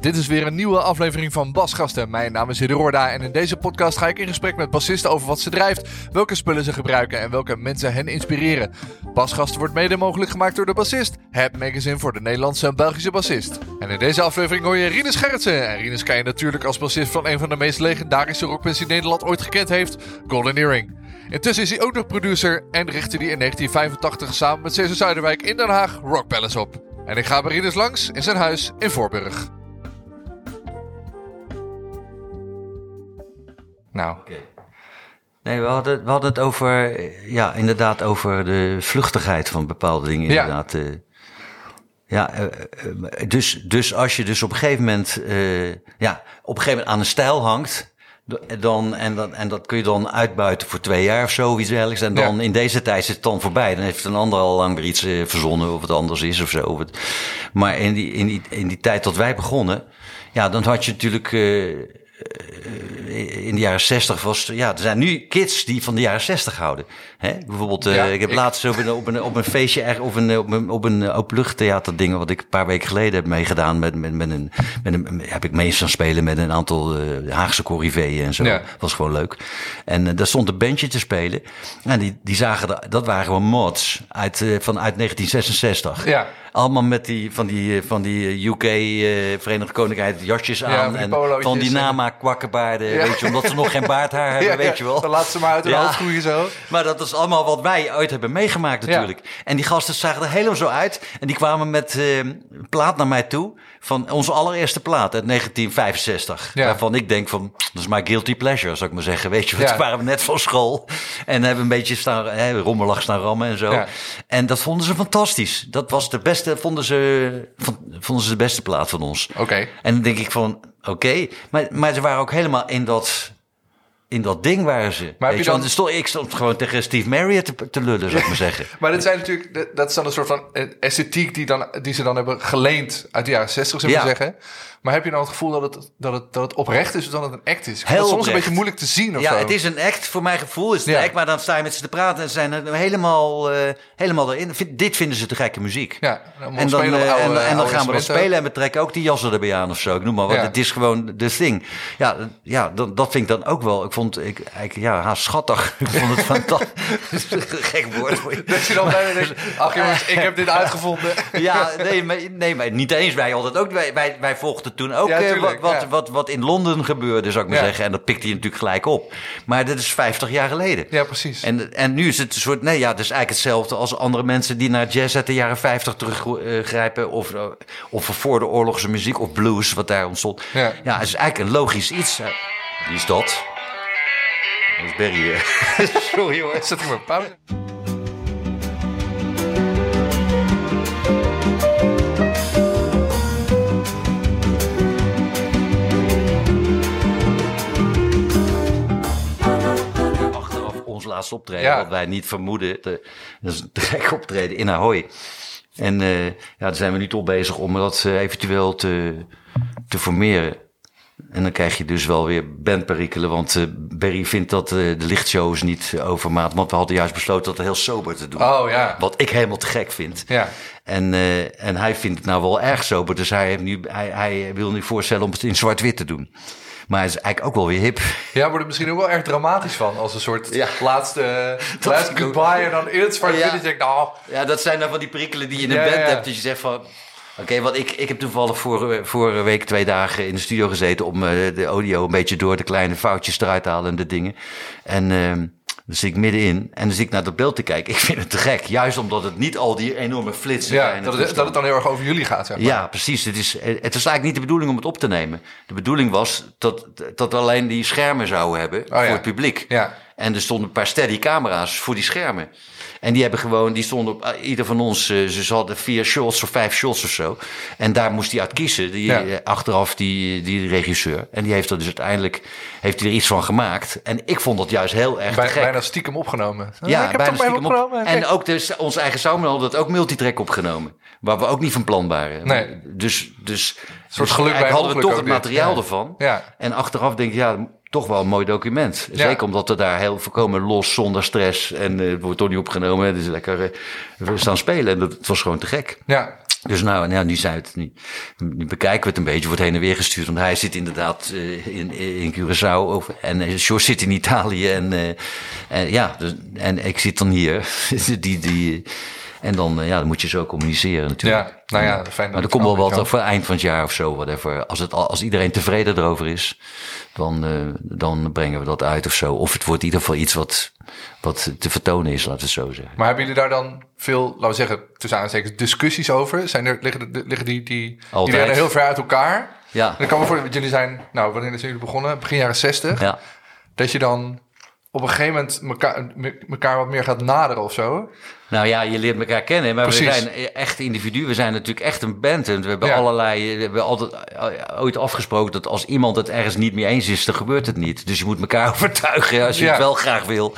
Dit is weer een nieuwe aflevering van Basgasten. Mijn naam is Hidde en in deze podcast ga ik in gesprek met bassisten over wat ze drijft, welke spullen ze gebruiken en welke mensen hen inspireren. Basgasten wordt mede mogelijk gemaakt door de bassist, het magazine voor de Nederlandse en Belgische bassist. En in deze aflevering hoor je Rinus Gerritsen. En Rinus kan je natuurlijk als bassist van een van de meest legendarische rockbands die Nederland ooit gekend heeft, Golden Earring. Intussen is hij ook nog producer en richtte hij in 1985 samen met Cesar Zuiderwijk in Den Haag Rock Palace op. En ik ga bij Rinus langs in zijn huis in Voorburg. Nou. Nee, we hadden, we hadden het over, ja, inderdaad, over de vluchtigheid van bepaalde dingen. Inderdaad. Ja. ja, eh, eh, dus, dus als je dus op een gegeven moment, uh, ja, op een gegeven moment aan een stijl hangt, dan, en, dan, en dat kun je dan uitbuiten voor twee jaar of zo, iets dergelijks. En dan in deze tijd is het dan voorbij. Dan heeft een ander al lang weer iets verzonnen of het anders is of zo. Maar in die, in die, in die tijd dat wij begonnen, ja, dan had je natuurlijk eh, in de jaren 60 was. Ja, er zijn nu kids die van de jaren 60 houden. Hè? Bijvoorbeeld, uh, ik heb laatst op een, op een, op een feestje of een, op een, op een openluchttheater ding, wat ik een paar weken geleden heb meegedaan. Met, met, met een, met een, heb ik meestal spelen met een aantal uh, Haagse corriveeën en zo. Ja. Was gewoon leuk. En uh, daar stond een bandje te spelen. En die, die zagen, dat waren gewoon mods uit, van, uit 1966. Ja. Allemaal met die, van die, van die UK, uh, Verenigd Koninkrijk jasjes aan. Ja, en van die nama kwakkenbaarden, weet je, omdat ze nog geen baardhaar hebben, weet je wel. Dan laat ze maar uit de hoofd groeien zo. Maar dat is allemaal wat wij ooit hebben meegemaakt natuurlijk. En die gasten zagen er helemaal zo uit. En die kwamen met uh, plaat naar mij toe van onze allereerste plaat uit 1965. Waarvan ik denk van, dat is my guilty pleasure, zou ik maar zeggen. Weet je, toen waren we net van school en hebben een beetje staan, hè, rommelig staan rammen en zo. En dat vonden ze fantastisch. Dat was de beste, vonden ze, vonden ze de beste plaat van ons. Oké. En dan denk ik van, oké. Maar, maar ze waren ook helemaal in dat in dat ding waren ze. Maar heb je dan... stond, ik stond gewoon tegen Steve Marriott te, te lullen, zou ik maar zeggen. maar dat zijn natuurlijk, dat is dan een soort van eh, esthetiek die, dan, die ze dan hebben geleend uit de jaren 60, zou ik ja. zeggen. Maar heb je nou het gevoel dat het, dat het, dat het oprecht is of dat het een act is? Heel dat is soms een beetje moeilijk te zien of Ja, het is een act. Voor mijn gevoel is het een act. Maar dan sta je met ze te praten en zijn er helemaal, uh, helemaal erin. Dit vinden ze te gekke muziek. Ja, en dan, uh, oude, en, en, dan gaan we dan spelen en we trekken ook die jassen erbij aan of zo. Ik noem maar wat. Het is gewoon de thing. Ja, ja dat, dat vind ik dan ook wel. Vond, ik, ik ja, haast schattig. ik vond het fantastisch. gek woord voor je. Dat je dan bijna denkt, ach jongens, ik heb dit uitgevonden. ja, nee maar, nee, maar niet eens wij altijd ook. Wij, wij, wij volgden toen ook ja, uh, wat, wat, wat, wat, in Londen gebeurde, zou ik maar zeggen. En dat pikt hij natuurlijk gelijk op. Maar dat is 50 jaar geleden. Ja, precies. En, en nu is het een soort, nee ja, het is eigenlijk hetzelfde als andere mensen die naar jazz uit de jaren 50 teruggrijpen. of, of voor de oorlogse muziek of blues, wat daar ontstond. Ja, ja het is eigenlijk een logisch iets. Wie is dat? Dat is weer. Sorry hoor, zet ik maar pauze. laatste optreden. Wat wij niet vermoeden. dat is een trek optreden in Ahoy. En uh, ja, daar zijn we nu toch bezig om dat uh, eventueel te, te formeren. En dan krijg je dus wel weer bandperikelen. Want uh, Barry vindt dat de lichtshows niet overmaat. Want we hadden juist besloten dat heel sober te doen. Oh ja. Wat ik helemaal te gek vind. Ja. En, en hij vindt het nou wel erg sober. Dus hij, heeft nu, hij, hij wil nu voorstellen om het in zwart-wit te doen. Maar het is eigenlijk ook wel weer hip. Ja, wordt er misschien ook wel erg dramatisch van. Als een soort laatste, goodbye. En dan in het zwart ja. nou... Ja, dat zijn dan van die prikkelen die je in een band hebt. Dat je zegt van... Oké, want ik, ik heb toevallig vorige, vorige week twee dagen in de studio gezeten om uh, de audio een beetje door de kleine foutjes eruit te halen en de dingen. En uh, dan zit ik middenin en dan zit ik naar dat beeld te kijken. Ik vind het te gek, juist omdat het niet al die enorme flitsen ja, zijn. Dat het, dat het dan heel erg over jullie gaat, zeg maar. Ja, precies. Het is, het is eigenlijk niet de bedoeling om het op te nemen. De bedoeling was dat, dat we alleen die schermen zouden hebben Oh, ja. voor het publiek. Ja. En er stonden een paar steady camera's voor die schermen. En die hebben gewoon, die stonden op eh, ieder van ons, eh, ze hadden vier shots of vijf shots of zo. En daar moest hij uit kiezen, die, Ja. eh, achteraf die, die regisseur. En die heeft er dus uiteindelijk, heeft hij er iets van gemaakt. En ik vond dat juist heel erg Bij, gek. bijna stiekem opgenomen. Ja, ik heb bijna stiekem op. opgenomen. En ook de, onze eigen Samuel had dat ook multitrack opgenomen. Waar we ook niet van plan waren. Nee. Dus, dus, soort dus geluk bij eigenlijk hadden we toch het materiaal Ja. ervan. Ja. En achteraf denk ik, ja, toch wel een mooi document. Ja. Zeker omdat we daar heel voorkomen los, zonder stress. En het wordt toch niet opgenomen. Dus lekker eh, we staan spelen. En dat het was gewoon te gek. Ja. Dus nou, nou nu, zijn we het, nu, nu bekijken we het een beetje, wordt heen en weer gestuurd. Want hij zit inderdaad eh, in, in Curaçao of, en uh, George zit in Italië. En, en ja, dus, en ik zit dan hier. die, die, en dan, eh, ja, dan moet je zo communiceren natuurlijk. Ja, nou ja, fijn dat Maar er komt wel wat voor eind van het jaar of zo, whatever. Als, het, als iedereen tevreden erover is, dan, uh, dan brengen we dat uit of zo. Of het wordt in ieder geval iets wat, wat te vertonen is, laten we het zo zeggen. Maar hebben jullie daar dan veel, laten we zeggen, tussen aanstekens, discussies over? Zijn er, liggen, liggen die, die, die heel ver uit elkaar? Ja. Dan kan me voor, want jullie zijn, nou, wanneer zijn jullie begonnen? Begin jaren 60. Ja. Dat je dan op een gegeven moment elkaar, elkaar wat meer gaat naderen of zo. Nou ja, je leert elkaar kennen, maar Precies. we zijn echt individuen. We zijn natuurlijk echt een band. En we hebben Ja. allerlei. We hebben altijd eh, ooit afgesproken dat als iemand het ergens niet mee eens is, dan gebeurt het niet. Dus je moet elkaar overtuigen als je Ja. het wel graag wil.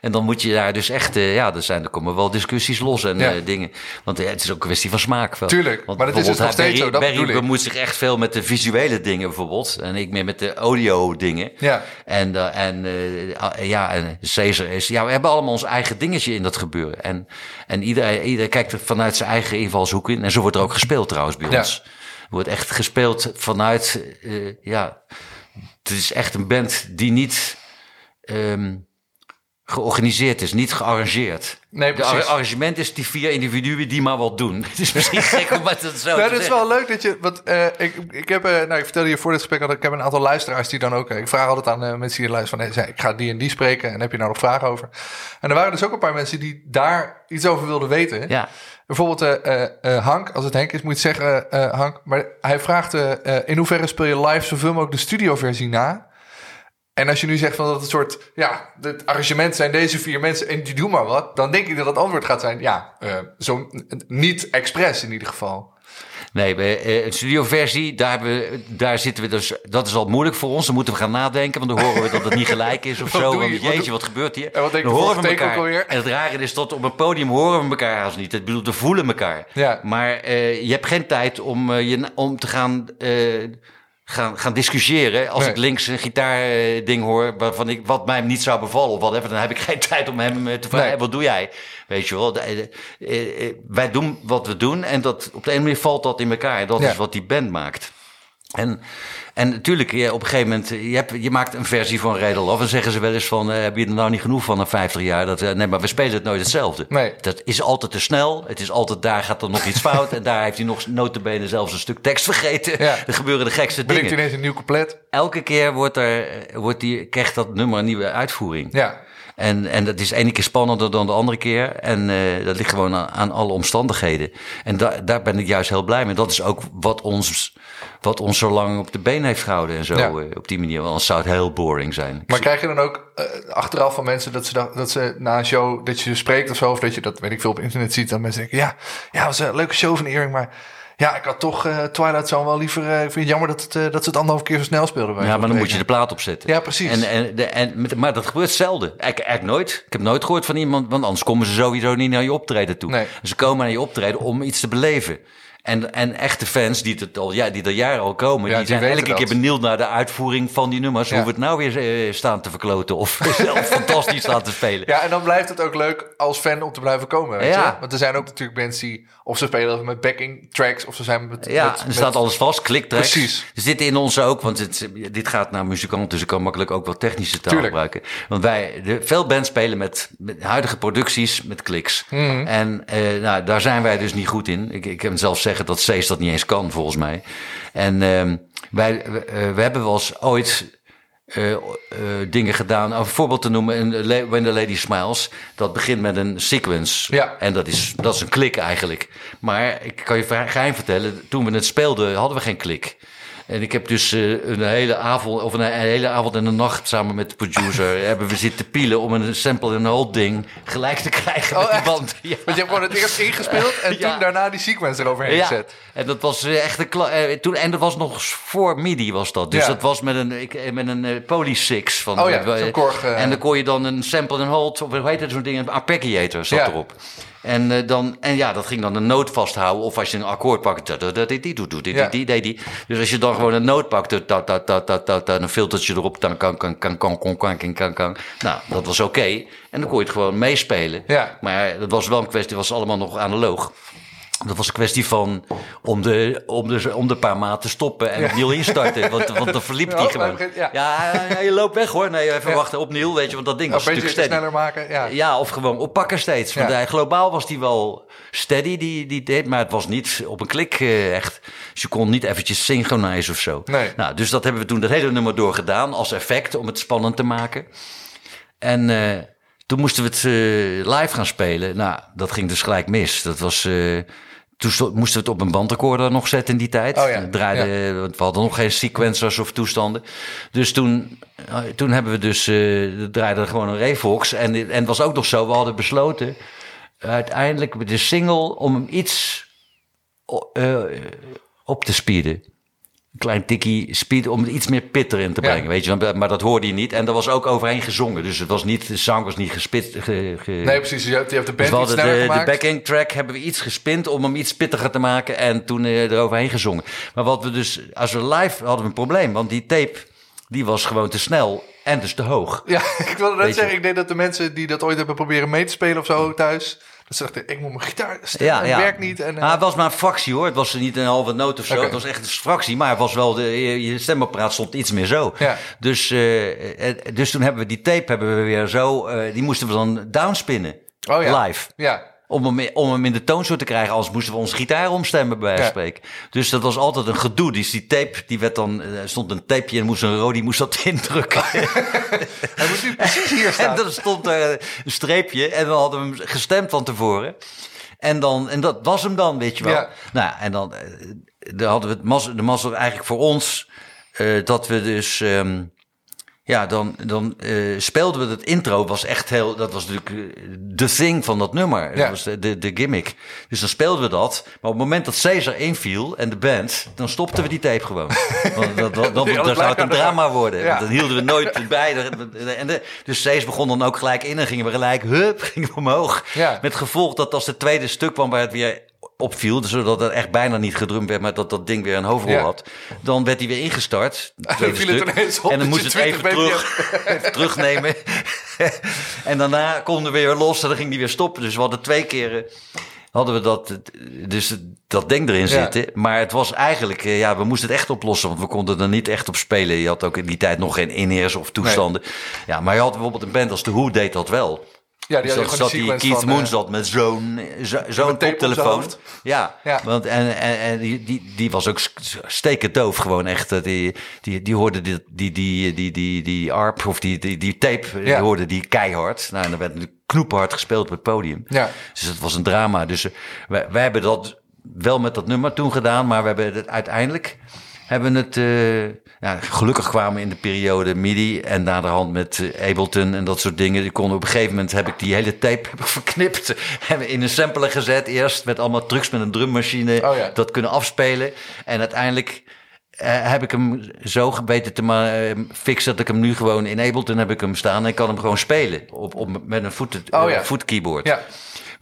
En dan moet je daar dus echt. eh, ja, er, zijn, er komen wel discussies los en Ja. eh, dingen. Want eh, het is ook een kwestie van smaak. Tuurlijk, Want maar dat is bijvoorbeeld, nog steeds zo, dat Barry bemoeit zich echt veel met de visuele dingen bijvoorbeeld. En ik meer met de audio dingen. Ja. En, eh, en eh, ja, en Caesar is. Ja, we hebben allemaal ons eigen dingetje in dat gebeuren. En, en iedereen, iedereen kijkt er vanuit zijn eigen invalshoek in. En zo wordt er ook gespeeld trouwens bij ons. Er wordt echt gespeeld vanuit. eh, ja, het is echt een band die niet. ehm, georganiseerd is, niet gearrangeerd. Nee, precies. ar- arrangement is die vier individuen die maar wat doen. Het is misschien gek om het zo te dat is wel leuk dat je. Want eh, ik, ik heb. eh, nou, ik vertelde je voor dit gesprek dat ik heb een aantal luisteraars die dan ook. eh, ik vraag altijd aan mensen die luisteren van. Hey, ik ga die en die spreken. En heb je nou nog vragen over? En er waren dus ook een paar mensen die daar iets over wilden weten. Ja. Bijvoorbeeld Hank, als het Henk is, moet je het zeggen Hank. Maar hij vraagt in hoeverre speel je live zoveel mogelijk de studioversie na? En als je nu zegt van dat het soort, ja, het arrangement zijn deze vier mensen en die doen maar wat, dan denk ik dat het antwoord gaat zijn, ja, eh, zo niet expres in ieder geval. Nee, eh, een studioversie, daar, hebben we, daar zitten we dus. Dat is al moeilijk voor ons. Dan moeten we gaan nadenken, want dan horen we dat het niet gelijk is of zo. je? Wat jeetje, wat gebeurt hier? En wat denk dan horen we elkaar. alweer? En het rare is dat op een podium horen we elkaar haast niet. Het bedoelt, we voelen elkaar. Ja. Maar eh, je hebt geen tijd om, je, om te gaan. Gaan, gaan discussiëren. Als Nee. ik links een gitaarding hoor waarvan ik, wat mij niet zou bevallen, of whatever, dan heb ik geen tijd om hem eh, te vragen: Nee. wat doe jij? Weet je wel, eh, eh, eh, wij doen wat we doen en dat, op de ene manier valt dat in elkaar. Dat Ja. is wat die band maakt. En, en natuurlijk, je, op een gegeven moment, je, hebt, je maakt een versie van Redel of en zeggen ze wel eens van, eh, heb je er nou niet genoeg van na 50 jaar? Dat, eh, nee, maar we spelen het nooit hetzelfde. Nee. Dat is altijd te snel. Het is altijd, daar gaat er nog iets fout. en daar heeft hij nog notabene zelfs een stuk tekst vergeten. Ja. Er gebeuren de gekste Brengt dingen. ineens een nieuw couplet. Elke keer wordt er, eh, wordt die, krijgt dat nummer een nieuwe uitvoering. Ja. En, en dat is ene keer spannender dan de andere keer. En eh, dat ligt gewoon aan, aan alle omstandigheden. En da, daar ben ik juist heel blij mee. Dat is ook wat ons, wat ons zo lang op de been heeft gehouden. En zo Ja. eh, op die manier. Want anders zou het heel boring zijn. Maar krijg je dan ook eh, achteraf van mensen dat ze, dat, dat ze na een show, dat je spreekt of zo, of dat je dat, weet ik veel, op internet ziet, dat mensen denken, ja, ja, was een leuke show van Earring, maar ja, ik had toch eh, Twilight Zone wel liever, ik vind het jammer dat, het, dat ze het anderhalf keer zo snel speelden. ja, maar dan moet je de plaat opzetten. Ja, precies. En, en, de, en, met- maar dat gebeurt zelden. Eigenlijk, eigenlijk nooit. Ik heb nooit gehoord van iemand, want anders komen ze sowieso niet naar je optreden toe. Nee. Ze komen naar je optreden om iets te beleven. En, en echte fans die, het al, ja, die er jaren al komen, Ja, die die zijn elke dat. keer benieuwd naar de uitvoering van die nummers. Ja. Hoe we het nou weer eh, staan te verkloten of zelf fantastisch staan te spelen. Ja, en dan blijft het ook leuk als fan om te blijven komen, weet Ja. je? Want er zijn ook natuurlijk mensen die, of ze spelen met backing tracks, of ze zijn met... Ja, met, er met- staat alles vast, kliktracks. Precies. Er zitten in ons ook, want het, dit gaat naar muzikant, dus ik kan makkelijk ook wel technische taal Tuurlijk. gebruiken. Want wij, de, veel bands spelen met, met huidige producties met kliks. Mhm. En eh, nou, daar zijn wij dus niet goed in. Ik, ik heb zelf zeggen dat Cees dat niet eens kan, volgens mij. En ehm, wij, we, we hebben wel eens ooit uh, uh, dingen gedaan. Om een voorbeeld te noemen, in When the Lady Smiles. Dat begint met een sequence. Ja. En dat is, dat is een klik eigenlijk. Maar ik kan je geheim vertellen, toen we het speelden hadden we geen klik. En ik heb dus uh, een hele avond, of een, hele avond en een nacht samen met de producer, hebben we zitten pielen om een sample en hold ding gelijk te krijgen oh, met band. Ja. Want je hebt gewoon het eerst ingespeeld en Ja. toen daarna die sequence eroverheen Ja, gezet. en dat was eh, echt een kla- eh, toen En dat was nog voor MIDI was dat. Dus dat was met een, ik, eh, met een eh, Poly 6. Van, Oh ja, eh, Korg, eh. En dan kon je dan een sample en hold, of hoe heet het zo'n ding, een arpeggiator zat erop. En, eh, dan, en ja, dat ging dan een noot vasthouden. Of als je een akkoord pakt, dat dit, doet. Dus als je dan gewoon een noot pakt, dat, dat, dat, dat, dat, een filtertje erop, dan kan, kan, kan, kan, kan, kan, kan, kan. Nou, dat was oké. En dan kon je het gewoon meespelen. Maar dat was wel een kwestie, het was allemaal nog analoog. Dat was een kwestie van om de, om de, om de paar maanden te stoppen en opnieuw instarten. Want, want dan verliep die gewoon. ja. Je loopt weg hoor. Nee, even wachten opnieuw, weet je. Want dat ding was een stuk steady. sneller maken. Ja. Ja, of gewoon oppakken steeds. Want hij, globaal was die wel steady, die, die deed. Maar het was niet op een klik eh, echt. Dus je kon niet eventjes synchronizen of zo. Nee. Nou, dus dat hebben we toen dat hele nummer doorgedaan als effect om het spannend te maken. En eh, toen moesten we het eh, live gaan spelen. Nou, dat ging dus gelijk mis. Dat was... toen moesten we het op een bandrecorder nog zetten in die tijd. Oh ja, We draaiden, want we hadden nog geen sequencers of toestanden. Dus toen, eh, toen hebben we dus, eh draaiden gewoon een Revox. En, en het was ook nog zo, we hadden besloten uiteindelijk met de single om hem iets eh, op te speeden. Een klein tikkie speed om er iets meer pit erin te Ja. brengen, weet je. want- Maar dat hoorde je niet. En er was ook overheen gezongen. Dus het was niet, de zang was niet gespit. Ge, ge- Nee, precies. Je hebt, je hebt de dus band iets de, de gemaakt. backing track hebben we iets gespind om hem iets pittiger te maken en toen eh, eroverheen gezongen. Maar wat we dus, als we live hadden we een probleem, want die tape die was gewoon te snel en dus te hoog. Ja, ik wilde net zeggen, ik denk dat de mensen die dat ooit hebben proberen mee te spelen of zo thuis, ik moet mijn gitaar stemmen, Ja, werkt niet. En, eh, Maar het was maar een fractie hoor. Het was niet een halve noot of zo. Het was echt een fractie. Maar het was wel de, je stemapparaat stond iets meer zo. Ja. Dus, eh, eh, dus toen hebben we die tape hebben we weer zo. eh, die moesten we dan downspinnen. oh ja. Live. Ja, Om hem, om hem in de toonsoort te krijgen. Anders moesten we onze gitaar omstemmen bij wijze van Ja. spreken. Dus dat was altijd een gedoe. Dus die tape, die werd dan, er stond een tapeje en moest een Rodi moest dat indrukken. hij moet nu precies hier En staan. er stond er een streepje en we hadden hem gestemd van tevoren. En, dan, en dat was hem dan, weet je wel. Ja. Nou, en dan, eh, dan hadden we het mazzel, de mazzel eigenlijk voor ons... eh, dat we dus... ehm, ja, dan, dan eh, speelden we het intro. Was echt heel, dat was natuurlijk eh, de thing van dat nummer. Ja. Dat was de, de, de gimmick. Dus dan speelden we dat. Maar op het moment dat Caesar inviel en de band, dan stopten we die tape gewoon. Want dat, dat, alles zou het een drama worden. Ja. Want Dan hielden we nooit bij. En de, dus Caesar begon dan ook gelijk in en gingen we gelijk, hup, gingen we omhoog. Ja. Met gevolg dat als het tweede stuk kwam waar het weer opviel, zodat het echt bijna niet gedrumd werd, maar dat dat ding weer een hoofdrol Ja. had, dan werd hij weer ingestart. tweede viel het ineens op en dan moest het even 20 terug, even terugnemen. en daarna konden we weer los en dan ging die weer stoppen. Dus we hadden twee keren hadden we dat, dus dat ding erin Ja. zitten. Maar het was eigenlijk, eh, ja, we moesten het echt oplossen, want we konden er niet echt op spelen. Je had ook in die tijd nog geen in-ears of toestanden. Ja, maar je had bijvoorbeeld een band als The Who deed dat wel. Ja, die gewoon zat die die Keith van, Moon eh, zat met zo'n zo, zo'n koptelefoon. Ja, Ja. Want, en, en, en die, die, die was ook stekend doof gewoon echt. Die, die, die hoorde die, die, die, die, die, die ARP of die, die, die tape, die Ja. hoorde die keihard. Nou, en dan werd knoephard gespeeld op het podium. Ja. Dus het was een drama. Dus eh, wij, wij hebben dat wel met dat nummer toen gedaan, maar we hebben het uiteindelijk hebben het, eh, ja, gelukkig kwamen in de periode MIDI en naderhand met eh, Ableton en dat soort dingen. Die konden op een gegeven moment heb ik die hele tape heb ik verknipt en in een sampler gezet. Eerst met allemaal trucs met een drummachine Oh ja. dat kunnen afspelen. En uiteindelijk eh, heb ik hem zo gebeten te eh, fixen dat ik hem nu gewoon in Ableton heb ik hem staan en ik kan hem gewoon spelen op, op, met een voet, Oh ja. voetkeyboard. Ja.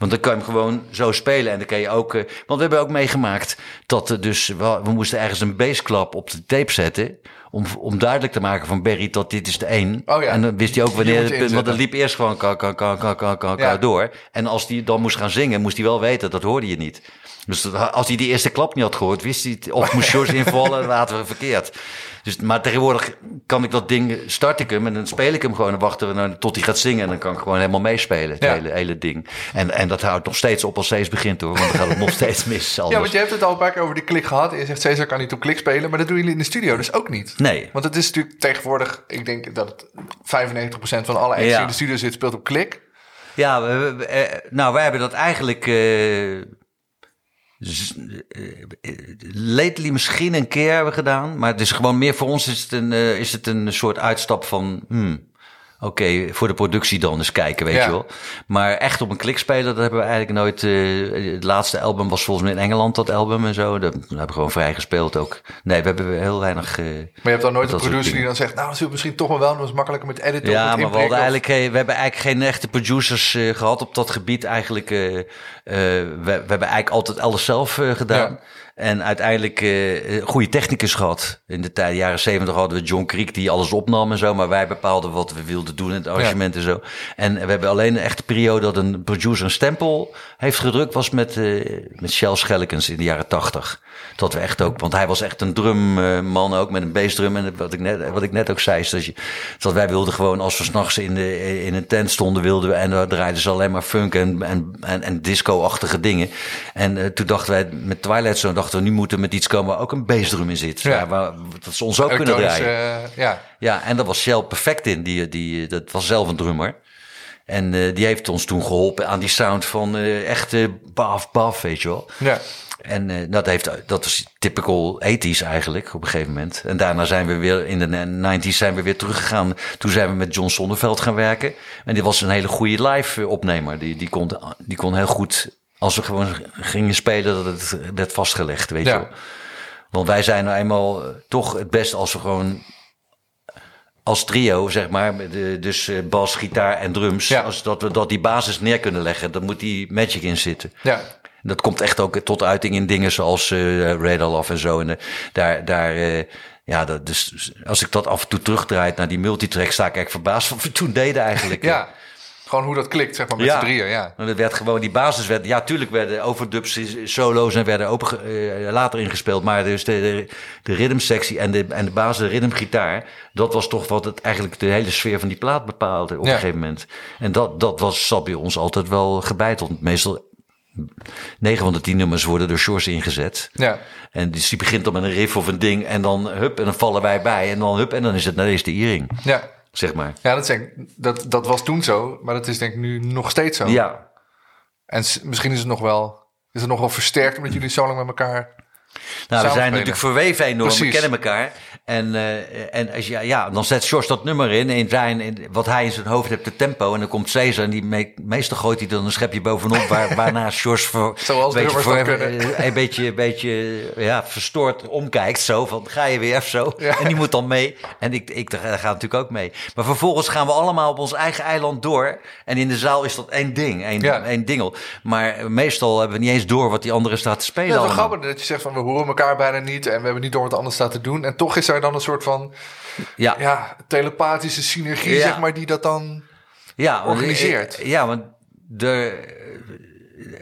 Want dan kan je hem gewoon zo spelen. En dan kan je ook. eh, want we hebben ook meegemaakt dat er dus. We, we moesten ergens een bassklap op de tape zetten. Om, om duidelijk te maken van Barry dat dit is de één. Oh ja. En dan wist hij ook wanneer. Want inzetten. dat liep eerst gewoon ka, ka, ka, ka, ka, ka, Ja. door. En als hij dan moest gaan zingen, moest hij wel weten dat hoorde je niet. Dus als hij die eerste klap niet had gehoord, wist hij het. Of moest George invallen, laten we verkeerd. Dus, maar tegenwoordig kan ik dat ding, start ik hem en dan speel ik hem gewoon en wachten we naar, tot hij gaat zingen. En dan kan ik gewoon helemaal meespelen, het hele, hele ding. En, en dat houdt nog steeds op als steeds begint hoor, want dan gaat het nog steeds mis. Ja, want je hebt het al een paar keer over die klik gehad. Je zegt, Cesar kan niet op klik spelen, maar dat doen jullie in de studio dus ook niet. Nee. Want het is natuurlijk tegenwoordig, ik denk dat het 95% van alle acts die in de studio zit, speelt op klik. Ja, we, eh, nou wij hebben dat eigenlijk... Uh, lately misschien een keer hebben gedaan. Maar het is gewoon meer voor ons is het een, uh, is het een soort uitstap van... Hmm, Oké, voor de productie dan eens kijken, weet je wel. Maar echt op een klik spelen, dat hebben we eigenlijk nooit. Uh, het laatste album was volgens mij in Engeland, dat album en zo. Dat hebben we gewoon vrij gespeeld ook. Nee, we hebben heel weinig. Uh, maar je hebt dan nooit een producer die dan zegt, nou, dat is misschien toch wel wel, dat is makkelijker met editen. Ja, maar we, hadden eigenlijk, we hebben eigenlijk geen echte producers uh, gehad op dat gebied. Eigenlijk, we, we, hebben eigenlijk altijd alles zelf gedaan. Ja. En uiteindelijk uh, goede technicus gehad. In de tijd, jaren zeventig hadden we John Creek die alles opnam en zo. Maar wij bepaalden wat we wilden doen in het arrangement en zo. En we hebben alleen een echte periode dat een producer een stempel heeft gedrukt. Was met, uh, met Shell Schellekens in de jaren tachtig. Dat we echt ook, want hij was echt een drumman ook met een bassdrum. En wat ik net, wat ik net ook zei, is dat, je, dat wij wilden gewoon als we s'nachts in, in een tent stonden, wilden we. En daar draaiden ze alleen maar funk en, en, en, en disco-achtige dingen. En toen dachten wij met Twilight Zone, dachten we nu moeten met iets komen waar ook een bassdrum in zit. Ja. Waar, dat ze ons ook kunnen draaien. Uh, ja. ja, en dat was Shell perfect in. Die, die, dat was zelf een drummer. En uh, die heeft ons toen geholpen aan die sound van uh, echte baf, baf, weet je wel. Ja. En uh, dat, heeft, dat was typical 80s eigenlijk op een gegeven moment. En daarna zijn we weer in de 90s zijn we weer teruggegaan. Toen zijn we met John Sonneveld gaan werken. En die was een hele goede live opnemer. Die, die, kon, die kon heel goed, als we gewoon gingen spelen, dat het werd vastgelegd, weet ja. je wel. Want wij zijn nou eenmaal toch het beste als we gewoon als trio, zeg maar, dus bas, gitaar en drums, ja. als dat we dat die basis neer kunnen leggen, dan moet die magic in zitten. Ja. Dat komt echt ook tot uiting in dingen zoals uh, Radar Love en zo. En uh, daar, daar uh, ja, dat, dus als ik dat af en toe terugdraai naar die multitrack, sta ik echt verbaasd van we toen deden eigenlijk. Ja. Gewoon hoe dat klikt, zeg maar, met ja. z'n drieën, ja. Dat werd gewoon, die basis werd... Ja, tuurlijk werden overdubs, solo's en werden open, uh, later ingespeeld. Maar dus de, de, de rhythmsectie en de, en de basis, de rhythmgitaar... dat was toch wat het eigenlijk de hele sfeer van die plaat bepaalde op ja. een gegeven moment. En dat, dat was, zat bij ons altijd wel gebeiteld. Meestal 9 van de 10 nummers worden door Shores ingezet. Ja. En dus die begint dan met een riff of een ding en dan hup en dan vallen wij bij en dan hup en dan is het naar deze de Iering. Ja. Zeg maar. Ja, dat, denk, dat, dat was toen zo, maar dat is denk ik nu nog steeds zo. Ja. En misschien is het nog wel, is het nog wel versterkt omdat jullie zo lang met elkaar nou, we zijn natuurlijk verweven enorm. Precies. We kennen elkaar. En, uh, en als je, ja, dan zet Sjors dat nummer in. In zijn, in, wat hij in zijn hoofd heeft, de tempo. En dan komt Cesar. En die me, meestal gooit hij dan een schepje bovenop. Waar, waarna Sjors voor, Zoals beetje, voor, een beetje, een beetje ja, verstoord omkijkt. Zo van, ga je weer zo. Ja. En die moet dan mee. En ik, ik ga natuurlijk ook mee. Maar vervolgens gaan we allemaal op ons eigen eiland door. En in de zaal is dat één ding. Één, ja. één dingel. Maar meestal hebben we niet eens door wat die andere staat te spelen. Ja, dat is grappig dat je zegt van, we horen elkaar bijna niet. En we hebben niet door wat anders staat te doen. En toch is er dan een soort van ja. Ja, telepathische synergie, ja. zeg maar, die dat dan ja, organiseert. Ja, want de,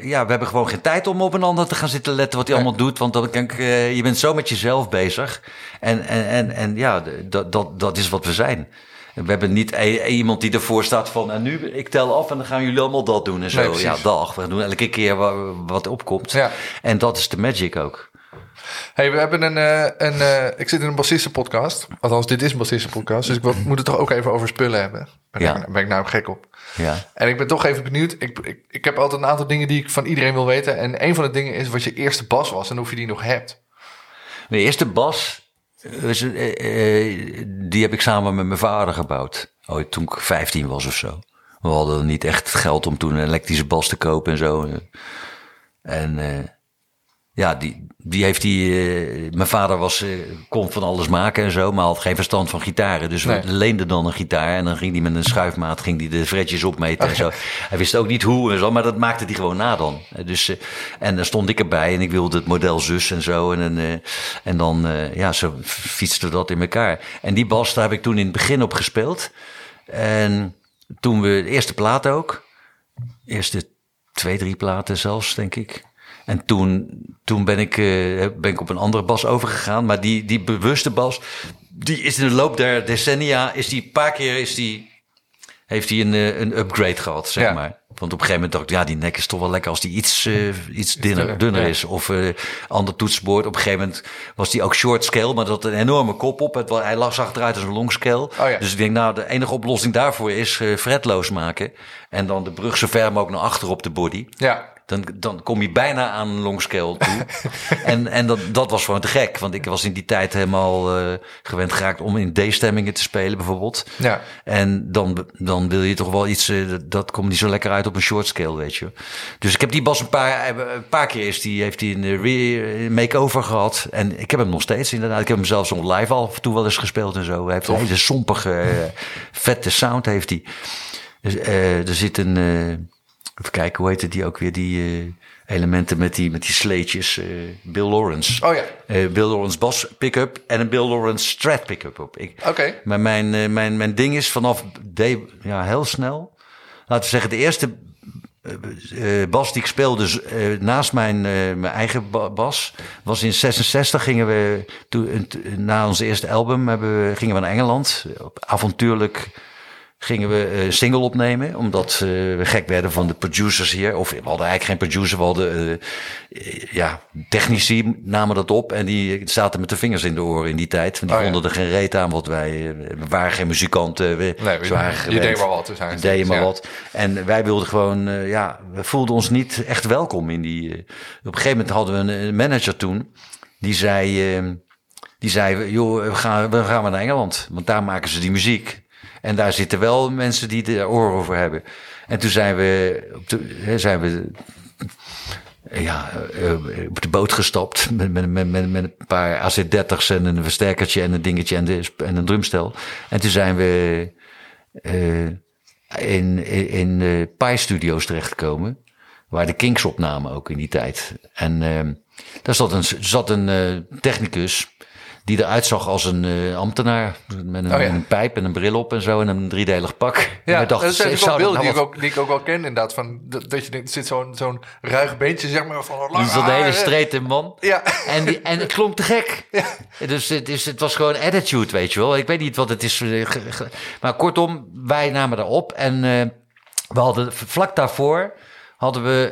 ja, we hebben gewoon geen tijd om op een ander te gaan zitten letten wat hij nee. allemaal doet. Want dan denk ik, uh, je bent zo met jezelf bezig. En, en, en, en ja, dat, dat, dat is wat we zijn. We hebben niet iemand die ervoor staat van... en nu, ik tel af en dan gaan jullie allemaal dat doen en zo. Nee, ja, dag. We doen elke keer wat opkomt. Ja. En dat is de magic ook. Hey, we hebben een, uh, een uh, ik zit in een bassistenpodcast. Althans, dit is een bassistenpodcast. Dus ik moet het toch ook even over spullen hebben. Ja. ik, ben ik nou gek op. Ja. En ik ben toch even benieuwd. Ik, ik, ik heb altijd een aantal dingen die ik van iedereen wil weten. En een van de dingen is wat je eerste bas was en of je die nog hebt. Mijn eerste bas, uh, die heb ik samen met mijn vader gebouwd. Ooit toen ik 15 was of zo. We hadden niet echt geld om toen een elektrische bas te kopen en zo. En ja, die, die heeft die. Uh, mijn vader was, uh, kon van alles maken en zo, maar had geen verstand van gitaren. Dus nee. we leenden dan een gitaar en dan ging hij met een schuifmaat ging die de fretjes opmeten okay. en zo. Hij wist ook niet hoe en zo, maar dat maakte hij gewoon na dan. Dus, uh, en dan stond ik erbij en ik wilde het model zus en zo. En, en dan, ja, zo fietste dat in elkaar. En die bas, daar heb ik toen in het begin op gespeeld. En toen we de eerste plaat ook, eerste twee, drie platen zelfs, denk ik. En toen, toen ben, ik, uh, ben ik op een andere bas overgegaan. Maar die, die bewuste bas, die is in de loop der decennia, is die een paar keer is die, heeft hij een, eh, een upgrade gehad, zeg Ja. maar. Want op een gegeven moment dacht ik, ja, die nek is toch wel lekker als die iets, eh, iets dunner, dunner, ja. is. Of eh ander toetsenbord. Op een gegeven moment was die ook short scale, maar dat had een enorme kop op. Het, hij lag zag eruit als een long scale. Oh ja. Dus ik denk, nou, de enige oplossing daarvoor is eh fretloos maken. En dan de brug zo ver mogelijk naar achter op de body. Ja. Dan, dan kom je bijna aan een longscale toe. en en dat, dat was gewoon te gek. Want ik was in die tijd helemaal eh, gewend geraakt om in D-stemmingen te spelen bijvoorbeeld. Ja. En dan, dan wil je toch wel iets, eh, dat- komt niet zo lekker uit op een short scale, weet je. Dus ik heb die bas een paar, eh, een paar keer is die, heeft hij een make-over gehad. En ik heb hem nog steeds inderdaad. Ik heb hem zelfs nog live al af en toe wel eens gespeeld en zo. Hij heeft een hele sompige, vette sound heeft hij. Dus, eh, er zit een, eh, even kijken, hoe heette die ook weer, die eh, elementen met die, met die sleetjes. eh, Bill Lawrence. Oh ja. Eh, Bill Lawrence bas pick-up en een Bill Lawrence strat pick-up op. Oké. maar mijn, mijn, mijn ding is vanaf D, ja, heel snel. Laten we zeggen, de eerste bas die ik speelde naast mijn, mijn eigen ba- bas was in 66 gingen we toen, na ons eerste album hebben we, gingen we naar Engeland op avontuurlijk gingen we eh, een single opnemen omdat eh, we gek werden van de producers hier of we hadden eigenlijk geen producer we hadden eh, eh, ja technici namen dat op en die zaten met de vingers in de oren in die tijd want die Oh ja. vonden er geen reet aan wat wij eh, we waren geen muzikanten we, Nee, ze waren je gewend. deed maar wat. Dus hij Je deed maar ja. wat. En wij wilden gewoon, eh, ja, we voelden ons niet echt welkom in die. eh, op een gegeven moment hadden we een, manager toen, die zei, eh, die zei, joh, we gaan, we gaan naar Engeland, want daar maken ze die muziek. En daar zitten wel mensen die er oren over hebben. En toen zijn we, op de, zijn we ja, eh, eh, op de boot gestapt met, met, met, met, een paar AC-30's en een versterkertje en een dingetje en, en een drumstel. En toen zijn we eh, in, in, in de Pi Studios terechtgekomen. Waar de Kinks opnamen ook in die tijd. En eh, daar zat een, zat een eh, technicus die eruit zag als een eh, ambtenaar. Met een, Oh ja. een pijp en een bril op en zo en een driedelig pak. Ja, wij dachten, dat zijn zou natuurlijk wel beelden nou die, ik ook, die ik ook wel ken inderdaad. Van, dat, dat je denkt, er zit zo'n zo'n ruig beentje zeg maar van een lang Die zat een hele haar, hè. strete man. Ja. En, die, en het klonk te gek. Dus het, is, het was gewoon attitude, weet je wel. Ik weet niet wat het is. eh, Maar kortom, wij namen daarop. En eh, we hadden vlak daarvoor hadden we.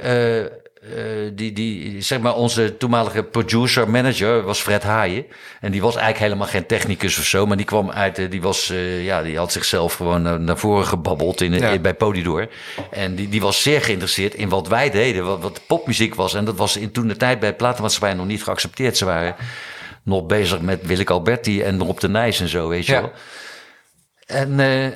eh, eh, die, die, zeg maar, onze toenmalige producer, manager was Fred Haaien. En die was eigenlijk helemaal geen technicus of zo. Maar die kwam uit, eh, die was, eh, ja, die had zichzelf gewoon naar, naar voren gebabbeld in, Ja. in- bij Polydor. En die, die was zeer geïnteresseerd in wat wij deden, wat, wat popmuziek was. En dat was in toen de tijd bij de platenmaatschappij nog niet geaccepteerd. Ze waren nog bezig met Willeke Alberti en Rob de Nijs en zo, weet je Ja. wel. En eh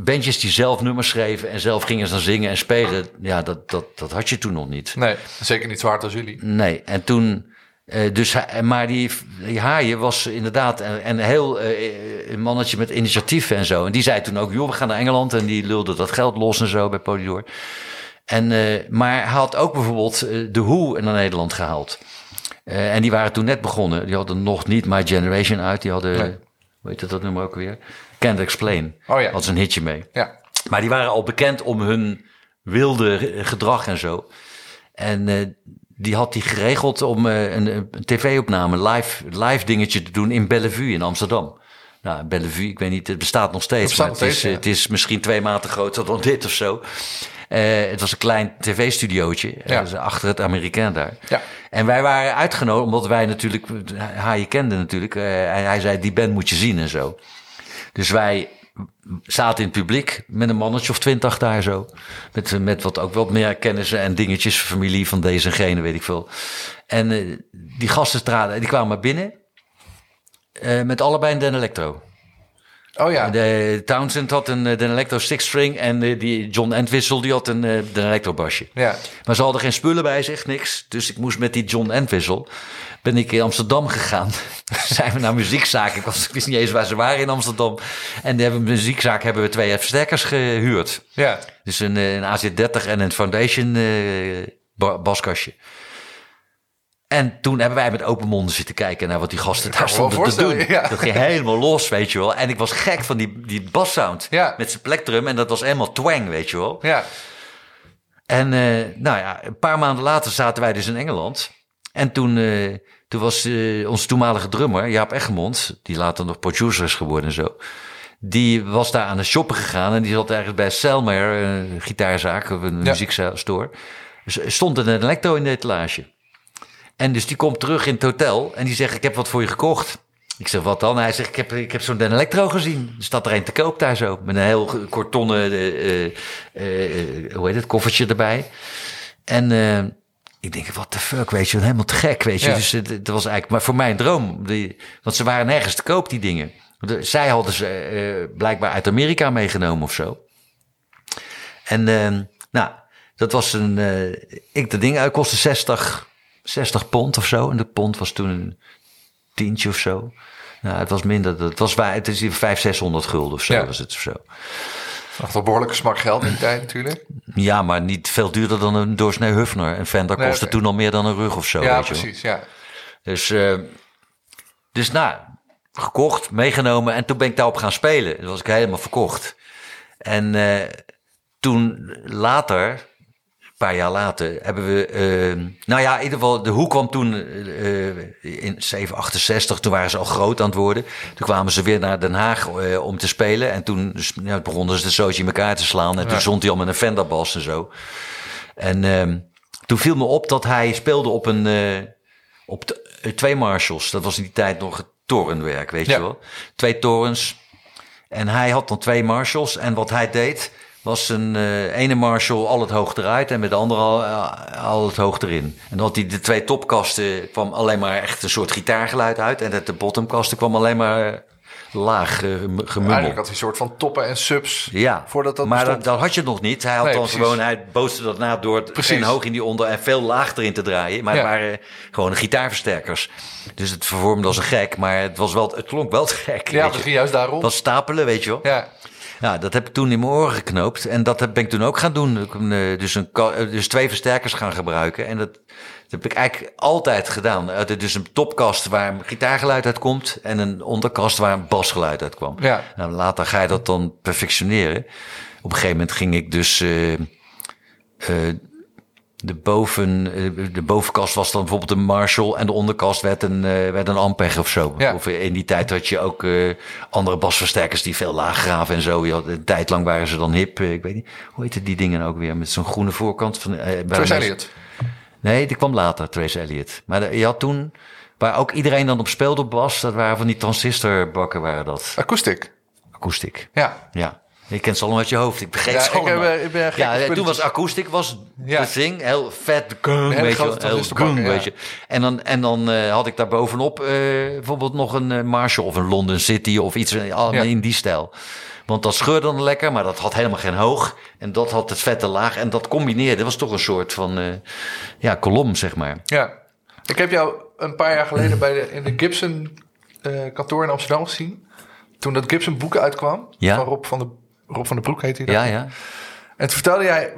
bandjes die zelf nummers schreven en zelf gingen ze dan zingen en spelen. Ja, dat, dat, dat had je toen nog niet. Nee, zeker niet zwaard als jullie. Nee, en toen... eh, dus, maar die, die Haaien was inderdaad een, een heel eh, een mannetje met initiatieven en zo. En die zei toen ook, joh, we gaan naar Engeland. En die lulde dat geld los en zo bij Polydor. En, eh, maar hij had ook bijvoorbeeld de Who naar Nederland gehaald. Eh, en die waren toen net begonnen. Die hadden nog niet My Generation uit. Die hadden, Nee. hoe heet dat nummer ook weer? Can't Explain. Oh ja. Had ze een hitje mee. Ja. Maar die waren al bekend om hun wilde gedrag en zo. En eh, die had die geregeld om eh, een, een tv-opname, live, live dingetje te doen in Bellevue in Amsterdam. Nou, Bellevue, ik weet niet, het bestaat nog steeds. Het bestaat maar nog het, is, steeds, ja. het is misschien twee maten groter dan dit of zo. Eh, het was een klein tv-studiootje Ja. eh, achter het Amerikaan daar. Ja. En wij waren uitgenodigd, omdat wij natuurlijk, Haaien kende natuurlijk. eh, hij, hij zei, die band moet je zien en zo. Dus wij zaten in het publiek met een mannetje of twintig daar zo. Met, met wat ook wat meer kennissen en dingetjes, familie van deze en gene, weet ik veel. En eh, die gasten traden, die kwamen maar binnen. eh, met allebei een Den Electro. Oh ja. De Townsend had een eh, Den Electro six string en die John Entwistle die had een Den Electro basje. Ja. Maar ze hadden geen spullen bij zich, niks. Dus ik moest met die John Entwistle, ben ik in Amsterdam gegaan. Zijn we naar muziekzaak. Ik, was, ik wist niet eens waar ze waren in Amsterdam. En de hebben muziekzaak hebben we twee versterkers gehuurd. Ja. Dus een, eh, een AZ30 en een Foundation eh, ba- baskastje. En toen hebben wij met open monden zitten kijken naar wat die gasten daar stonden te doen. ja. Dat ging helemaal los, weet je wel. En ik was gek van die, die bassound Ja. met zijn plektrum. En dat was helemaal twang, weet je wel. Ja. En eh, nou ja, een paar maanden later zaten wij dus in Engeland. En toen, eh, toen was uh, onze toenmalige drummer, Jaap Egmond, die later nog producer is geworden en zo. Die was daar aan de shoppen gegaan en die zat ergens bij Selmer, een gitaarzaak of een ja. muziekstore. Stond een elektro in de etalage. En dus die komt terug in het hotel en die zegt: Ik heb wat voor je gekocht. Ik zeg, wat dan? Hij zegt, ik heb, ik heb zo'n elektro gezien. Er staat er een te koop daar zo. Met een heel kortonnen, uh, uh, hoe heet het, koffertje erbij. En ik denk, wat de fuck, weet je, helemaal te gek, weet je. Dus het, was eigenlijk maar voor mij een droom. Die, want ze waren nergens te koop, die dingen. zij hadden ze blijkbaar uit Amerika meegenomen of zo. En nou, dat was een, ik, de ding kostte 60, 60 pond of zo. En de pond was toen een tientje of zo. Nou, het was minder. Het was waar, het is hier 500, 600 gulden of zo ja. was het of zo. Nog wel behoorlijke smak geld in die tijd natuurlijk. Ja, maar niet veel duurder dan een doorsnee Hufner. En Fender nee, kostte toen al meer dan een rug of zo. Ja, precies, ja. Dus, uh, dus nou, gekocht, meegenomen en toen ben ik daarop gaan spelen. Toen was ik helemaal verkocht. En uh, toen later, paar jaar later hebben we. Uh, nou ja, in ieder geval, de Hoe kwam toen uh, in 768. Toen waren ze al groot aan het worden. Toen kwamen ze weer naar Den Haag uh, om te spelen. En toen dus, ja, begonnen ze de zootje in elkaar te slaan. En toen stond hij al met een Fenderbas en zo. En uh, toen viel me op dat hij speelde op een. op de, twee Marshalls. Dat was in die tijd nog het torenwerk, weet ja. je wel. Twee torens. En hij had dan twee Marshalls. En wat hij deed was een uh, ene Marshall al het hoog eruit en met de andere al, uh, al het hoog erin. En dan had hij de twee topkasten, kwam alleen maar echt een soort gitaargeluid uit. En uit de bottomkasten kwam alleen maar laag uh, gemummel. Eigenlijk had hij een soort van toppen en subs. Ja, voordat dat maar dat, dat, had je nog niet. Hij had nee, dan precies. gewoon, hij boostte dat na door het en hoog in die onder en veel laag erin te draaien. Maar ja. het waren gewoon gitaarversterkers. Dus het vervormde als een gek, maar het was wel, het klonk wel te gek. Ja, misschien juist daarom. Dat stapelen, weet je wel. Ja. Ja, dat heb ik toen in mijn oren geknoopt. En dat ben ik toen ook gaan doen. Dus, een, dus twee versterkers gaan gebruiken. En dat, dat heb ik eigenlijk altijd gedaan. Dus een topkast waar een gitaargeluid uit komt. En een onderkast waar een basgeluid uit kwam. Ja. Nou, later ga je dat dan perfectioneren. Op een gegeven moment ging ik dus... Uh, uh, de, boven, eh, de bovenkast was dan bijvoorbeeld een Marshall en de onderkast werd een, uh, werd een Ampeg of zo. Ja. Of in die tijd had je ook uh, andere basversterkers die veel laag graven en zo. Je had, een tijd lang waren ze dan hip. ik weet niet, hoe heette die dingen ook weer? Met zo'n groene voorkant. Van, Trace Elliot. Nee, die kwam later, Trace Elliot. Maar je had toen, waar ook iedereen dan op speelde op bas, dat waren van die transistorbakken waren dat. Akoestiek. Akoestiek. Ja. Ja. Je kent ze allemaal uit je hoofd. Ik begreep ja, ze allemaal. Ik, ik ben ja, toen was akoestiek was ja. de thing. Heel vet, gung, weet je Heel gung, ja. weet je. En dan, en dan uh, had ik daar bovenop uh, bijvoorbeeld nog een Marshall of een London City of iets in, in die stijl. Want dat scheurde dan lekker, maar dat had helemaal geen hoog. En dat had het vette laag. En dat combineerde was toch een soort van ja, kolom, zeg maar. Ja. Ik heb jou een paar jaar geleden bij de, in de Gibson kantoor in Amsterdam gezien. Toen dat Gibson boek uitkwam. Ja. Van Rob van de Rob van der Broek heet hij Ja, ja. En toen vertelde jij,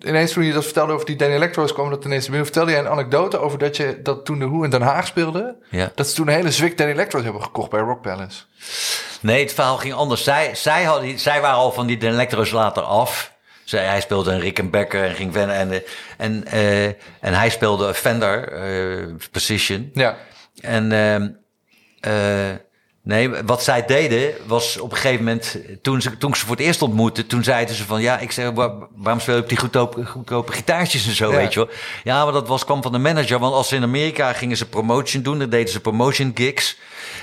ineens toen je dat vertelde over die Danny Electro's, kwam dat ineens binnen. Vertelde jij een anekdote over dat je dat toen de Hoe in Den Haag speelde, ja. dat ze toen een hele zwik Danny Electro's hebben gekocht bij Rock Palace. Nee, het verhaal ging anders. Zij, zij, hadden, zij waren al van die Dan Electro's later af. Zij, hij speelde een Rickenbacker en ging verder. En, en, uh, en hij speelde Fender uh, Precision. Ja. En uh, Nee, wat zij deden was op een gegeven moment, toen ze, toen ze voor het eerst ontmoetten, toen zeiden ze van ja, ik zeg, waar, waarom speel je op die goedkope, goedkope gitaartjes en zo, Ja. weet je wel. Ja, maar dat was, kwam van de manager, want als ze in Amerika gingen ze promotion doen, dan deden ze promotion gigs.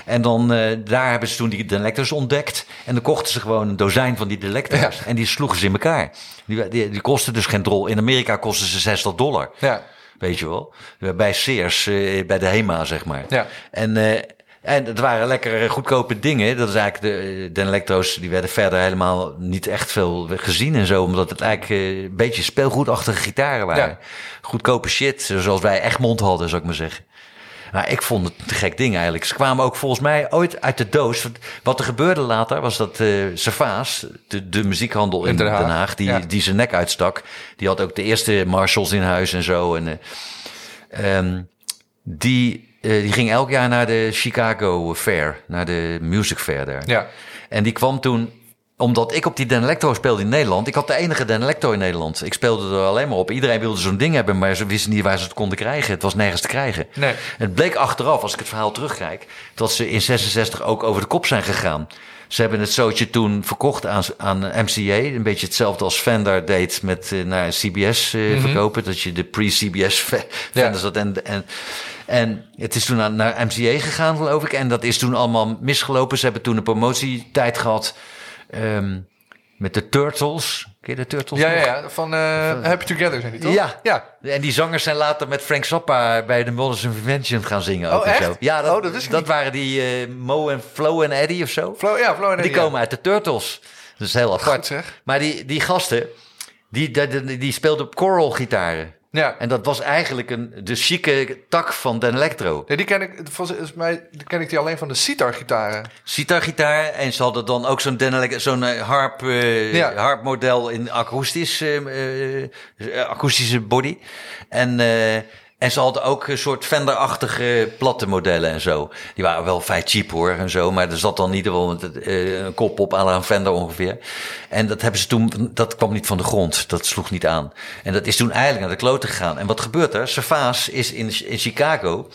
En dan, eh, daar hebben ze toen die Delectors ontdekt. En dan kochten ze gewoon een dozijn van die Delectors. Ja. En die sloegen ze in elkaar. Die, die, die kosten dus geen drol. In Amerika kosten ze 60 dollar. Ja. Weet je wel. Bij Sears, eh, bij de HEMA, zeg maar. Ja. En, eh, en het waren lekker goedkope dingen. Dat is eigenlijk de, de Electro's, die werden verder helemaal niet echt veel gezien en zo. Omdat het eigenlijk eh, een beetje speelgoedachtige gitaren waren. Ja. Goedkope shit, zoals wij Egmond hadden, zou ik maar zeggen. Maar ik vond het een gek ding eigenlijk. Ze kwamen ook volgens mij ooit uit de doos. Wat er gebeurde later was dat eh Servaas, de, de muziekhandel in Den Den Haag, die, ja. die zijn nek uitstak. Die had ook de eerste Marshalls in huis en zo. En, eh, ehm, die, eh, die ging elk jaar naar de Chicago Fair, naar de Music Fair daar. Ja. En die kwam toen omdat ik op die Dan Electro speelde in Nederland. Ik had de enige Dan Electro in Nederland. Ik speelde er alleen maar op. Iedereen wilde zo'n ding hebben, maar ze wisten niet waar ze het konden krijgen. Het was nergens te krijgen. Nee. Het bleek achteraf, als ik het verhaal terugkijk, dat ze in 66 ook over de kop zijn gegaan. Ze hebben het zootje toen verkocht aan, aan MCA. Een beetje hetzelfde als Fender deed met uh, naar CBS uh, mm verkopen. Dat je de pre-CBS Fenders had. En, en, en het is toen naar MCA gegaan, geloof ik. En dat is toen allemaal misgelopen. Ze hebben toen een promotietijd gehad um, met de Turtles. Ken je de Turtles Ja, ja, ja. van uh, Happy Together zijn die toch? Ja. ja. En die zangers zijn later met Frank Zappa bij de Models Invention gaan zingen. Ook oh, echt? Zo. Ja, dat, oh, dat, dat waren die uh, Mo en Flo en Eddie of zo. Flo, ja, Flo en Eddie. Die komen uit de Turtles. Dat is heel apart. Goed, zeg. Maar die, die gasten, die, die, die, die speelden op choral gitaren. Ja. En dat was eigenlijk een, de chique tak van Den Electro. Ja, die ken ik, volgens mij ken ik die alleen van de sitar-gitaren. Sitar-gitaar. En ze hadden dan ook zo'n zo'n harp, uh, ja. harpmodel in akoestisch, uh, uh, akoestische body. En en ze hadden ook een soort Fender-achtige platte modellen en zo. Die waren wel vrij cheap hoor en zo. Maar er zat dan niet wel een kop op aan een Fender ongeveer. En dat hebben ze toen, dat kwam niet van de grond. Dat sloeg niet aan. En dat is toen eigenlijk naar de kloten gegaan. En wat gebeurt er? Servaas is in, in Chicago.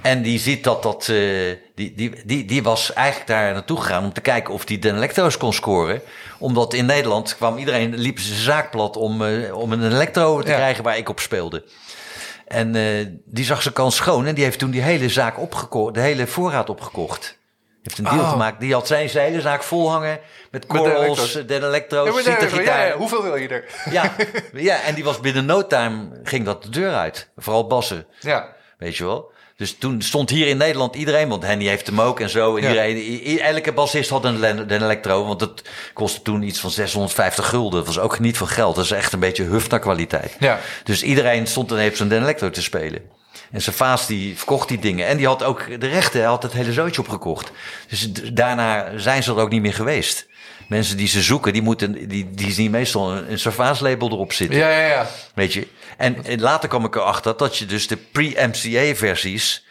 En die ziet dat dat, uh, die, die, die, die was eigenlijk daar naartoe gegaan om te kijken of die de elektro's kon scoren. Omdat in Nederland kwam iedereen, liep zijn zaak plat om, uh, om een elektro te ja. krijgen waar ik op speelde. En uh, die zag zijn kans schoon en die heeft toen die hele zaak opgekocht, de hele voorraad opgekocht. Heeft een deal oh. gemaakt. Die had zijn, zijn hele zaak vol hangen met corals, de elektro's, ja, ja, ja, Hoeveel wil je er? Ja, ja, en die was binnen no time, ging dat de deur uit. Vooral bassen. Ja. Weet je wel? Dus toen stond hier in Nederland iedereen, want Henny heeft hem ook en zo. En ja. iedereen, elke bassist had een, een elektro, want dat kostte toen iets van 650 gulden. Dat was ook niet veel geld. Dat is echt een beetje hufta kwaliteit. Ja. Dus iedereen stond dan even zo'n elektro te spelen. En zijn vaas die verkocht die dingen. En die had ook de rechten, hij had het hele zootje opgekocht. Dus daarna zijn ze er ook niet meer geweest. Mensen die ze zoeken, die, moeten, die, die zien meestal een, een label erop zitten. Ja, ja, ja. Weet je? En, en later kwam ik erachter dat je dus de pre-MCA-versies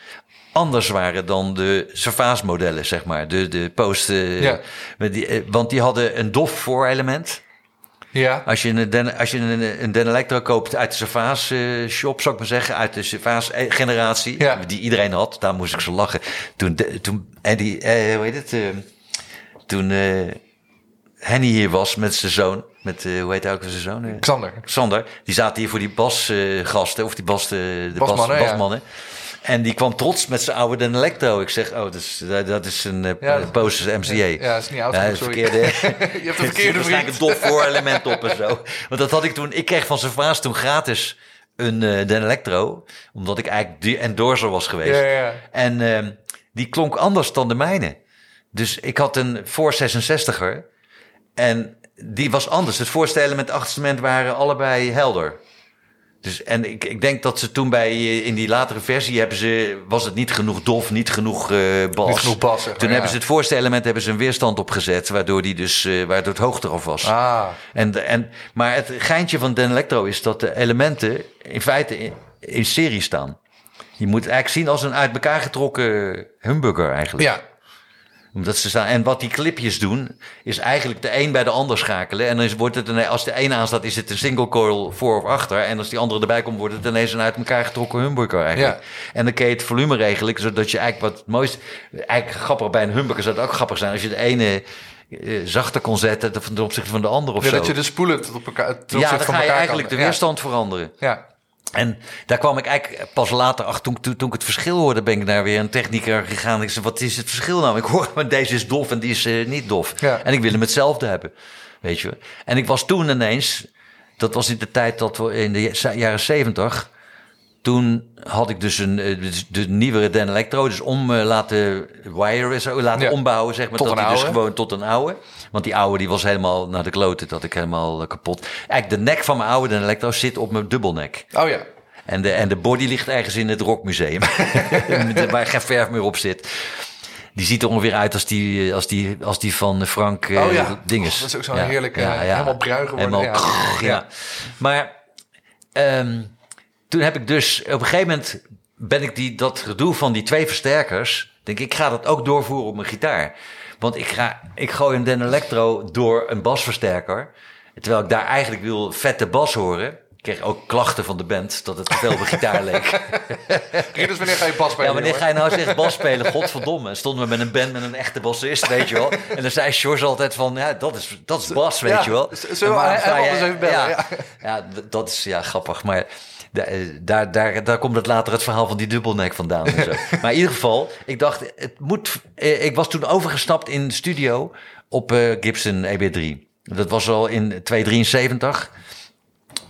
anders waren dan de Servaas modellen, zeg maar. De, de post. Uh, ja. die, uh, want die hadden een dof voorelement. Ja. Als je een, Den, als je een, een Den Electro koopt uit de Servaas uh, shop, zou ik maar zeggen, uit de Servaas generatie, ja. die iedereen had, daar moest ik zo lachen. Toen, de, toen en die, hoe heet het? toen Henny hier was met zijn zoon, met, uh, hoe heet hij ook zijn zoon? Uh, Xander. Xander. Die zaten hier voor die basgasten, uh, of die bas, de basmannen. Bas, basmannen. Ja. En die kwam trots met zijn oude Den Electro. Ik zeg, oh, dat is, dat is een ja, posters MCA. Ja, ja, dat is niet oud ja, verkeerde, Je hebt een verkeerde waarschijnlijk een dof voorelement op en zo. Want dat had ik toen, ik kreeg van zijn vaas toen gratis een uh, Den Electro. Omdat ik eigenlijk die endorser was geweest. Ja, ja. En uh, die klonk anders dan de mijne. Dus ik had een voor 66er. En die was anders. Het voorste element en het achterste waren allebei helder. Dus, en ik, ik denk dat ze toen bij, in die latere versie hebben ze, was het niet genoeg dof, niet genoeg uh, bas. Niet genoeg bas. Toen hebben ze het voorste element hebben ze een weerstand opgezet, waardoor die dus, uh, waardoor het hoog eraf was. Ah. En, en, maar het geintje van Den Electro is dat de elementen in feite in, in serie staan. Je moet het eigenlijk zien als een uit elkaar getrokken humburger eigenlijk. Ja, omdat ze staan. En wat die clipjes doen, is eigenlijk de een bij de ander schakelen. En dan wordt het een, als de een aanstaat, is het een single coil voor of achter. En als die andere erbij komt, wordt het ineens een uit elkaar getrokken humbucker eigenlijk. Ja. En dan kun je het volume regelen, zodat je eigenlijk wat het mooiste... Eigenlijk grappig bij een humbucker zou het ook grappig zijn als je de ene uh, zachter kon zetten ten opzichte van de andere of ja, zo. dat je de spoelen tot op elkaar tot Ja, dan ga je eigenlijk de weerstand veranderen. Ja. En daar kwam ik eigenlijk pas later achter, toen, toen, toen ik het verschil hoorde, ben ik naar weer een technieker gegaan. Ik zei, wat is het verschil nou? Ik hoor, maar deze is dof en die is uh, niet dof. Ja. En ik wil hem hetzelfde hebben, weet je. En ik was toen ineens, dat was in de tijd dat we in de jaren zeventig, toen had ik dus een uh, de nieuwere Den Electro, dus om uh, laten wiren, zo, laten Ja. ombouwen, zeg maar. Tot dat een dus gewoon tot een oude. Want die oude die was helemaal naar de kloten, dat ik helemaal uh, kapot. Eigenlijk de nek van mijn oude Den Electro zit op mijn dubbelnek. Oh ja. En de, en de body ligt ergens in het Rockmuseum. waar geen verf meer op zit. Die ziet er ongeveer uit als die, als die, als die van Frank uh, Oh ja. Dinges. Oh, dat is ook zo'n heerlijk, eh, helemaal bruin geworden. Helemaal, Ja. ja. Maar ehm, toen heb ik dus... Op een gegeven moment ben ik die, dat gedoe van die twee versterkers... Denk ik, ik ga dat ook doorvoeren op mijn gitaar. Want ik, ga, ik gooi een Den Electro door een basversterker. Terwijl ik daar eigenlijk wil vette bas horen. Ik kreeg ook klachten van de band dat het te veel op gitaar leek. dus wanneer ga je bas spelen? Ja, wanneer ga je nou zeggen bas spelen? Godverdomme. En stonden we met een band met een echte bassist, weet je wel. En dan zei George altijd van, ja, dat is, dat is bas, weet Ja, je wel. zullen we even bellen? Ja, Ja. dat is ja, grappig. Maar daar, daar, daar komt het later het verhaal van die dubbelnek vandaan. En zo. Maar in ieder geval, ik dacht, het moet... eh, Ik was toen overgestapt in de studio op eh, Gibson EB3. Dat was al in 273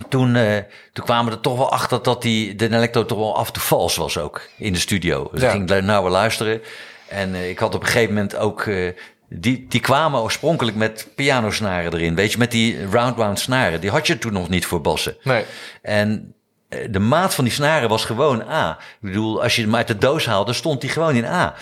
toen, eh, toen kwamen we er toch wel achter dat die, de Electro toch wel af en toe vals was ook in de studio. Dus Ja. ik ging daar wel luisteren. En eh, ik had op een gegeven moment ook... eh, die, die kwamen oorspronkelijk met pianosnaren erin. Weet je, met die round-wound snaren. Die had je toen nog niet voor bassen. Nee. En eh, de maat van die snaren was gewoon A. Ik bedoel, als je hem uit de doos haalde, stond die gewoon in A.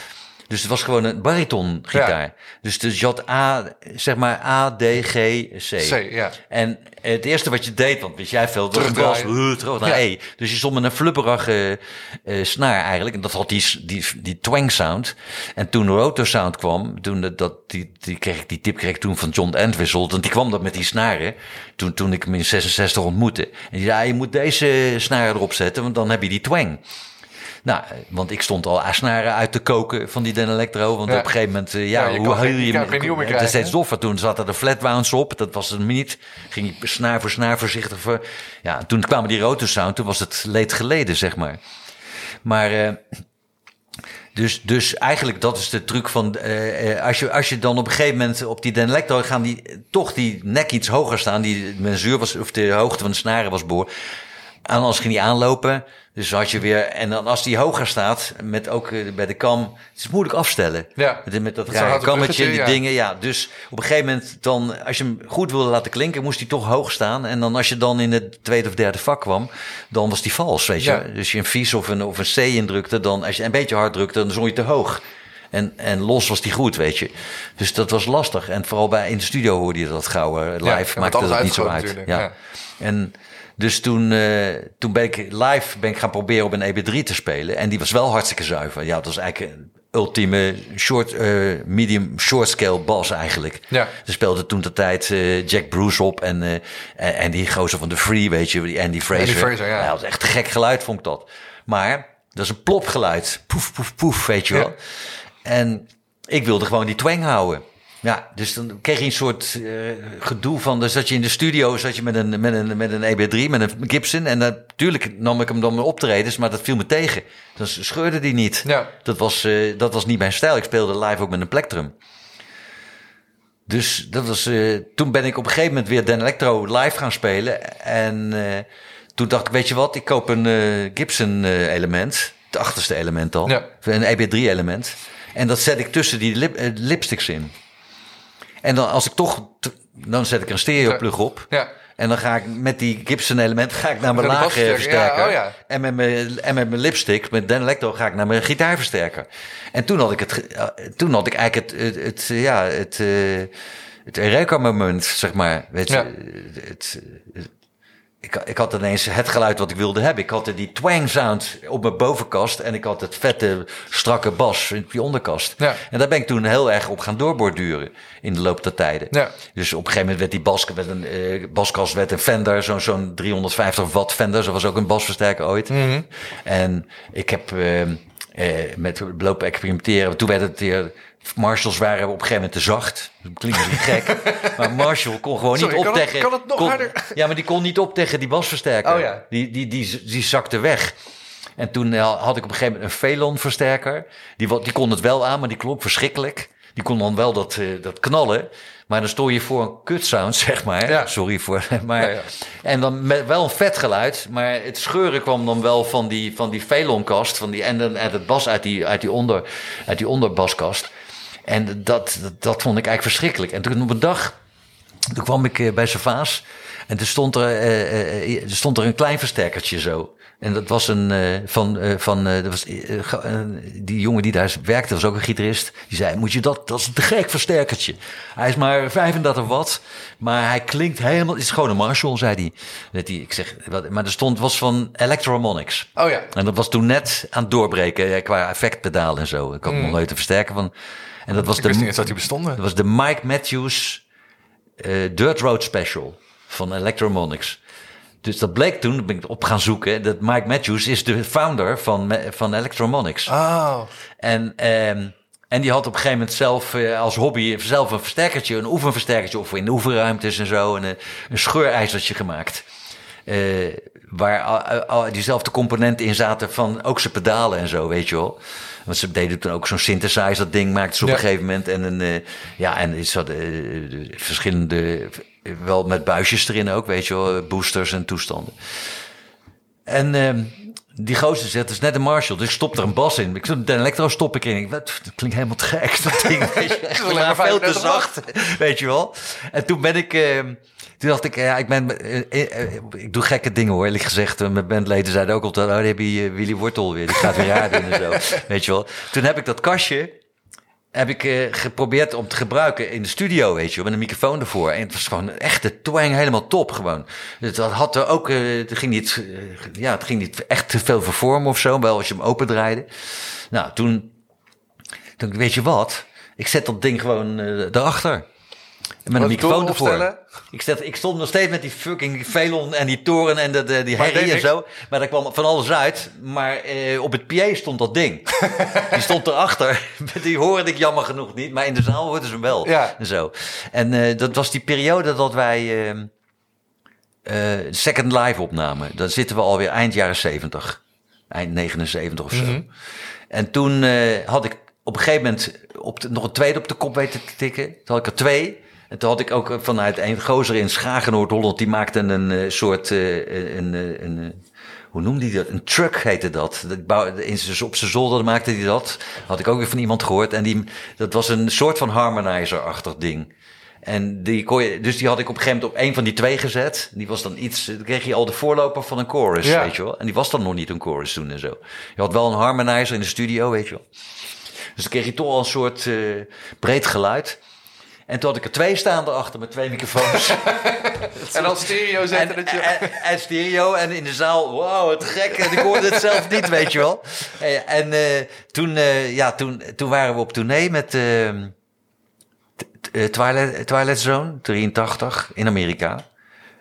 Dus het was gewoon een bariton gitaar. Ja. Dus, je had A, zeg maar A, D, G, C. C, ja. En het eerste wat je deed, want wist jij veel, was uh, terug naar. E. Dus je stond met een flubberige eh, snaar eigenlijk. En dat had die, die, die twang sound. En toen Roto Sound kwam, toen dat, dat, die, die, kreeg ik, die tip kreeg ik toen van John Entwistle. Want die kwam dat met die snaren. Toen, toen ik hem in 66 ontmoette. En die zei, ja, je moet deze snaren erop zetten, want dan heb je die twang. Nou, eh, want ik stond al snaren uit te koken van die Den Electro. Want Ja. op een gegeven moment, eh, ja, hoe je je kan geen nieuw meer Het is krijgen, steeds doffer. Toen zaten er flatwounds op. Dat was het niet. Ging je snaar voor snaar voorzichtig. Voor, ja, toen kwamen die roto sound. Toen was het leed geleden, zeg maar. Maar... eh, dus, dus eigenlijk dat is de truc van eh, eh, als, je, als je dan op een gegeven moment op die Den Electro gaan die eh, toch die nek iets hoger staan, die mensuur was of de hoogte van de snaren was boor. En anders ging die aanlopen. Dus had je weer en dan als die hoger staat met ook eh, bij de kam, het is moeilijk afstellen. Ja. Met, met dat rare kammetje en die ja. dingen. Ja, dus op een gegeven moment dan, als je hem goed wilde laten klinken, moest hij toch hoog staan. En dan als je dan in het tweede of derde vak kwam, dan was die vals, weet je. Ja. Dus je een vies of een, of een C indrukte, dan als je een beetje hard drukte, dan zong je te hoog. En, en los was die goed, weet je. Dus dat was lastig. En vooral bij in de studio hoorde je dat gauw. eh, Live Ja, maakte dat niet zo uit. Ja. natuurlijk, En dus toen, eh, toen ben ik live ben ik gaan proberen op een EB3 te spelen. En die was wel hartstikke zuiver. Ja, dat was eigenlijk een ultieme short, eh, medium short scale bas eigenlijk. Ja. Er speelde toen de tijd eh, Jack Bruce op en, en, en die gozer van The Free, weet je, die Andy Fraser. Andy Fraser, ja. dat was echt gek geluid, vond ik dat. Maar dat is een plopgeluid. Poef, poef, poef, weet je wel. Ja. En ik wilde gewoon die twang houden. Ja, dus dan kreeg je een soort eh, gedoe van. Dus dat je in de studio zat je met een, met een, met een EB3, met een Gibson. En natuurlijk nam ik hem dan met optredens, maar dat viel me tegen. Dan scheurde die niet. Ja. Dat, was, eh, dat was niet mijn stijl. Ik speelde live ook met een plektrum. Dus dat was, eh, toen ben ik op een gegeven moment weer Den Electro live gaan spelen. En toen dacht ik, weet je wat, ik koop een Gibson element. Het achterste element al. Ja. Een EB3 element. En dat zet ik tussen die lip, lipsticks in. En dan als ik toch, dan zet ik een stereo plug op. Ja. En dan ga ik met die Gibson element ga ik naar mijn basversterker, ja, versterker. oh ja. En met mijn, en met mijn lipstick, met Den Electro, ga ik naar mijn gitaarversterker. En toen had ik het, eh, toen had ik eigenlijk het, het, het eh, ja, het, eh, het Eureka-moment, zeg maar. Weet je, Ja. het, het- ik, ik had ineens het geluid wat ik wilde hebben. Ik had die twang sound op mijn bovenkast en ik had het vette, strakke bas in die onderkast. Ja. En daar ben ik toen heel erg op gaan doorborduren in de loop der tijden. Ja. Dus op een gegeven moment werd die bas, werd een, eh, baskast werd een Fender, zo'n zo'n 350 watt Fender. Zo was ook een basversterker ooit. Mhm. En ik heb eh, met lopen experimenteren. Toen werd het weer... Marshalls waren op een gegeven moment te zacht. Dat klinkt misschien gek. maar Marshall kon gewoon Sorry, niet op kan het- tegen... kan het nog kon- harder? Ja, maar die kon niet op tegen die basversterker. Oh ja. die, die, die, die zakte weg. En toen eh, had ik op een gegeven moment een Velon versterker. Die, die kon het wel aan, maar die klonk verschrikkelijk. Die kon dan wel dat, eh, dat knallen. Maar dan stond je voor een kutsound, zeg maar. Ja. Sorry voor... Maar, Ja, ja. En dan met wel een vet geluid. Maar het scheuren kwam dan wel van die, van die Velonkast. Van die, en, dan- en het bas uit die, uit die, onder, uit die onderbaskast. En dat, dat, dat vond ik eigenlijk verschrikkelijk. En toen op een dag toen kwam ik eh, bij Savaas en toen stond er, eh, eh, er stond er een klein versterkertje zo. En dat was een van, van dat was, die jongen die daar werkte, was ook een gitarist. Die zei: Moet je dat, dat is een te gek versterkertje. Hij is maar 35 watt, maar hij klinkt helemaal. Het is gewoon een Marshall, zei hij. Dat hij ik zeg, wat, maar er stond, was van Electroharmonics. Oh ja. En dat was toen net aan het doorbreken qua effectpedaal en zo. Ik had nog nooit een versterker van. En dat was Ik de, wist niet dat die bestonden. dat was de Mike Matthews eh, Dirt Road Special van Electromonics. Dus dat bleek toen, ben ik op gaan zoeken, dat Mike Matthews is de founder van, van Electromonics. Oh, En, ehm, en die had op een gegeven moment zelf eh, als hobby zelf een versterkertje, een oefenversterkertje of in de oefenruimtes en zo, en een, een scheurijzertje gemaakt. Eh, waar al- diezelfde componenten in zaten van ook zijn pedalen en zo, weet je wel. Want ze deden toen ook zo'n synthesizer ding, maakten ze op Ja. een gegeven moment. En, een, eh, ja, en ze hadden eh, verschillende, wel met buisjes erin ook, weet je wel, boosters en toestanden. En ehm, die gozer zegt, het is net een Marshall, dus ik stop er een bas in. Ik de elektro stop ik in. Ik, dat klinkt helemaal te gek, dat ding. Weet je, echt maar veel te 35 zacht, weet je wel. En toen ben ik... ehm, toen dacht ik, ja, ik ben, eh, eh, eh, ik doe gekke dingen hoor, eerlijk gezegd. Mijn bandleden zeiden ook altijd, oh, daar heb je Willy Wortel weer, die gaat weer raar doen en zo. Weet je wel. Toen heb ik dat kastje, heb ik geprobeerd om te gebruiken in de studio, weet je met een microfoon ervoor. En het was gewoon echt de twang helemaal top gewoon. Het had er ook, het ging niet, ja, het ging niet echt te veel vervormen of zo, wel als je hem opendraaide. Nou, toen, toen weet je wat, ik zet dat ding gewoon erachter. En met een microfoon ervoor. Ik, zet, ik stond nog steeds met die fucking velon en die toren en de, de, die herrie en zo. Maar daar kwam van alles uit. Maar eh, op het PA stond dat ding. die stond erachter. Die hoorde ik jammer genoeg niet. Maar in de zaal hoorden ze hem wel. Ja. En, zo. en eh, dat was die periode dat wij ehm, eh, Second Live opnamen. Dan zitten we alweer eind jaren 70. Eind 79 of zo. Mhm. En toen had ik op een gegeven moment op de- nog een tweede op de kop weten te tikken. Toen had ik er twee. En toen had ik ook vanuit een gozer in Schagen, Noord-Holland, die maakte een eh, soort, eh, een, een, een, eh, hoe noemde hij dat? Een truck heette dat. in op zijn zolder maakte hij dat. Had ik ook weer van iemand gehoord. En die, dat was een soort van harmonizer-achtig ding. En die kon je, dus die had ik op een gegeven moment op een van die twee gezet. Die was dan iets, dan kreeg je al de voorloper van een chorus, Ja. weet je wel. En die was dan nog niet een chorus toen en zo. Je had wel een harmonizer in de studio, weet je wel. Dus dan kreeg je toch al een soort eh, breed geluid. En toen had ik er twee staan erachter met twee microfoons. en dan stereo en, zetten dat je... en, en stereo en in de zaal, wow, wat gek. En ik hoorde het zelf niet, weet je wel. En, en eh, toen, eh, ja, toen, toen waren we op tournee met ehm, eh, Twilight, Twilight Zone, 83, in Amerika.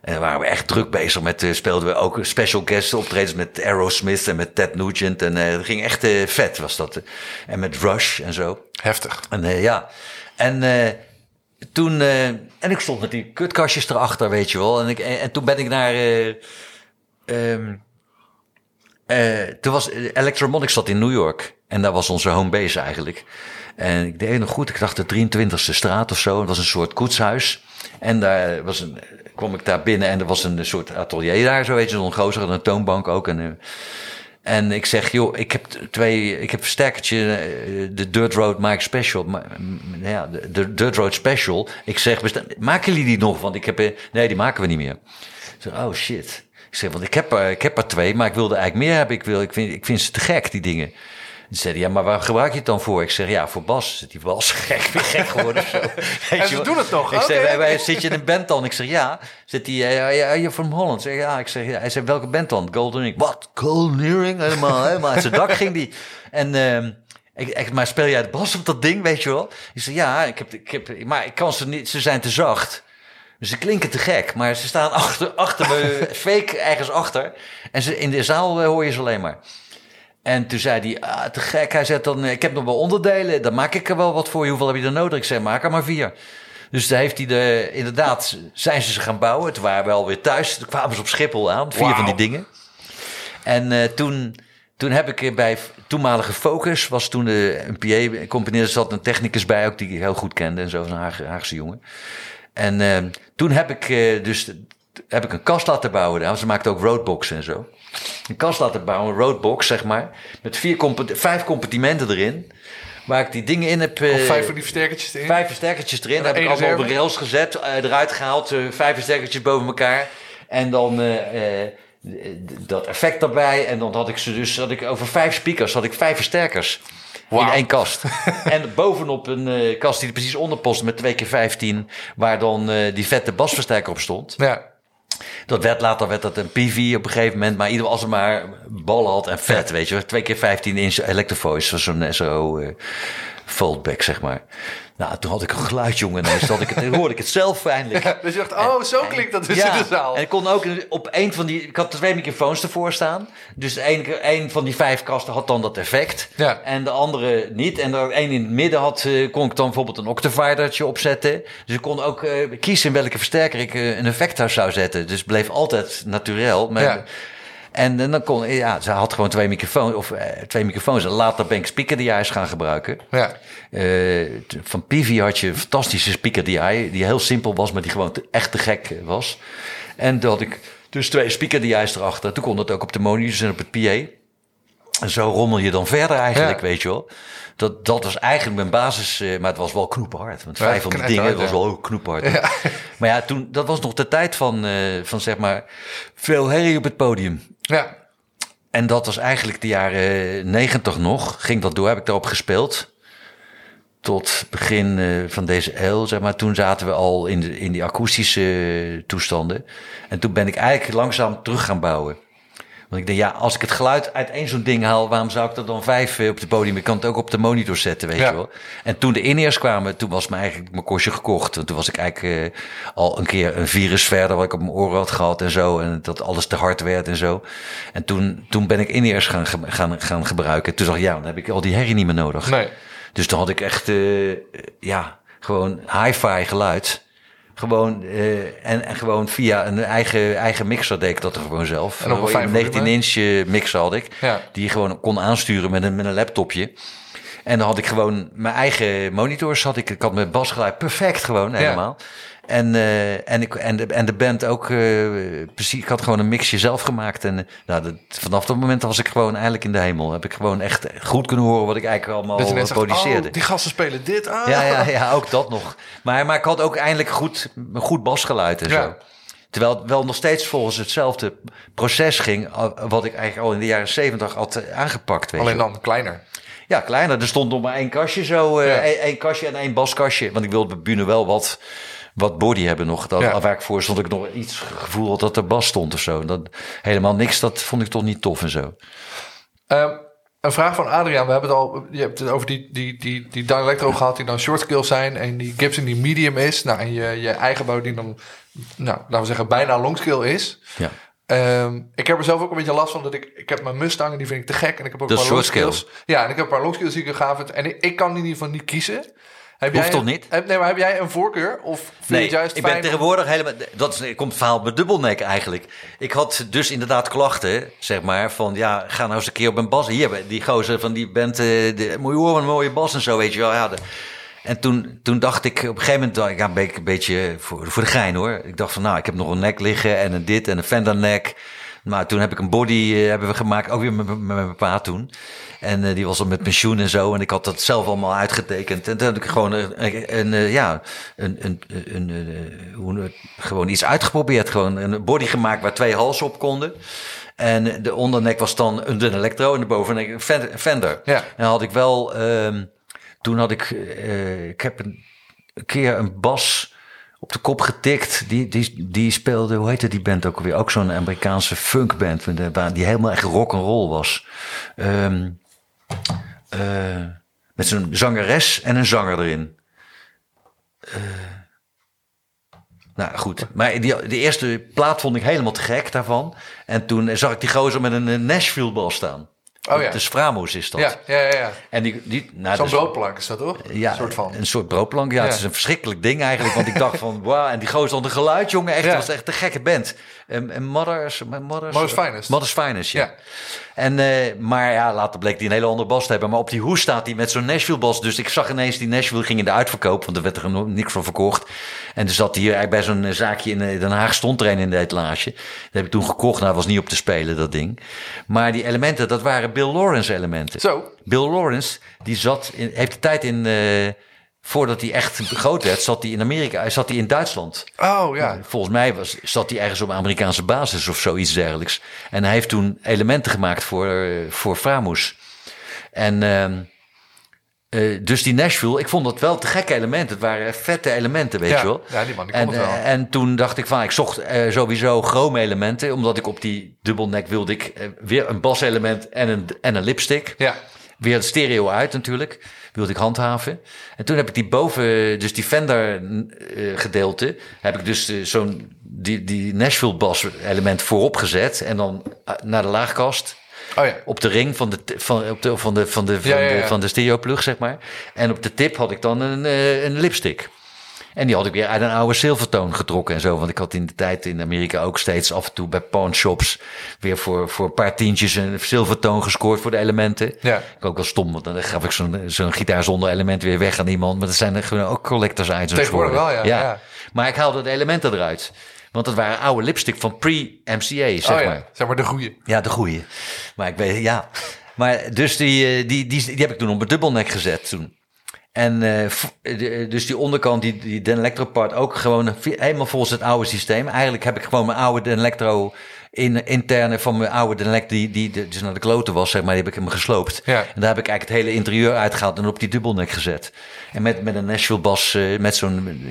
En dan waren we echt druk bezig met, eh, speelden we ook special guest optredens met Aerosmith en met Ted Nugent. En dat ging echt eh, vet, was dat. En met Rush en zo. Heftig. En ja, en eh, toen, eh, en ik stond met die kutkastjes erachter, weet je wel. En, ik, en, en toen ben ik naar, ehm, eh, toen was Electromonics zat in New York. En daar was onze home base eigenlijk. En ik deed nog goed, ik dacht de 23e straat of zo. Het was een soort koetshuis. En daar was een, kwam ik daar binnen en er was een soort atelier daar, zo weet je, zo'n gozer en een toonbank ook. En, en ik zeg, joh, ik heb twee, ik heb versterkertje, eh, de Dirt Road Mike Special. Maar, mm, ja, de, Dirt Road Special. Ik zeg, maken jullie die nog? Want ik heb, eh, nee, die maken we niet meer. Zeg, oh shit. Ik zeg, want ik heb, er, ik heb er twee, maar ik wilde eigenlijk meer hebben. Ik, wil, ik, vind, ik vind ze te gek, die dingen. Ze zeiden, ja, maar waar gebruik je het dan voor? Ik zeg, ja, voor Bas. Zit die Bas gek, weer gek geworden of zo? En ze doen het nog, Ik zeg, wij, wij, zit je in een band dan? Ik zeg, ja. Zit die, ja, ja, je from Holland? Zeg, ja. Ik zeg, ja. Hij zei, welke band dan? Golden Earring. Wat? Golden Earring? Helemaal, helemaal. Uit zijn dak ging die. En, ehm ik, ik, maar speel jij de bas op dat ding, weet je wel? Ik zeg, ja, ik heb, ik heb, maar ik kan ze niet, ze zijn te zacht. Ze klinken te gek, maar ze staan achter, achter me, fake ergens achter. En ze, in de zaal eh, hoor je ze alleen maar. En toen zei hij, ah, te gek. Hij zei dan, ik heb nog wel onderdelen, dan maak ik er wel wat voor je. Hoeveel heb je er nodig? Ik zei, maak er maar vier. Dus daar heeft hij de, inderdaad, zijn ze ze gaan bouwen. Toen waren we alweer thuis. Toen kwamen ze op Schiphol aan, vier van die dingen. En eh, toen, toen heb ik bij toenmalige Focus, was toen de, een PA, componeerde, er zat een technicus bij ook die ik heel goed kende en zo, een Haag, Haagse jongen. En eh, toen heb ik eh, dus heb ik een kast laten bouwen. daar. Ze maakten ook roadboxen en zo. Een kast laten bouwen, een roadbox zeg maar, met vier vijf compartimenten erin. Waar ik die dingen in heb. eh, vijf van die versterkertjes erin. Vijf versterkertjes erin. Heb ik allemaal op rails gezet, eh, eruit gehaald. eh, vijf versterkertjes boven elkaar. En dan eh, eh, dat effect erbij. En dan had ik ze dus, had ik over vijf speakers, had ik vijf versterkers. In één kast. en bovenop een eh, kast die er precies onder paste met twee keer 15, waar dan eh, die vette basversterker op stond. Ja. Dat werd later werd dat een PV op een gegeven moment. Maar ieder als het maar ballen had en vet, weet je. Twee keer 15 inch Electrovoice. zo'n SO. eh, foldback, zeg maar. Nou, toen had ik een geluid, jongen. En dan ik het, hoorde ik het zelf eindelijk. Ja, dus je dacht, oh, zo klinkt dat dus in de zaal. En ik kon ook op een van die... Ik had twee microfoons ervoor staan. Dus een, een van die vijf kasten had dan dat effect. Ja. En de andere niet. En er één in het midden had, eh, kon ik dan bijvoorbeeld een octavidertje opzetten. Dus ik kon ook uh, kiezen in welke versterker ik uh, een effect zou zetten. Dus het bleef altijd natuurlijk. Ja. En, en, dan kon, ja, ze had gewoon twee microfoons, of eh, twee microfoons. En later ben ik Speaker DI's gaan gebruiken. Ja. Uh, van Pivi had je een fantastische Speaker DI, die heel simpel was, maar die gewoon te, echt te gek was. En toen had ik dus twee Speaker DI's erachter. Toen kon het ook op de monitors en op het PA. En zo rommel je dan verder eigenlijk, weet je wel. Dat, dat was eigenlijk mijn basis, uh, maar het was wel knoephard. Want vijf van die dingen was wel knoephard. Maar ja, toen, dat was nog de tijd van, uh, van zeg maar, veel herrie op het podium. Ja. En dat was eigenlijk de jaren negentig nog. Ging dat door, heb ik daarop gespeeld. Tot begin uh, van deze eeuw, zeg maar. Toen zaten we al in, de, in die akoestische toestanden. En toen ben ik eigenlijk langzaam terug gaan bouwen. Want ik denk, ja, als ik het geluid uit één zo'n ding haal, waarom zou ik er dan vijf eh, op het podium? Ik kan het ook op de monitor zetten, weet je wel. En toen de in kwamen, toen was me eigenlijk mijn kostje gekocht. Want toen was ik eigenlijk uh, al een keer een virus verder, wat ik op mijn oren had gehad en zo. En dat alles te hard werd en zo. En toen, toen ben ik in gaan, gaan, gaan gebruiken. Toen dacht ik, ja, dan heb ik al die herrie niet meer nodig. Nee. Dus toen had ik echt, uh, ja, gewoon hi-fi geluid. Gewoon, uh, en, en gewoon via een eigen, eigen mixer deed ik dat er gewoon zelf. En op een 19 inch eh, mixer had ik. Ja. Die je gewoon kon aansturen met een, met een laptopje. En dan had ik gewoon mijn eigen monitors. Had ik, ik had mijn basgeluid perfect gewoon helemaal. Ja. En, uh, en, ik, en, de, en de band ook, uh, precies, ik had gewoon een mixje zelf gemaakt. En uh, nou, dat, vanaf dat moment was ik gewoon eigenlijk in de hemel. Heb ik gewoon echt goed kunnen horen wat ik eigenlijk allemaal dus produceerde. Oh, die gasten spelen dit aan. Ah. Ja, ja, ja, ook dat nog. Maar, maar ik had ook eindelijk goed, goed basgeluid en zo. Terwijl het wel nog steeds volgens hetzelfde proces ging, wat ik eigenlijk al in de jaren zeventig had aangepakt. Weet Alleen dan kleiner. Ja, kleiner. Er stond nog maar één kastje zo, ja. één, één kastje en één baskastje. Want ik wilde bij Bune wel wat wat body hebben nog. Dat, ja. Waar ik voor stond, ik nog iets gevoel dat er bas stond of zo. Dat, helemaal niks, dat vond ik toch niet tof en zo. Um, een vraag van Adriaan. We hebben het al je hebt het over die, die, die, die Electro gehad die dan short scale zijn. En die Gibson die medium is. Nou, en je, je eigen bouw die dan, nou, laten we zeggen, bijna long scale is. Ja. Um, ik heb er zelf ook een beetje last van dat ik, ik heb mijn Mustang en die vind ik te gek. En ik heb ook een paar long skills. Ja, en ik heb een paar long skills die ik gaaf vind. En ik, ik kan in ieder geval niet kiezen. Heb Hoeft toch niet? Heb, nee, maar heb jij een voorkeur? Of vind nee, je juist ik ben tegenwoordig helemaal... Dat is, komt het verhaal met dubbelnek eigenlijk. Ik had dus inderdaad klachten, zeg maar, van ja, ga nou eens een keer op een bas. Hier, die gozer van die bent, de, moet je horen, een mooie bas en zo, weet je wel. Ja, en toen, toen dacht ik op een gegeven moment, ja, een beetje, een beetje voor, voor de gein hoor. Ik dacht van nou, ik heb nog een nek liggen en een dit en een Fender nek. Maar toen heb ik een body uh, hebben we gemaakt, ook weer met, met, met mijn pa toen. En uh, die was al met pensioen en zo. En ik had dat zelf allemaal uitgetekend. En toen heb ik gewoon een, een, een eh, ja, een, een, een, hoe, gewoon iets uitgeprobeerd. Gewoon een body gemaakt waar twee halsen op konden. En de ondernek was dan een dun elektro en de bovenek een Fender. Ja. En had ik wel, um, toen had ik, uh, ik heb een keer een bas op de kop getikt. Die, die, die speelde, hoe heette die band ook alweer? Ook zo'n Amerikaanse funkband, die helemaal echt rock and roll was. Um, uh, met zo'n zangeres en een zanger erin. Uh, nou goed, maar die, de eerste plaat vond ik helemaal te gek daarvan. En toen zag ik die gozer met een Nashville bal staan. Oh ja. Dus Framos is dat. Ja, ja, ja. En die, die, nou, Zo'n dus, broodplank is dat toch? Ja, een soort, van. een soort broodplank. Ja, het is een verschrikkelijk ding eigenlijk. Want ik dacht van, wauw. En die gozer de geluid, jongen. Echt, was echt een gekke band. En, en Mothers, Mothers, Mother's Finest. Mother's Finest, ja. En, uh, maar ja, later bleek hij een hele andere bas te hebben. Maar op die hoes staat hij met zo'n Nashville bas. Dus ik zag ineens die Nashville ging in de uitverkoop. Want er werd er niks van verkocht. En er zat hier eigenlijk bij zo'n eh, zaakje in eh, Den Haag stond er een in de etalage. Dat heb ik toen gekocht. Nou, was niet op te spelen, dat ding. Maar die elementen, dat waren Bill Lawrence elementen. Zo. Bill Lawrence, die zat, in, heeft de tijd in... Uh, voordat hij echt groot werd, zat hij in Amerika, zat hij in Duitsland. Oh ja. Volgens mij was, zat hij ergens op een Amerikaanse basis of zoiets dergelijks. En hij heeft toen elementen gemaakt voor, voor Framus. En uh, dus die Nashville, ik vond dat wel te gekke elementen. Het waren vette elementen, weet ja, je wel. Ja, die man, die en, wel. Uh, en toen dacht ik van, ik zocht sowieso chrome elementen. Omdat ik op die dubbelnek wilde ik weer een baselement en een, en een lipstick. Ja. weer het stereo uit natuurlijk. Wilde ik handhaven. En toen heb ik die boven, dus die Fender uh, gedeelte, heb ik dus uh, zo'n die, die Nashville bas element voorop gezet. En dan naar de laagkast. Oh ja. Op de ring van de, van, op de, van de, van de, van, Ja, ja, ja. de, van de stereoplug, zeg maar. En op de tip had ik dan een, eh, een lipstick. En die had ik weer uit een oude zilvertoon getrokken en zo. Want ik had in de tijd in Amerika ook steeds af en toe bij pawnshops... weer voor, voor een paar tientjes een zilvertoon gescoord voor de elementen. Ja. Ik ook wel stom, want dan gaf ik zo'n zo'n gitaar zonder element weer weg aan iemand. Maar dat zijn er gewoon ook collectors items Tegenwoordig wel, ja, ja. Maar ik haalde de elementen eruit. Want dat waren oude lipstick van pre-MCA, zeg oh maar. ja, zeg maar de goeie. Ja, de goeie. Maar ik weet, ja. Maar dus die, eh, die, die, die heb ik toen op mijn dubbelnek gezet toen. En eh, v- de- dus die onderkant, die, die Den Electro part, ook gewoon helemaal volgens het oude systeem. Eigenlijk heb ik gewoon mijn oude Den Electro in, interne van mijn oude Electro, die, die dus naar de kloten was, zeg maar, die heb ik hem gesloopt. Ja. En daar heb ik eigenlijk het hele interieur uitgehaald en op die dubbelnek gezet. En met, met een Nashville bas, eh, met zo'n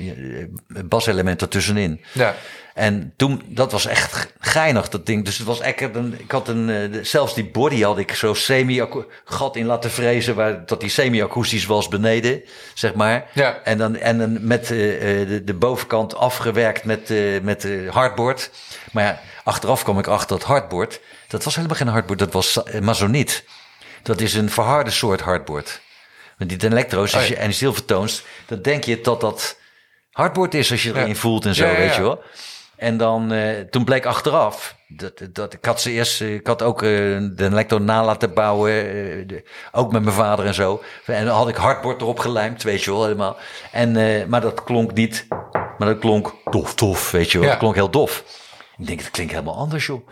eh, baselement ertussenin. Ja. En toen, dat was echt geinig, dat ding. Dus het was echt een, ik had een, eh, zelfs die body had ik zo semi gat in laten frezen, waar dat die semi-akoestisch was beneden, zeg maar. Ja. En dan, en dan met de, de bovenkant afgewerkt met, met hardboard. Maar ja, achteraf kwam ik achter dat hardboard, dat was helemaal geen hardboard, dat was mazoniet. Dat is een verharde soort hardboard. Met die Den Electro's Oh als ja. je, en zilvertoons, dan denk je dat dat hardboard is als je Ja. erin voelt en zo, Ja, weet je wel. En dan, eh, toen bleek achteraf, dat, dat, ik had ze eerst, eh, ik had ook eh, de Electro na laten bouwen, de- ook met mijn vader en zo. En dan had ik hardboard erop gelijmd, weet je wel, helemaal. En, maar dat klonk niet, maar dat klonk dof, dof, weet je wel. Dat klonk heel dof. Ik denk, dat klinkt helemaal anders, joh.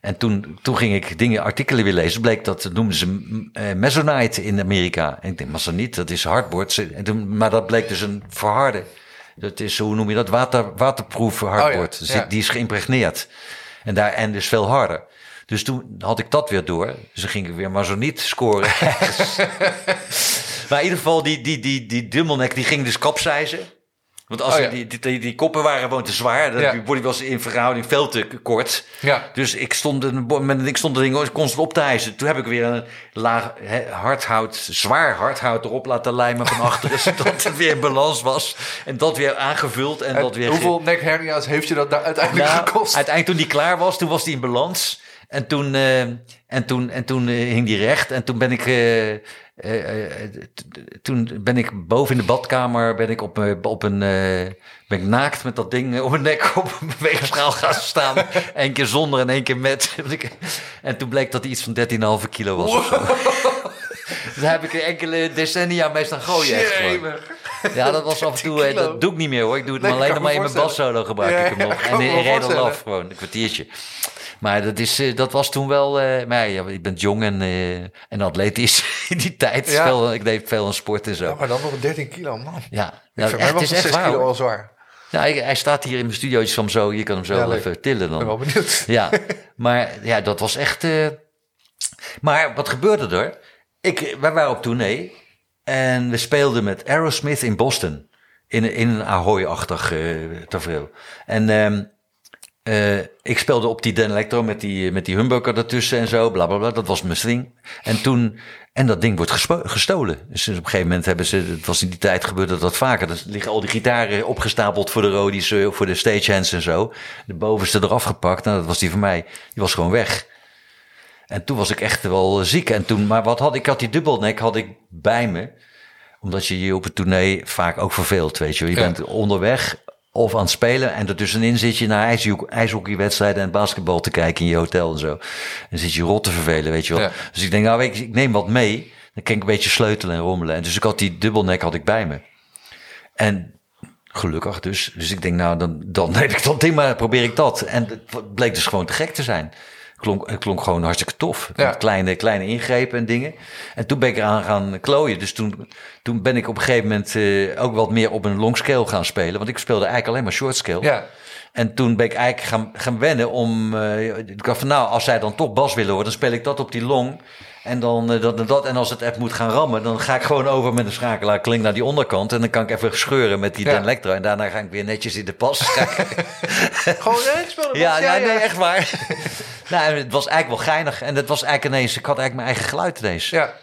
En toen, toen ging ik dingen, artikelen weer lezen. Bleek dat, noemden ze mm, eh, Masonite in Amerika. En ik denk, Masonite, dat is hardboard. Ze- En toen, maar dat bleek dus een verharde. Dat is, hoe noem je dat? Water, waterproof hardboard. Oh ja, Dus ja. die, is geïmpregneerd. En, daar, en dus veel harder. Dus toen had ik dat weer door. Dus dan ging ik weer Masonite scoren. maar in ieder geval, die, die, die, die dubbelnek die ging dus kapseizen. Want als Oh ja. die, die, die, die koppen waren gewoon te zwaar. Dat, Ja. Die body was in verhouding veel te kort. Ja. Dus ik stond, met, ik stond de ding constant op te hijsen. Toen heb ik weer een laag hè, hardhout, zwaar hardhout erop laten lijmen van achteren. zodat het weer in balans was. En dat weer aangevuld. En, En dat weer hoeveel nekhernia's heeft je dat daar uiteindelijk nou, gekost? Uiteindelijk toen die klaar was, toen was die in balans. En toen, eh, en toen, en toen eh, hing die recht. En toen ben ik, eh, toen ben ik boven in de badkamer, ben ik op, eh, op een, eh, ben ik naakt met dat ding eh, op mijn nek op een weegschaal gaan staan. Eén keer zonder en één keer met. En toen bleek dat hij iets van 13,5 kilo was zo. Daar heb ik enkele decennia mee staan gooien. Echt. Ja, dat was af en toe. eh. Dat doe ik niet meer hoor. Ik doe het Nee, maar alleen nog maar in mijn bassolo gebruik Ja, ik hem nog. En in voorstellen. af gewoon een kwartiertje. Maar dat, is, eh, dat was toen wel. eh maar ja, je bent jong en, eh, en atletisch in die tijd. Ja. Veel, ik deed veel aan sport en zo. Ja, maar dan nog 13 kilo, man. Ja, Ik nou, mij het was is echt 6 waar. kilo al zwaar. Ja, hij, hij staat hier in mijn studio. Je kan hem zo, je kan hem zo Ja, even tillen Ik ben dan. wel benieuwd. Ja, maar ja, dat was echt. Maar wat gebeurde er? Ik, wij waren op tournee en we speelden met Aerosmith in Boston. In, in een Ahoy-achtig eh tafereel. En ehm, eh, ik speelde op die Den Electro met die, met die humbucker ertussen en zo, bla bla bla. Dat was mijn string. En toen, en dat ding wordt gestolen. Dus op een gegeven moment hebben ze, het was in die tijd gebeurde dat vaker. Dan liggen al die gitaren opgestapeld voor de rodies, voor de stagehands en zo. De bovenste eraf gepakt. Nou, dat was die van mij. Die was gewoon weg. En toen was ik echt wel ziek. En toen, maar wat had ik? Had die dubbelnek had ik bij me. Omdat je je op het tournee vaak ook verveelt, weet je. Je Ja. bent onderweg of aan het spelen. En ertussenin zit je naar ijsho- ijshockeywedstrijden en basketbal te kijken in je hotel en zo. En zit je rot te vervelen, weet je wel. Ja. Dus ik denk, nou, weet je, ik neem wat mee. Dan kan ik een beetje sleutelen en rommelen. En dus ik had die dubbelnek had ik bij me. En gelukkig dus. Dus ik denk, nou, dan, dan neem ik dat ding maar, probeer ik dat. En het bleek dus gewoon te gek te zijn. Klonk, het klonk gewoon hartstikke tof. Ja. Kleine, kleine ingrepen en dingen. En toen ben ik eraan gaan klooien. Dus toen, toen ben ik op een gegeven moment eh, ook wat meer op een long scale gaan spelen. Want ik speelde eigenlijk alleen maar short scale. Ja. En toen ben ik eigenlijk gaan, gaan wennen om... eh, ik dacht van nou, als zij dan toch bas willen worden... dan speel ik dat op die long. En dan eh, dat en dat. En als het echt moet gaan rammen... dan ga ik gewoon over met een schakelaar klink naar die onderkant. En dan kan ik even scheuren met die Ja. Dan Electro. En daarna ga ik weer netjes in de pas. Gewoon, ja, ik speel ja, ja, nee, echt waar. Nou, het was eigenlijk wel geinig. En het was eigenlijk ineens... Ik had eigenlijk mijn eigen geluid ineens. Ja.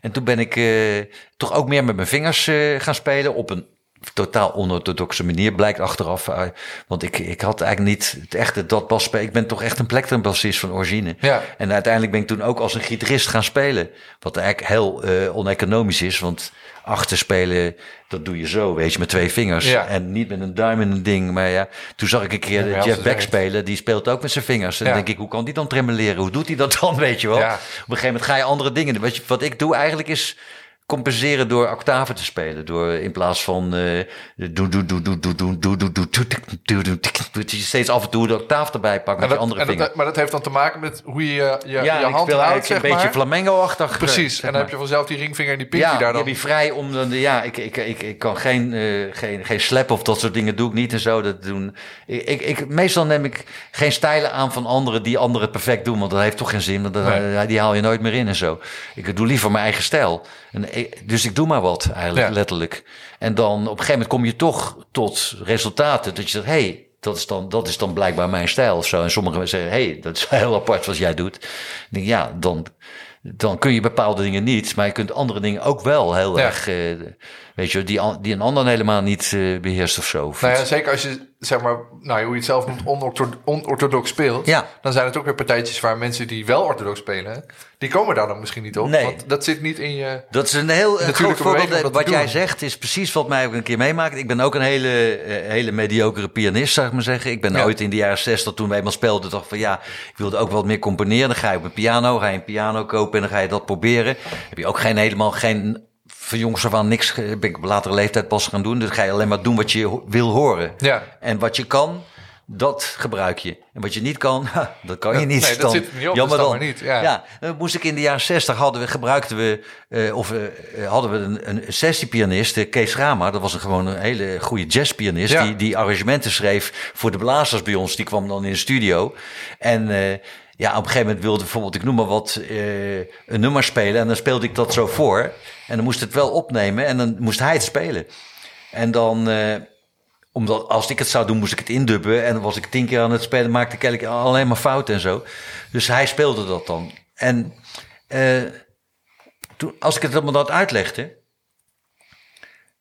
En toen ben ik uh, toch ook meer met mijn vingers uh, gaan spelen op een totaal onorthodoxe manier, blijkt achteraf. Uh, want ik, ik had eigenlijk niet het echte dat bas spelen. Ik ben toch echt een plektrum-bassist van origine. Ja. En uiteindelijk ben ik toen ook als een gitarist gaan spelen. Wat eigenlijk heel uh, oneconomisch is, want achter spelen, dat doe je zo, weet je, met twee vingers. Ja. En niet met een duim en een ding. Maar ja, toen zag ik een keer Ja, Jeff Beck spelen. Die speelt ook met zijn vingers. En dan denk ik, hoe kan die dan tremoleren? Hoe doet hij dat dan, weet je wel? Op een gegeven moment ga je andere dingen doen. Wat, je, wat ik doe eigenlijk is compenseren door octaven te spelen. Door in plaats van steeds af en toe de octaaf erbij pakken met je andere vinger. Maar dat heeft dan te maken met hoe je je, ja, je hand houdt, een beetje flamengo-achtig. Precies, en dan heb je vanzelf die ringvinger en die Pinkie daar dan. Ja, die vrij om... Dan, ja, ik, ik, ik, kan geen, geen, geen slap of dat soort dingen doe ik niet en zo. Dat doen. Ik, ik, meestal neem ik geen stijlen aan van anderen die anderen perfect doen, want dat heeft toch geen zin. Die haal je nooit meer in en zo. Ik doe liever mijn eigen stijl. En dus ik doe maar wat eigenlijk, Ja. letterlijk. En dan op een gegeven moment kom je toch tot resultaten dat je zegt, hé, hey, dat is, dan, dat is dan blijkbaar mijn stijl of zo. En sommigen zeggen, hé, hey, dat is heel apart wat jij doet. Denk, ja, dan, dan kun je bepaalde dingen niet, maar je kunt andere dingen ook wel heel Ja. erg, eh, weet je, die, die een ander helemaal niet eh, beheerst of zo. Nou ja, zeker als je, zeg maar, nou, hoe je het zelf noemt, onortho- onorthodox speelt. Ja. Dan zijn het ook weer partijtjes waar mensen die wel orthodox spelen, die komen daar dan misschien niet op. Nee. Want dat zit niet in je... Dat is een heel groot voorbeeld. Wat jij zegt is precies wat mij ook een keer meemaakt. Ik ben ook een hele, eh, hele mediocre pianist, zou ik maar zeggen. Ik ben Ja. ooit in de jaren 60, toen we eenmaal speelden, dacht van ja, ik wilde ook wat meer componeren. Dan ga je op een piano, ga je een piano kopen en dan ga je dat proberen. Heb je ook geen helemaal geen van jongs af aan niks, ben ik op latere leeftijd pas gaan doen. Dus ga je alleen maar doen wat je wil horen. Ja. En wat je kan, dat gebruik je. En wat je niet kan, dat kan je niet. Nee, dat Dan- zit niet op, Jammer dus dan niet, ja. ja, dan moest ik in de jaren 60 hadden we, gebruikten we, eh, of eh, hadden we een, een sessiepianist, Kees Rama. Dat was een, gewoon een hele goede jazzpianist. Ja. Die, die arrangementen schreef voor de blazers bij ons. Die kwam dan in de studio. En ja, op een gegeven moment wilde bijvoorbeeld, ik noem maar wat, een nummer spelen. En dan speelde ik dat zo voor. En dan moest het wel opnemen en dan moest hij het spelen. En dan, eh, omdat als ik het zou doen, moest ik het indubben. En dan was ik tien keer aan het spelen, maakte ik eigenlijk alleen maar fouten en zo. Dus hij speelde dat dan. En eh, toen, als ik het allemaal dat uitlegde,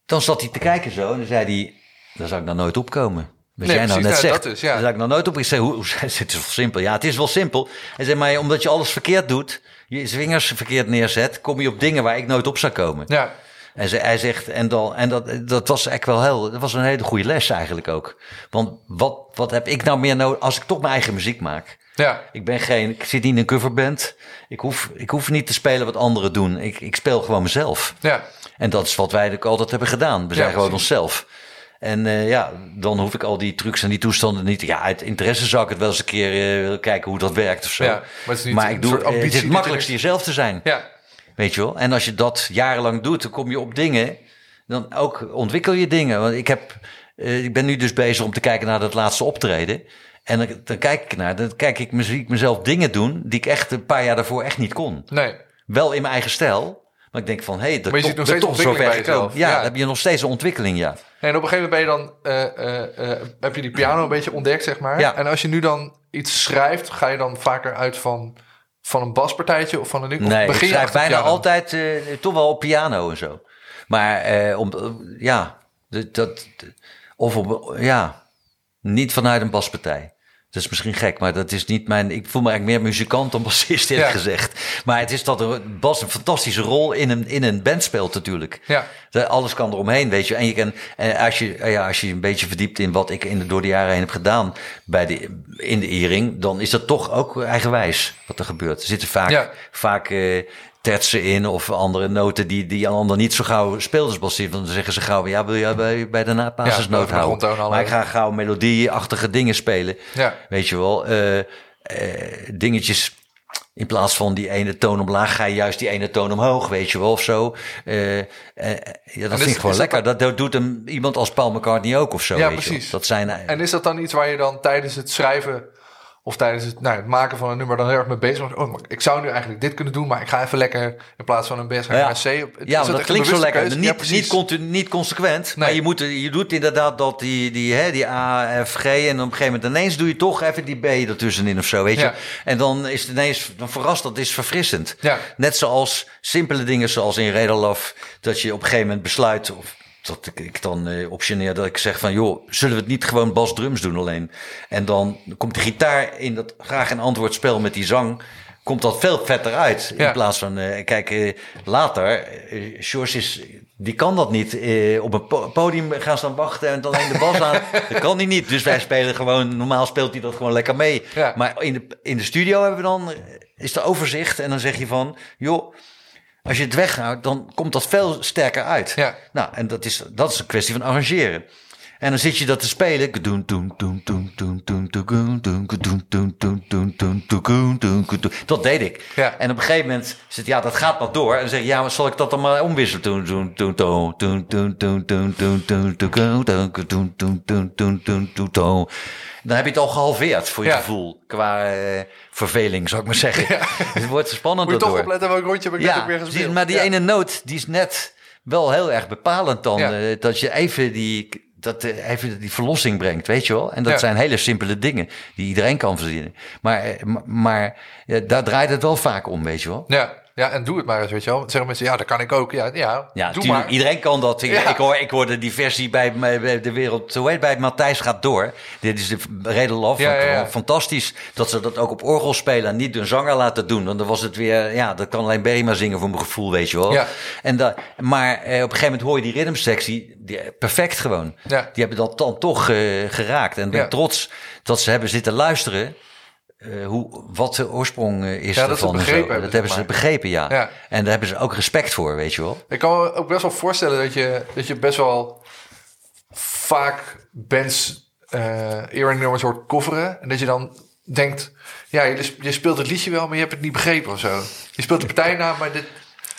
dan zat hij te kijken zo. En dan zei hij, daar zou ik nou nooit opkomen. Wat Nee, jij nou net nou, zegt. dat is, ja. Ik nou nooit op. Ik zei, hoe, hoe, het is wel simpel. Ja, het is wel simpel. Hij zei, maar omdat je alles verkeerd doet, je zwingers verkeerd neerzet, kom je op dingen waar ik nooit op zou komen. Ja, En ze, hij zegt, en, dan, en dat, dat was echt wel heel, dat was een hele goede les eigenlijk ook. Want wat, wat heb ik nou meer nodig als ik toch mijn eigen muziek maak? ja. Ik ben geen, ik zit niet in een coverband. Ik hoef, ik hoef niet te spelen wat anderen doen. Ik, ik speel gewoon mezelf. Ja, En dat is wat wij ook altijd hebben gedaan. We zijn Ja, gewoon precies. onszelf. En eh, ja, dan hoef ik al die trucs en die toestanden niet. Ja, uit interesse zou ik het wel eens een keer eh, kijken hoe dat werkt of zo. Ja, maar het is niet ik doe, soort eh, ambitie het is het makkelijkste is. jezelf te zijn. ja. Weet je wel? En als je dat jarenlang doet, dan kom je op dingen. Dan ook ontwikkel je dingen. Want ik, heb, ik ben nu dus bezig om te kijken naar dat laatste optreden. En dan, dan kijk ik naar, dan kijk ik, zie ik mezelf dingen doen die ik echt een paar jaar daarvoor echt niet kon. Nee. Wel in mijn eigen stijl. Maar ik denk van, hé, hey, dat Maar je toch- ziet nog steeds toch gekomen. Ja, Ja. dan heb je nog steeds een ontwikkeling, ja. En op een gegeven moment ben je dan, eh, eh, eh, heb je die piano een beetje ontdekt, zeg maar. Ja. En als je nu dan iets schrijft, ga je dan vaker uit van, van een baspartijtje of van een ding? Of Nee, ik begin schrijf bijna piano? altijd toch wel op piano en zo. Maar om, ja, dat, dat, of op, ja, niet vanuit een baspartij. Dat is misschien gek, maar dat is niet mijn. Ik voel me eigenlijk meer muzikant dan bassist, eerlijk Ja. gezegd. Maar het is dat een bas een fantastische rol in een, in een band speelt, natuurlijk. Ja. Alles kan eromheen, weet je. En je kan, en als je, eh, ja, als je een beetje verdiept in wat ik in de, door de jaren heen heb gedaan bij de, in de Iering, dan is dat toch ook eigenwijs wat er gebeurt. Er zitten vaak, Ja. vaak eh, tertsen in of andere noten die, die een ander niet zo gauw speelt als bassist. Want dan zeggen ze gauw, ja, wil jij bij, bij de na- basisnoot boven de houden? Maar ik ga gauw melodieachtige dingen spelen. Ja. Weet je wel, eh, eh, dingetjes. In plaats van die ene toon omlaag, ga je juist die ene toon omhoog, weet je wel, of zo. Eh, ja, dat vind ik gewoon dat lekker. Dat, dat doet hem iemand als Paul McCartney ook of zo. Ja, weet je precies. Dat zijn, En is dat dan iets waar je dan tijdens het schrijven of tijdens het, nou, het maken van een nummer dan heel erg mee bezig. Oh, maar ik zou nu eigenlijk dit kunnen doen, maar ik ga even lekker in plaats van een B ga ik Ja. naar C. Op- Ja, dat echt klinkt zo lekker. Niet, Ja, niet, continu, niet consequent. Maar je, moet, je doet inderdaad dat die, die, hè, die A, F, G. En op een gegeven moment ineens doe je toch even die B ertussenin of zo. Weet je? Ja. En dan is het ineens, dan verrast dat is verfrissend. Net zoals simpele dingen zoals in Redalaf. Dat je op een gegeven moment besluit. Of, dat ik, ik dan eh, optioneer dat ik zeg van joh, zullen we het niet gewoon bas drums doen alleen? En dan komt de gitaar in dat graag een antwoordspel met die zang. Komt dat veel vetter uit. Ja. In plaats van, eh, kijk, eh, later, eh George is, die kan dat niet. Op een po- podium gaan staan wachten en alleen de bas aan. dat kan hij niet. Dus wij spelen gewoon, normaal speelt hij dat gewoon lekker mee. Ja. Maar in de, in de studio hebben we dan, is de overzicht. En dan zeg je van, joh, als je het weghoudt, dan komt dat veel sterker uit. Ja. Nou, en dat is, dat is een kwestie van arrangeren. En dan zit je dat te spelen. Dat deed ik. En op een gegeven moment zit ja, dat gaat maar door. En dan zeg je, ja, maar zal ik dat dan maar omwisselen? Dan heb je het al gehalveerd voor je gevoel. Qua verveling, zou ik maar zeggen. Het wordt spannend Moet je toch opletten welk rondje heb ik net ook weer gespeeld. Maar die ene noot, die is net wel heel erg bepalend dan. Dat je even die dat, eh, even die verlossing brengt, weet je wel. En dat Ja. zijn hele simpele dingen die iedereen kan verzinnen. Maar, eh, maar ja, daar draait het wel vaak om, weet je wel. Ja, ja, en doe het maar eens, weet je wel. Zeggen mensen, ja, dat kan ik ook. Ja, ja, Ja, doe maar. iedereen kan dat. Ik, Ja. ik, hoor, ik hoorde die versie bij, bij de wereld, zo heet bij Matthijs gaat door. Dit is de Reden Love. Ja. Fantastisch dat ze dat ook op orgel spelen en niet een zanger laten doen. Want dan was het weer, ja, dat kan alleen Berima zingen voor mijn gevoel, weet je wel. Ja. En da, maar eh, op een gegeven moment hoor je die rhythmsectie, die, perfect gewoon. Ja. Die hebben dat dan toch eh, geraakt. En ben trots dat ze hebben zitten luisteren. Eh, hoe, wat de oorsprong eh, is Ja, dat ervan. begrepen hebben, dat hebben ze maar. begrepen, ja. Ja. En daar hebben ze ook respect voor, weet je wel. Ik kan me ook best wel voorstellen dat je, dat je best wel vaak bands eh earring nummers hoort coveren. En dat je dan denkt, ja, je, je speelt het liedje wel, maar je hebt het niet begrepen of zo. Je speelt de partijnaam, maar dit...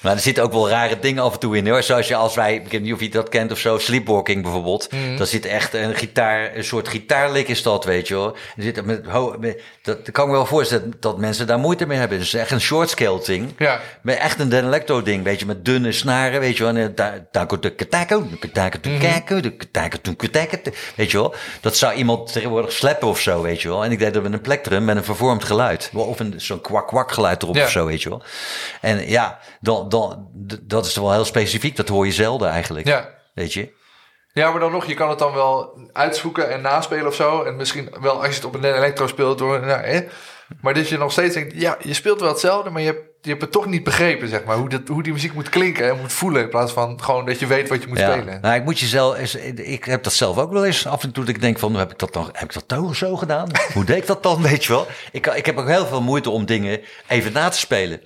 Maar er zitten ook wel rare dingen af en toe in hoor. Zoals je als wij, ik weet niet of je dat kent of zo, sleepwalking bijvoorbeeld. Mhm. Daar zit echt een gitaar, een soort gitaarlik is dat, weet je wel. Er zit met, met, dat, dat kan ik me wel voorstellen dat mensen daar moeite mee hebben. Het is echt een short scale ding. Ja. Met echt een electro ding, weet je, met dunne snaren, weet je wel. En eh, de katako, de katako de kako, de katako de katako, weet je wel. Dat zou iemand tegenwoordig sleppen of zo, weet je wel. En ik deed dat met een plektrum met een vervormd geluid. Of een, zo'n kwak-kwak geluid erop Ja. of zo, weet je wel. En ja, dan, dan, dat is wel heel specifiek. Dat hoor je zelden eigenlijk, Ja. weet je. ja, maar dan nog, je kan het dan wel uitzoeken en naspelen of zo. En misschien wel als je het op een elektro speelt. Door, nou, hè. Maar dat je nog steeds denkt, ja, je speelt wel hetzelfde, maar je hebt, je hebt het toch niet begrepen, zeg maar. Hoe, dat, hoe die muziek moet klinken en moet voelen. In plaats van gewoon dat je weet wat je moet Ja, spelen. nou, ik moet jezelf, ik heb dat zelf ook wel eens af en toe dat ik denk van, heb ik dat dan, heb ik dat toch zo gedaan? Hoe deed ik dat dan, weet je wel? Ik, ik heb ook heel veel moeite om dingen even na te spelen.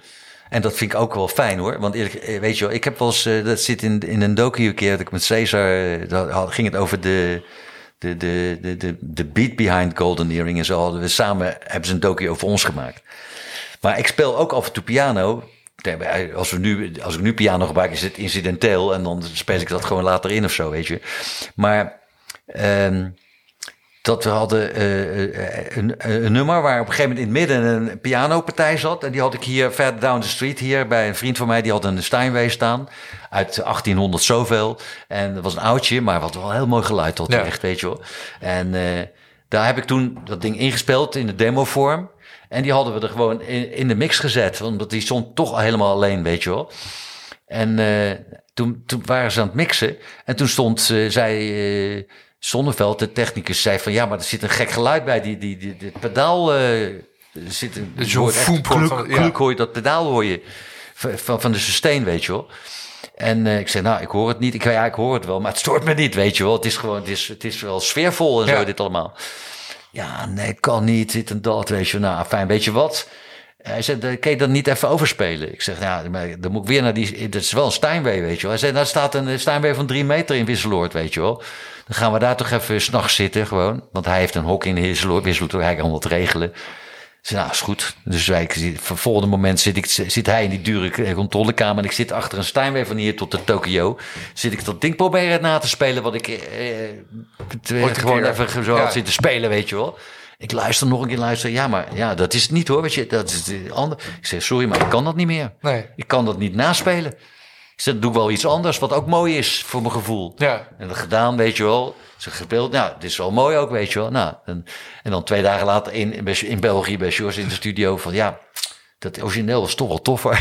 En dat vind ik ook wel fijn hoor. Want eerlijk, eh, weet je wel, ik heb wel eens, eh, dat zit in, in een docu een keer dat ik met Cesar, eh, had- ging het over de, de, de, de, de, de beat behind Golden Earring en zo hadden we samen, hebben ze een docu over ons gemaakt. Maar ik speel ook af en toe piano. Als, we nu, als ik nu piano gebruik, is het incidenteel. En dan speel ik dat gewoon later in of zo, weet je. Maar ehm, dat we hadden eh, eh, een, een nummer waar op een gegeven moment in het midden een pianopartij zat. En die had ik hier verder down the street hier bij een vriend van mij. Die had een Steinway staan uit 1800 zoveel. En dat was een oudje, maar wat wel heel mooi geluid had Ja. echt, weet je wel. En eh, daar heb ik toen dat ding ingespeeld in de demovorm. En die hadden we er gewoon in, in de mix gezet. Omdat die stond toch al helemaal alleen, weet je wel. En eh, toen, toen waren ze aan het mixen. En toen stond, eh, eh Zonneveld, de technicus, zei van... Ja, maar er zit een gek geluid bij. Die, die, die, pedaal... er zit een, zo'n kluk, ja. kluk hoor je, dat pedaal hoor je. Van, van, de sustain, weet je wel. En eh, ik zei, nou, ik hoor het niet. Ik, ja, ik hoor het wel, maar het stoort me niet, weet je wel. Het is gewoon, het is, het is wel sfeervol en Ja. zo, dit allemaal. Ja, nee, kan niet, dit en dat, weet je. Nou, fijn, weet je wat? Hij zei, "Dan kan je dat niet even overspelen? Ik zeg, ja, maar dan moet ik weer naar die... Dat is wel een Steinway, weet je wel. Hij zei, daar staat een Steinway van drie meter in Wisseloord, weet je wel. Dan gaan we daar toch even s'nachts zitten, gewoon. Want hij heeft een hok in Wisseloord, Wisseloord, hij kan dat regelen. Ik zei, nou, is goed. Dus wij, voor volgende moment zit, ik, zit hij in die dure controlekamer... en ik zit achter een Steinway van hier tot de Tokyo. Zit ik dat ding proberen na te spelen... wat ik eh, eh, gewoon keer. even zo Ja. had zitten spelen, weet je wel. Ik luister nog een keer, luister. Ja, maar ja, dat is het niet hoor. Weet je, dat is het ander. Ik zeg, sorry, maar ik kan dat niet meer. Nee. Ik kan dat niet naspelen. Ik zeg, doe ik wel iets anders, wat ook mooi is voor mijn gevoel. Ja. En dat gedaan, weet je wel. Ze gespeeld, nou, dit is wel mooi ook, weet je wel. Nou, en, en dan twee dagen later in, in België bij George in de studio van, ja, dat origineel was toch wel toffer.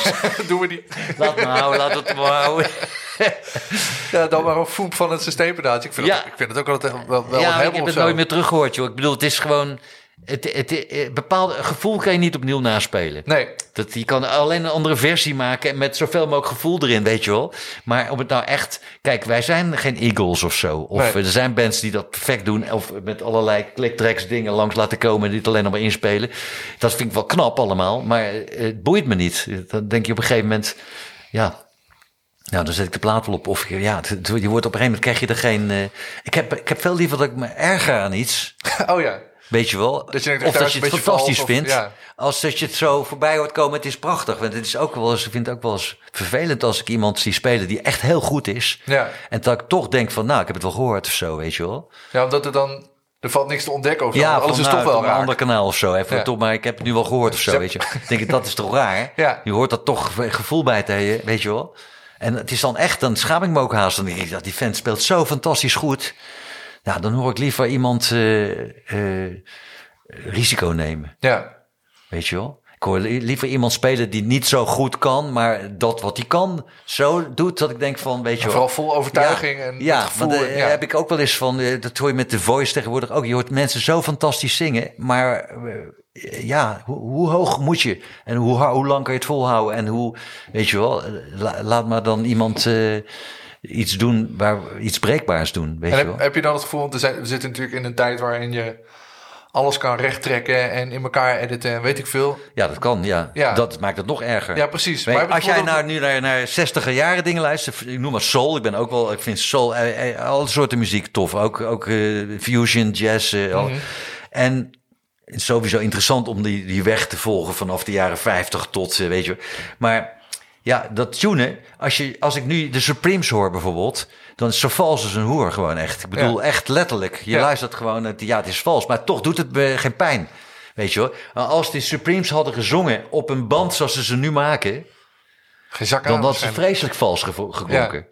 Doen we niet. laat maar houden, laat het maar houden. ja, dan maar een foep van het systeempedaaltje. Ik vind, Ja. ik vind het ook altijd wel, wel ja, ik heb het nooit meer teruggehoord, joh. Ik bedoel, het is gewoon... Het, het, het, bepaalde gevoel kan je niet opnieuw naspelen. Nee, Dat, je kan alleen een andere versie maken met zoveel mogelijk gevoel erin, weet je wel. Maar om het nou echt... Kijk, wij zijn geen Eagles of zo. Of Nee. er zijn bands die dat perfect doen. Of met allerlei clicktracks dingen langs laten komen en dit alleen nog maar inspelen. Dat vind ik wel knap allemaal, maar het boeit me niet. Dan denk je op een gegeven moment... Ja, nou, dan zet ik de plaat wel op. Of je- ja, het- het- je wordt op een gegeven moment krijg je er geen... eh, ik, heb, ik heb veel liever dat ik me erger aan iets... oh ja. Weet je wel? Dat je denkt, of dat je het fantastisch vals of- vindt. ja. Als dat je het zo voorbij hoort komen, het is prachtig. Want het is ook wel eens, ik vind het ook wel eens vervelend als ik iemand zie spelen die echt heel goed is. Ja. En dat ik toch denk van, nou, ik heb het wel gehoord of zo, weet je wel. ja, omdat er dan... Er valt niks te ontdekken over. Ja, alles van, is nou, toch wel op een raar. ander kanaal of zo. Even Ja. toch, maar ik heb het nu wel gehoord of zo, weet je. wel. Ik denk, dat is toch raar? Ja. Je hoort dat toch gevoel bij te weet je wel. En het is dan echt, dan schaam ik me ook haast. Dan denk ik, dat die vent speelt zo fantastisch goed. Nou, dan hoor ik liever iemand eh, eh, risico nemen. Ja. Weet je wel? Ik hoor li- liever iemand spelen die niet zo goed kan, maar dat wat hij kan zo doet dat ik denk van, weet je wel. Vooral vol overtuiging ja, en ja, gevoel. en- eh, ja. heb ik ook wel eens van, dat hoor je met de voice tegenwoordig ook. Je hoort mensen zo fantastisch zingen, maar ja, hoe, hoe hoog moet je? En hoe, hoe lang kan je het volhouden? En hoe, weet je wel, la- laat maar dan iemand iets doen, waar, iets breekbaars doen, weet En je wel. heb, heb je dan het gevoel, want we, zijn, we zitten natuurlijk in een tijd waarin je alles kan rechttrekken en in elkaar editen en weet ik veel. Ja, dat kan, ja. Ja. Dat maakt het nog erger. Ja, precies. Maar als jij nou nu naar, naar 60 jaren dingen luistert, ik noem maar soul. Ik ben ook wel, ik vind soul, eh, eh, alle soorten muziek tof. Ook, ook eh, fusion, jazz. Mhm. En het is sowieso interessant om die, die weg te volgen vanaf de jaren 50 tot, weet je. Maar ja, dat tunen, als, je, als ik nu de Supremes hoor bijvoorbeeld, dan is zo vals als een hoer gewoon echt. Ik bedoel, Ja. echt letterlijk. Je Ja. luistert gewoon, het- ja, het is vals, maar toch doet het me geen pijn. Weet je hoor. Als de Supremes hadden gezongen op een band zoals ze ze nu maken, Geen zak dan had ze vreselijk vals geklonken.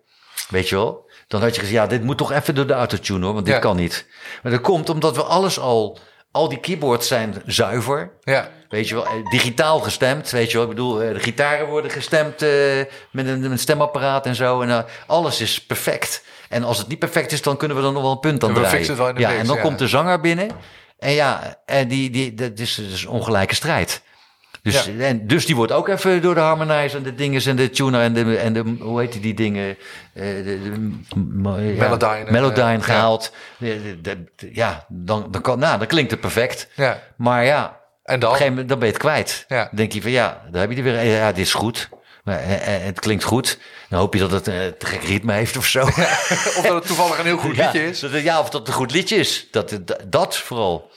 Weet je wel? Dan had je gezegd, ja, dit moet toch even door de autotune hoor, want dit kan niet. Maar dat komt omdat we alles al, al die keyboards zijn zuiver. Ja. Weet je wel, eh, digitaal gestemd, weet je wel. Ik bedoel, eh, de gitaren worden gestemd eh, met, een, met een stemapparaat en zo. En alles is perfect. En als het niet perfect is, dan kunnen we dan nog wel een punt aan En we draaien. fixen het wel in de ja, mix, en dan ja. komt de zanger binnen. En ja, en die, die, dat is dus een ongelijke strijd. Dus, Ja. en, dus die wordt ook even door de harmonizer en de dingen en de tuner en de, en de hoe heet die, die dingen? eh, de, de, m- ja, Melodyne, Melodyne eh, gehaald. Ja, dan, dan, kan, nou, dan klinkt het perfect. ja. Maar ja, En op dan? een gegeven moment dan ben je het kwijt. Dan denk je van ja, daar heb je er weer. Ja, dit is goed. Maar, eh, eh, het klinkt goed. Dan hoop je dat het eh, te gek ritme heeft of zo. Of dat het toevallig een heel goed liedje is. ja, of dat het een goed liedje is. Dat, dat, dat vooral.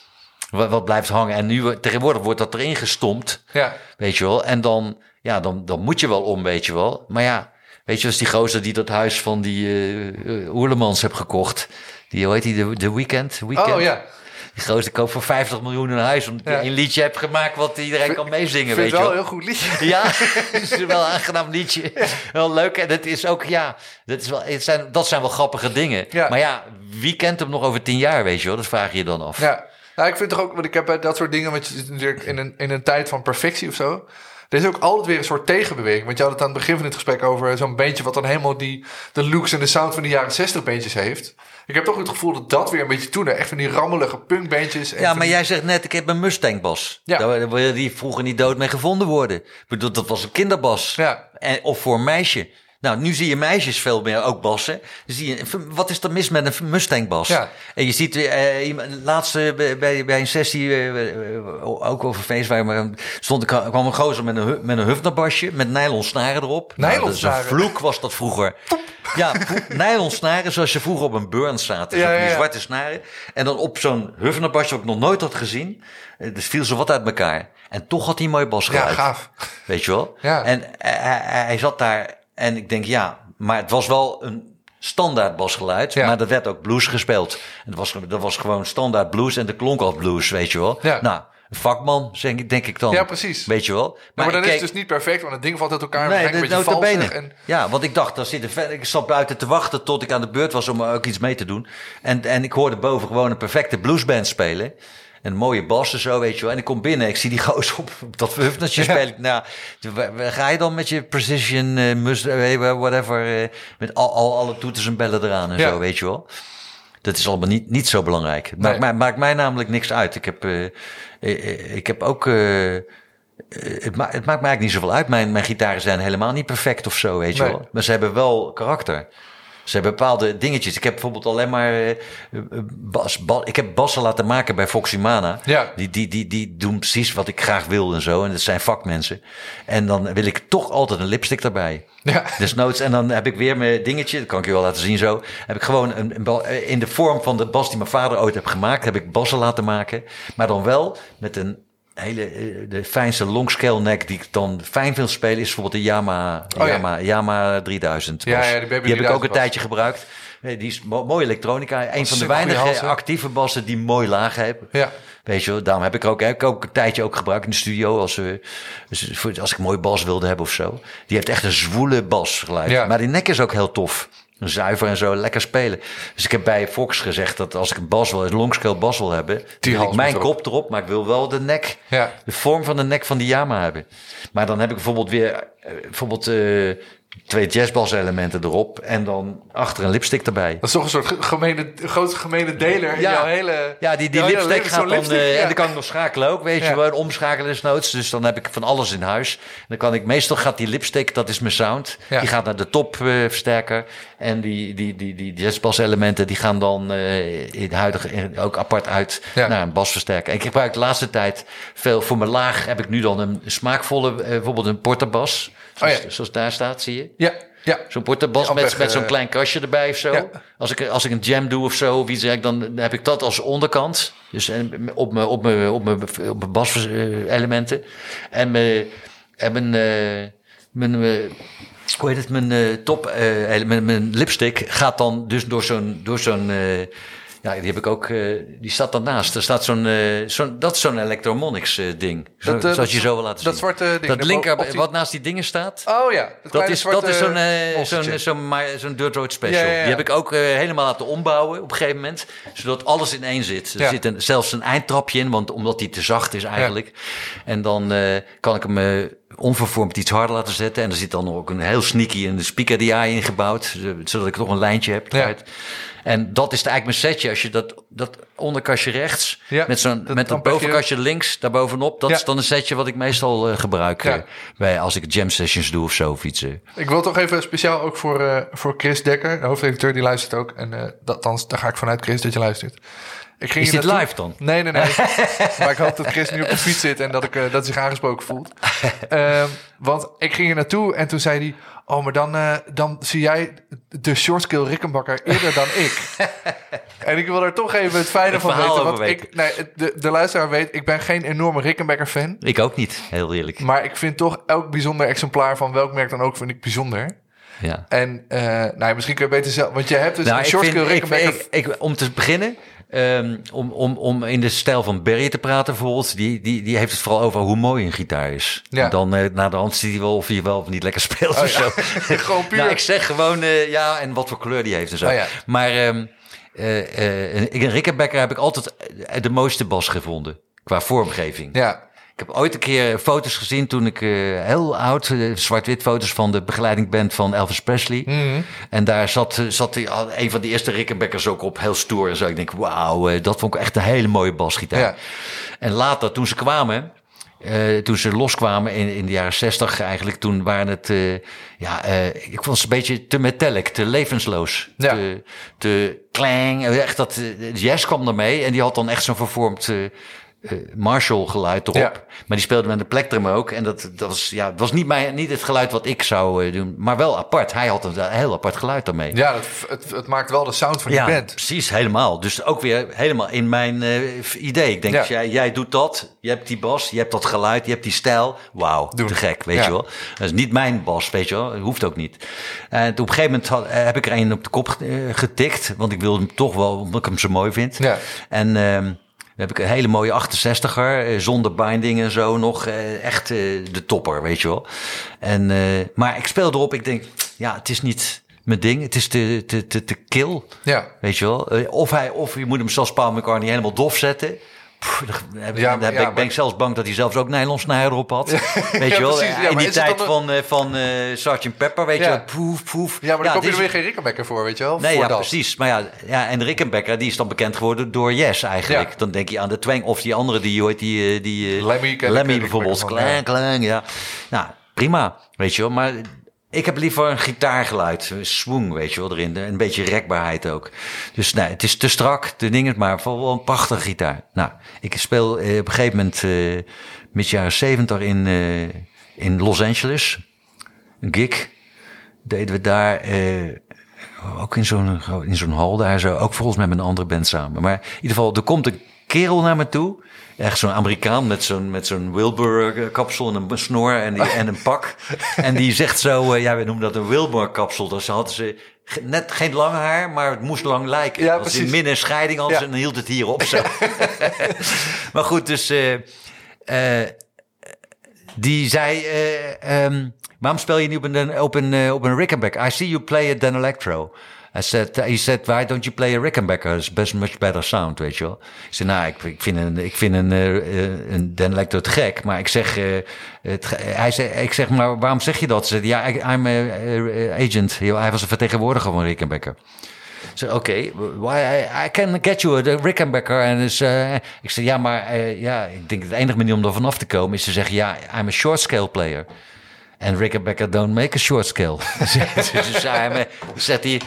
Wat, wat blijft hangen. En nu wordt- tegenwoordig wordt dat erin gestompt. Ja. Weet je wel. En dan, ja, dan, dan moet je wel om, weet je wel. Maar ja, weet je, als die gozer die dat huis van die eh Oerlemans heeft gekocht. Die, hoe heet die, de, de Weekend? Weekend? Oh ja. Die gozer koopt voor 50 miljoen een huis. Omdat Ja. hij een liedje heeft gemaakt wat iedereen kan meezingen, weet je wel een heel goed liedje. Ja, het is wel een aangenaam liedje. Wel leuk. En het is ook, ja, dat, is wel, het zijn, dat zijn wel grappige dingen. Ja. Maar ja, wie kent hem nog over tien jaar, weet je wel? Dat vraag je je dan af. Ja. Nou, ik vind toch ook, want ik heb bij dat soort dingen, want je zit natuurlijk in een, in een tijd van perfectie of zo. Er is ook altijd weer een soort tegenbeweging. Want je had het aan het begin van dit gesprek over zo'n beentje wat dan helemaal die, de looks en de sound van de jaren 60 beentjes heeft. Ik heb toch het gevoel dat dat weer een beetje toen, echt van die rammelige punkbeentjes. en Ja, maar die- jij zegt net, ik heb een Mustang-bas. Ja. Daar wil je die vroeger niet dood mee gevonden worden. Ik bedoel, dat was een kinderbas. Ja. En, of voor een meisje. Nou, nu zie je meisjes veel meer ook bassen. Dan zie je, wat is er mis met een Mustang-bas? Ja. En je ziet, eh, iemand- laatst eh, bij, bij, een sessie, eh, eh, ook over feest, waar maar, stond, kwam een gozer met een, met een Hufnerbasje, met nylon snaren erop. Nou, Nylonsnaren? een vloek was dat vroeger. Ja, nylon snaren zoals je vroeger op een burn zaten. Ja, van ja, die ja. zwarte snaren. En dan op zo'n Hufnerbasje wat ik nog nooit had gezien. Eh, Dus viel ze wat uit elkaar. En toch had hij een mooi bas Ja, geluid. gaaf. Weet je wel? Ja. En hij zat daar en ik denk, ja, maar het was wel een standaard basgeluid. Ja. Maar dat werd ook blues gespeeld. En dat was, dat was gewoon standaard blues en de klonk als blues, weet je wel. Ja. Nou, een vakman, denk ik, denk ik dan. Ja, precies. Weet je wel. Maar, dan ik is keek- het dus niet perfect, want het ding valt uit elkaar. Nee, een de beetje notabene. valsig. En, Ja, want ik dacht, daar zit vet- ik zat buiten te wachten tot ik aan de beurt was om er ook iets mee te doen. En, en ik hoorde boven gewoon een perfecte bluesband spelen. Een mooie bas en zo, weet je wel. En ik kom binnen, ik zie die gozer op, op dat wufnertje Ja. spelen. Nou, ga je dan met je precision, eh, mus, eh, whatever, eh, met al, al alle toeters en bellen eraan en Ja. zo, weet je wel. Dat is allemaal niet, niet zo belangrijk. Het maakt, mij, maakt mij namelijk niks uit. Ik heb, ik heb ook... het, ma- het maakt mij eigenlijk niet zoveel uit. Mijn, mijn gitaren zijn helemaal niet perfect of zo, weet je Nee. wel. Maar ze hebben wel karakter. Ze hebben bepaalde dingetjes. Ik heb bijvoorbeeld alleen maar eh, bas, ba- ik heb bassen laten maken bij Foxymana. Ja. Die, die, die, die doen precies wat ik graag wil en zo. En dat zijn vakmensen. En dan wil ik toch altijd een lipstick daarbij. ja. Desnoods. En dan heb ik weer mijn dingetje. Dat kan ik je wel laten zien zo. Heb ik gewoon een, eh, in de vorm van de bas die mijn vader ooit heeft gemaakt. Heb ik bassen laten maken. Maar dan wel met een hele, eh, de fijnste longscale neck die ik dan fijn wil spelen. Is bijvoorbeeld de Yamaha, Oh ja. Yamaha, Yamaha 3000. Ja, ja, die heb ik ook 3000 een tijdje gebruikt. Die is mo- mooie elektronica. Een van de weinige actieve bassen die mooi laag hebben. ja. Weet je wel, daarom heb ik ook, heb ik ook een tijdje ook gebruikt in de studio. Als, eh, dus voor- als ik een mooie bas wilde hebben of zo. Die heeft echt een zwoele basgeluid. Ja. Maar die nek is ook heel tof. Zuiver en zo, lekker spelen. Dus ik heb bij Fox gezegd dat als ik een bas wil, een longscale bas wil hebben, Die wil ik mijn kop erop, maar ik wil wel de nek, Ja. de vorm van de nek van die Yamaha hebben. Maar dan heb ik bijvoorbeeld weer, eh, bijvoorbeeld eh, twee jazzbas-elementen erop en dan achter een lipstick erbij. Dat is toch een soort ge- gemene, grote gemene deler in Ja. jouw hele... Ja, die, die hele lipstick gaat dan... lipstick, eh, ja. En dan kan ik nog schakelen ook, weet Ja. je wel. Omschakelen is noods. Dus dan heb ik van alles in huis. Dan kan ik... Meestal gaat die lipstick, dat is mijn sound. Die gaat naar de top eh, versterker. En die, die, die, die jazzbas elementen, die gaan dan eh, in huidige in- ook apart uit naar een basversterker. En ik gebruik de laatste tijd veel... Voor mijn laag heb ik nu dan een smaakvolle... bijvoorbeeld een portabas. Zoals, Oh ja. zoals daar staat, zie je. Ja, ja. Zo'n portabas met, weg, met zo'n eh, klein kastje erbij of zo. Ja. Als, ik, als ik een jam doe of zo, iets, zeg ik, dan heb ik dat als onderkant. Dus en op mijn, op mijn, op mijn, op mijn baselementen. En mijn, en mijn, eh, mijn, eh, hoe heet het, mijn eh, top, eh, mijn, mijn lipstick gaat dan dus door zo'n, door zo'n, eh, ja, die heb ik ook, eh, die staat dan naast. Er staat zo'n, zo'n dat is zo'n electromonics eh, ding. Zo, Dat, zoals je zo wil laten zien. Dat zwarte ding. dat linker, die- wat naast die dingen staat. Oh ja. Dat, Dat is, zwarte dat is zo'n zo'n zo'n zo'n Dirt Road Special. Ja, ja, ja. Die heb ik ook helemaal laten ombouwen op een gegeven moment. Zodat alles in één zit. Er zit een, zelfs een eindtrapje in, want, omdat die te zacht is eigenlijk. En dan kan ik hem onvervormd iets harder laten zetten. En er zit dan ook een heel sneaky een speaker AI ingebouwd. Zodat ik nog een lijntje heb. En dat is eigenlijk mijn setje. Als je dat, dat onderkastje rechts, Ja, met, zo'n, dat met dat bovenkastje links, daarbovenop. Dat Ja. is dan een setje wat ik meestal eh, gebruik. Ja. eh, bij, als ik jam sessions doe of zo of iets. eh. Ik wil toch even speciaal ook voor, voor Chris Dekker, de hoofdredacteur, die luistert ook. En dat, dan, daar ga ik vanuit, Chris, dat je luistert. Ik ging Is dit naartoe- live dan? Nee, nee, nee. maar ik hoop dat Chris nu op de fiets zit en dat, ik, dat hij zich aangesproken voelt. Ehm, want ik ging hier naartoe en toen zei hij... Oh, maar dan, eh, dan zie jij de shortskill Rickenbacker eerder dan ik. en ik wil er toch even het fijne Het van weten. Want ik, nee, de, de luisteraar weet, ik ben geen enorme Rickenbacker fan. Ik ook niet, heel eerlijk. Maar ik vind toch elk bijzonder exemplaar van welk merk dan ook, vind ik bijzonder. Ja. En uh, nou, ja, misschien kun je beter zelf... Want je hebt dus Nou, een ik short vind, skill ik, Rickenbacker... ik, ik, om te beginnen, um, om, om, om in de stijl van Barry te praten bijvoorbeeld, die, die, die heeft het vooral over hoe mooi een gitaar is. Ja. En dan uh, na de hand ziet hij wel of hij wel of niet lekker speelt Oh, of ja. zo. Gewoon puur. nou, ik zeg gewoon, uh, ja, en wat voor kleur die heeft en zo. Oh, ja. Maar um, uh, in Rickenbacker heb ik altijd de mooiste bas gevonden, qua vormgeving. Ja. Ik heb ooit een keer foto's gezien toen ik uh, heel oud, uh, zwart-wit foto's van de begeleidingband van Elvis Presley. Mm -hmm. En daar zat, zat die, een van die eerste Rickenbackers ook op, heel stoer en zo. Ik denk, wauw, uh, dat vond ik echt een hele mooie basgitaar. Ja. En later, toen ze kwamen, uh, toen ze loskwamen in, in de jaren zestig eigenlijk, toen waren het, uh, ja, uh, ik vond ze een beetje te metallic, te levensloos. Ja. Te, te klang, echt dat, de jazz kwam ermee en die had dan echt zo'n vervormd Marshall geluid erop. Ja. Maar die speelde met een plektrum ook. En dat, dat was, ja, het was niet, mijn, niet het geluid wat ik zou eh, doen. Maar wel apart. Hij had een heel apart geluid daarmee. Ja, het, het, het maakt wel de sound van die Ja, band. precies, helemaal. Dus ook weer helemaal in mijn eh, idee. Ik denk, Ja. jij, jij doet dat, je hebt die bas, je hebt dat geluid, je hebt die stijl. Wauw, te gek, weet je wel. Dat is niet mijn bas, weet je wel. Dat hoeft ook niet. En op een gegeven moment had- eh, heb ik er een op de kop eh, getikt. Want ik wilde hem toch wel, omdat ik hem zo mooi vind. Ja. En ehm, dan heb ik een hele mooie 68er, eh, zonder binding en zo nog. eh, echt eh, de topper, weet je wel. En, maar ik speel erop, ik denk, ja, het is niet mijn ding. Het is te, te, te, te kill. Ja. Weet je wel? Of, hij, of je moet hem zoals Paul McCartney helemaal dof zetten. Heb Ja, ben, ja, ik, ben ik zelfs bang dat hij zelfs ook nylon snijder op had. Weet Ja, je wel? precies. Ja, In die tijd van, eh, van eh Sgt. Pepper, weet Ja. je wel? Poef, poef. Ja, maar dan kom je dit er is- weer geen Rickenbacker voor, weet je wel? Nee, ja, dat. precies. Maar ja, ja, en Rickenbacker, die is dan bekend geworden door Yes eigenlijk. Dan denk je aan de Twang of die andere, die, heet die, eh, die eh, Lemmy eh, Lemmy bijvoorbeeld. Klang, klang, ja. Nou, prima, weet je wel. Maar ik heb liever een gitaargeluid, een swing, weet je wel, erin. Een beetje rekbaarheid ook. Dus nee, het is te strak, de dingen, maar wel een prachtige gitaar. Nou, ik speel eh, op een gegeven moment, eh jaren zeventig in, eh, in Los Angeles. Een gig deden we daar... eh, ook in zo'n, in zo'n hal daar zo. Ook volgens mij met een andere band samen. Maar in ieder geval, er komt een kerel naar me toe. Echt zo'n Amerikaan met zo'n, met zo'n Wilbur kapsel en een snor en, die, en een pak. En die zegt zo, eh, ja, we noemen dat een Wilbur kapsel. Dus hadden ze net geen lang haar, maar het moest lang lijken. Ja, Als in precies. min- en scheiding hadden Ja. en dan hield het hier op zo. maar goed, dus... eh, eh, die zei, eh, ehm, waarom speel je niet op een, op een, op een Rickenbacker? I see you play a Dan Electro. I said, he said, why don't you play a Rickenbacker? It's best much better sound, weet je wel. Ik zei, nou, ik, vind een, ik vind een, eh, eh, een Dan Electro te gek. Maar ik zeg, eh, het, hij zei, ik zeg, maar waarom zeg je dat? Ze zei, ja, I'm agent. Hij was een vertegenwoordiger van Rickenbacker. Zei, oké, why I, I can get you a Rickenbacker. En dus, ik zei, ja, maar ja, ik denk de enige manier om er vanaf te komen is te zeggen, ja, I'm a short scale player. En Rickenbacker don't make a short scale. dus hij, zegt hij,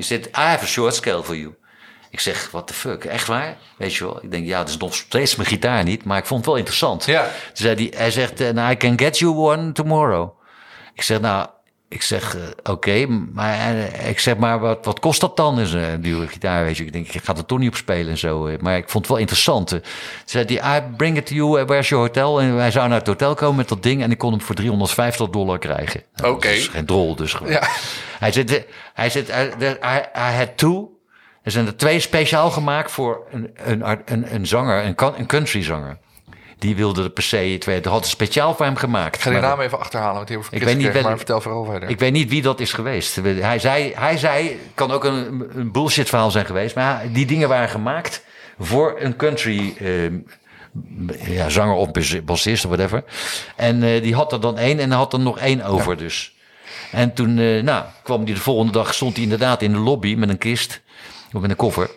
he said, I have a short scale for you. Ik zeg, what the fuck, echt waar? Weet je wel? Ik denk, ja, dat is nog steeds mijn gitaar niet, maar ik vond het wel interessant. Ja. Toen zei hij, hij zegt, eh, nou, I can get you one tomorrow. Ik zeg, nou, ik zeg, eh, oké, maar eh, ik zeg, maar wat, wat kost dat dan? Is een dure gitaar, weet je. Ik denk, ik ga er toch niet op spelen en zo. eh. Maar ik vond het wel interessant. eh. Toen zei hij, I bring it to you, eh, where's your hotel? En hij zou naar het hotel komen met dat ding en ik kon hem voor 350 dollar krijgen. Nou, Oké. Dat is geen drol dus gewoon. Ja. Hij eh, hij eh, there- I, I had two. Er zijn er twee speciaal gemaakt voor een, een, een, een zanger, een, kan- een country zanger. Die wilde er per se twee. Dat had ze speciaal voor hem gemaakt. Ik ga die naam even achterhalen, want die Ik weet niet wel- maar vertel vooral verder. ik weet niet wie dat is geweest. Hij zei, hij zei kan ook een, een bullshit verhaal zijn geweest. Maar die dingen waren gemaakt voor een country ehm, ja, zanger of bas- bassist of whatever. En eh, die had er dan één en had er nog één over dus. En toen eh, nou, kwam hij de volgende dag, stond hij inderdaad in de lobby met een kist. Of met een koffer.